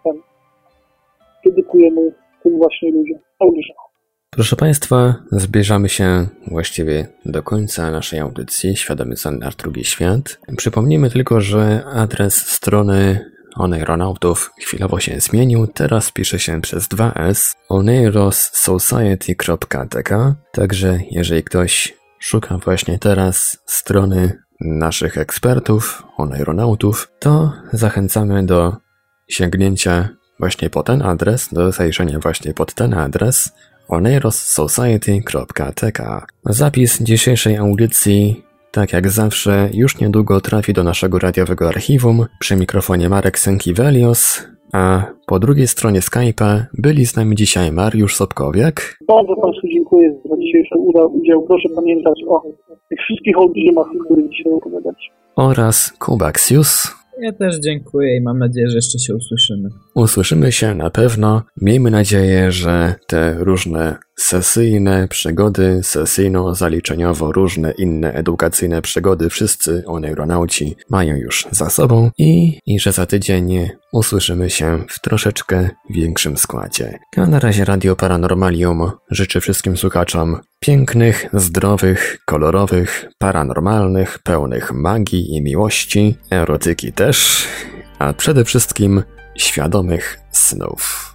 dedykujemy tym właśnie ludziom. Olbrzymom. Proszę Państwa, zbliżamy się właściwie do końca naszej audycji Świadomy Sen Nasz Drugi Świat. Przypomnijmy tylko, że adres strony Oneironautów chwilowo się zmienił, teraz pisze się przez 2s oneirossociety.tk Także jeżeli ktoś szuka właśnie teraz strony naszych ekspertów, oneironautów, to zachęcamy do sięgnięcia właśnie po ten adres, do zajrzenia właśnie pod ten adres oneirossociety.tk. Zapis dzisiejszej audycji, tak jak zawsze, już niedługo trafi do naszego radiowego archiwum. Przy mikrofonie Marek Sękiewelios, a po drugiej stronie Skype'a byli z nami dzisiaj Mariusz Sobkowiak. Bardzo Państwu dziękuję za dzisiejszy udział. Proszę pamiętać o tych wszystkich olbrzymach, o których dzisiaj opowiadać. Oraz Kubaksius. Ja też dziękuję i mam nadzieję, że jeszcze się usłyszymy. Usłyszymy się na pewno. Miejmy nadzieję, że te różne sesyjne przygody, sesyjno-zaliczeniowo różne inne edukacyjne przygody wszyscy oneironauci mają już za sobą i, i że za tydzień usłyszymy się w troszeczkę większym składzie. A na razie Radio Paranormalium życzy wszystkim słuchaczom pięknych, zdrowych, kolorowych, paranormalnych, pełnych magii i miłości, erotyki też, a przede wszystkim świadomych snów.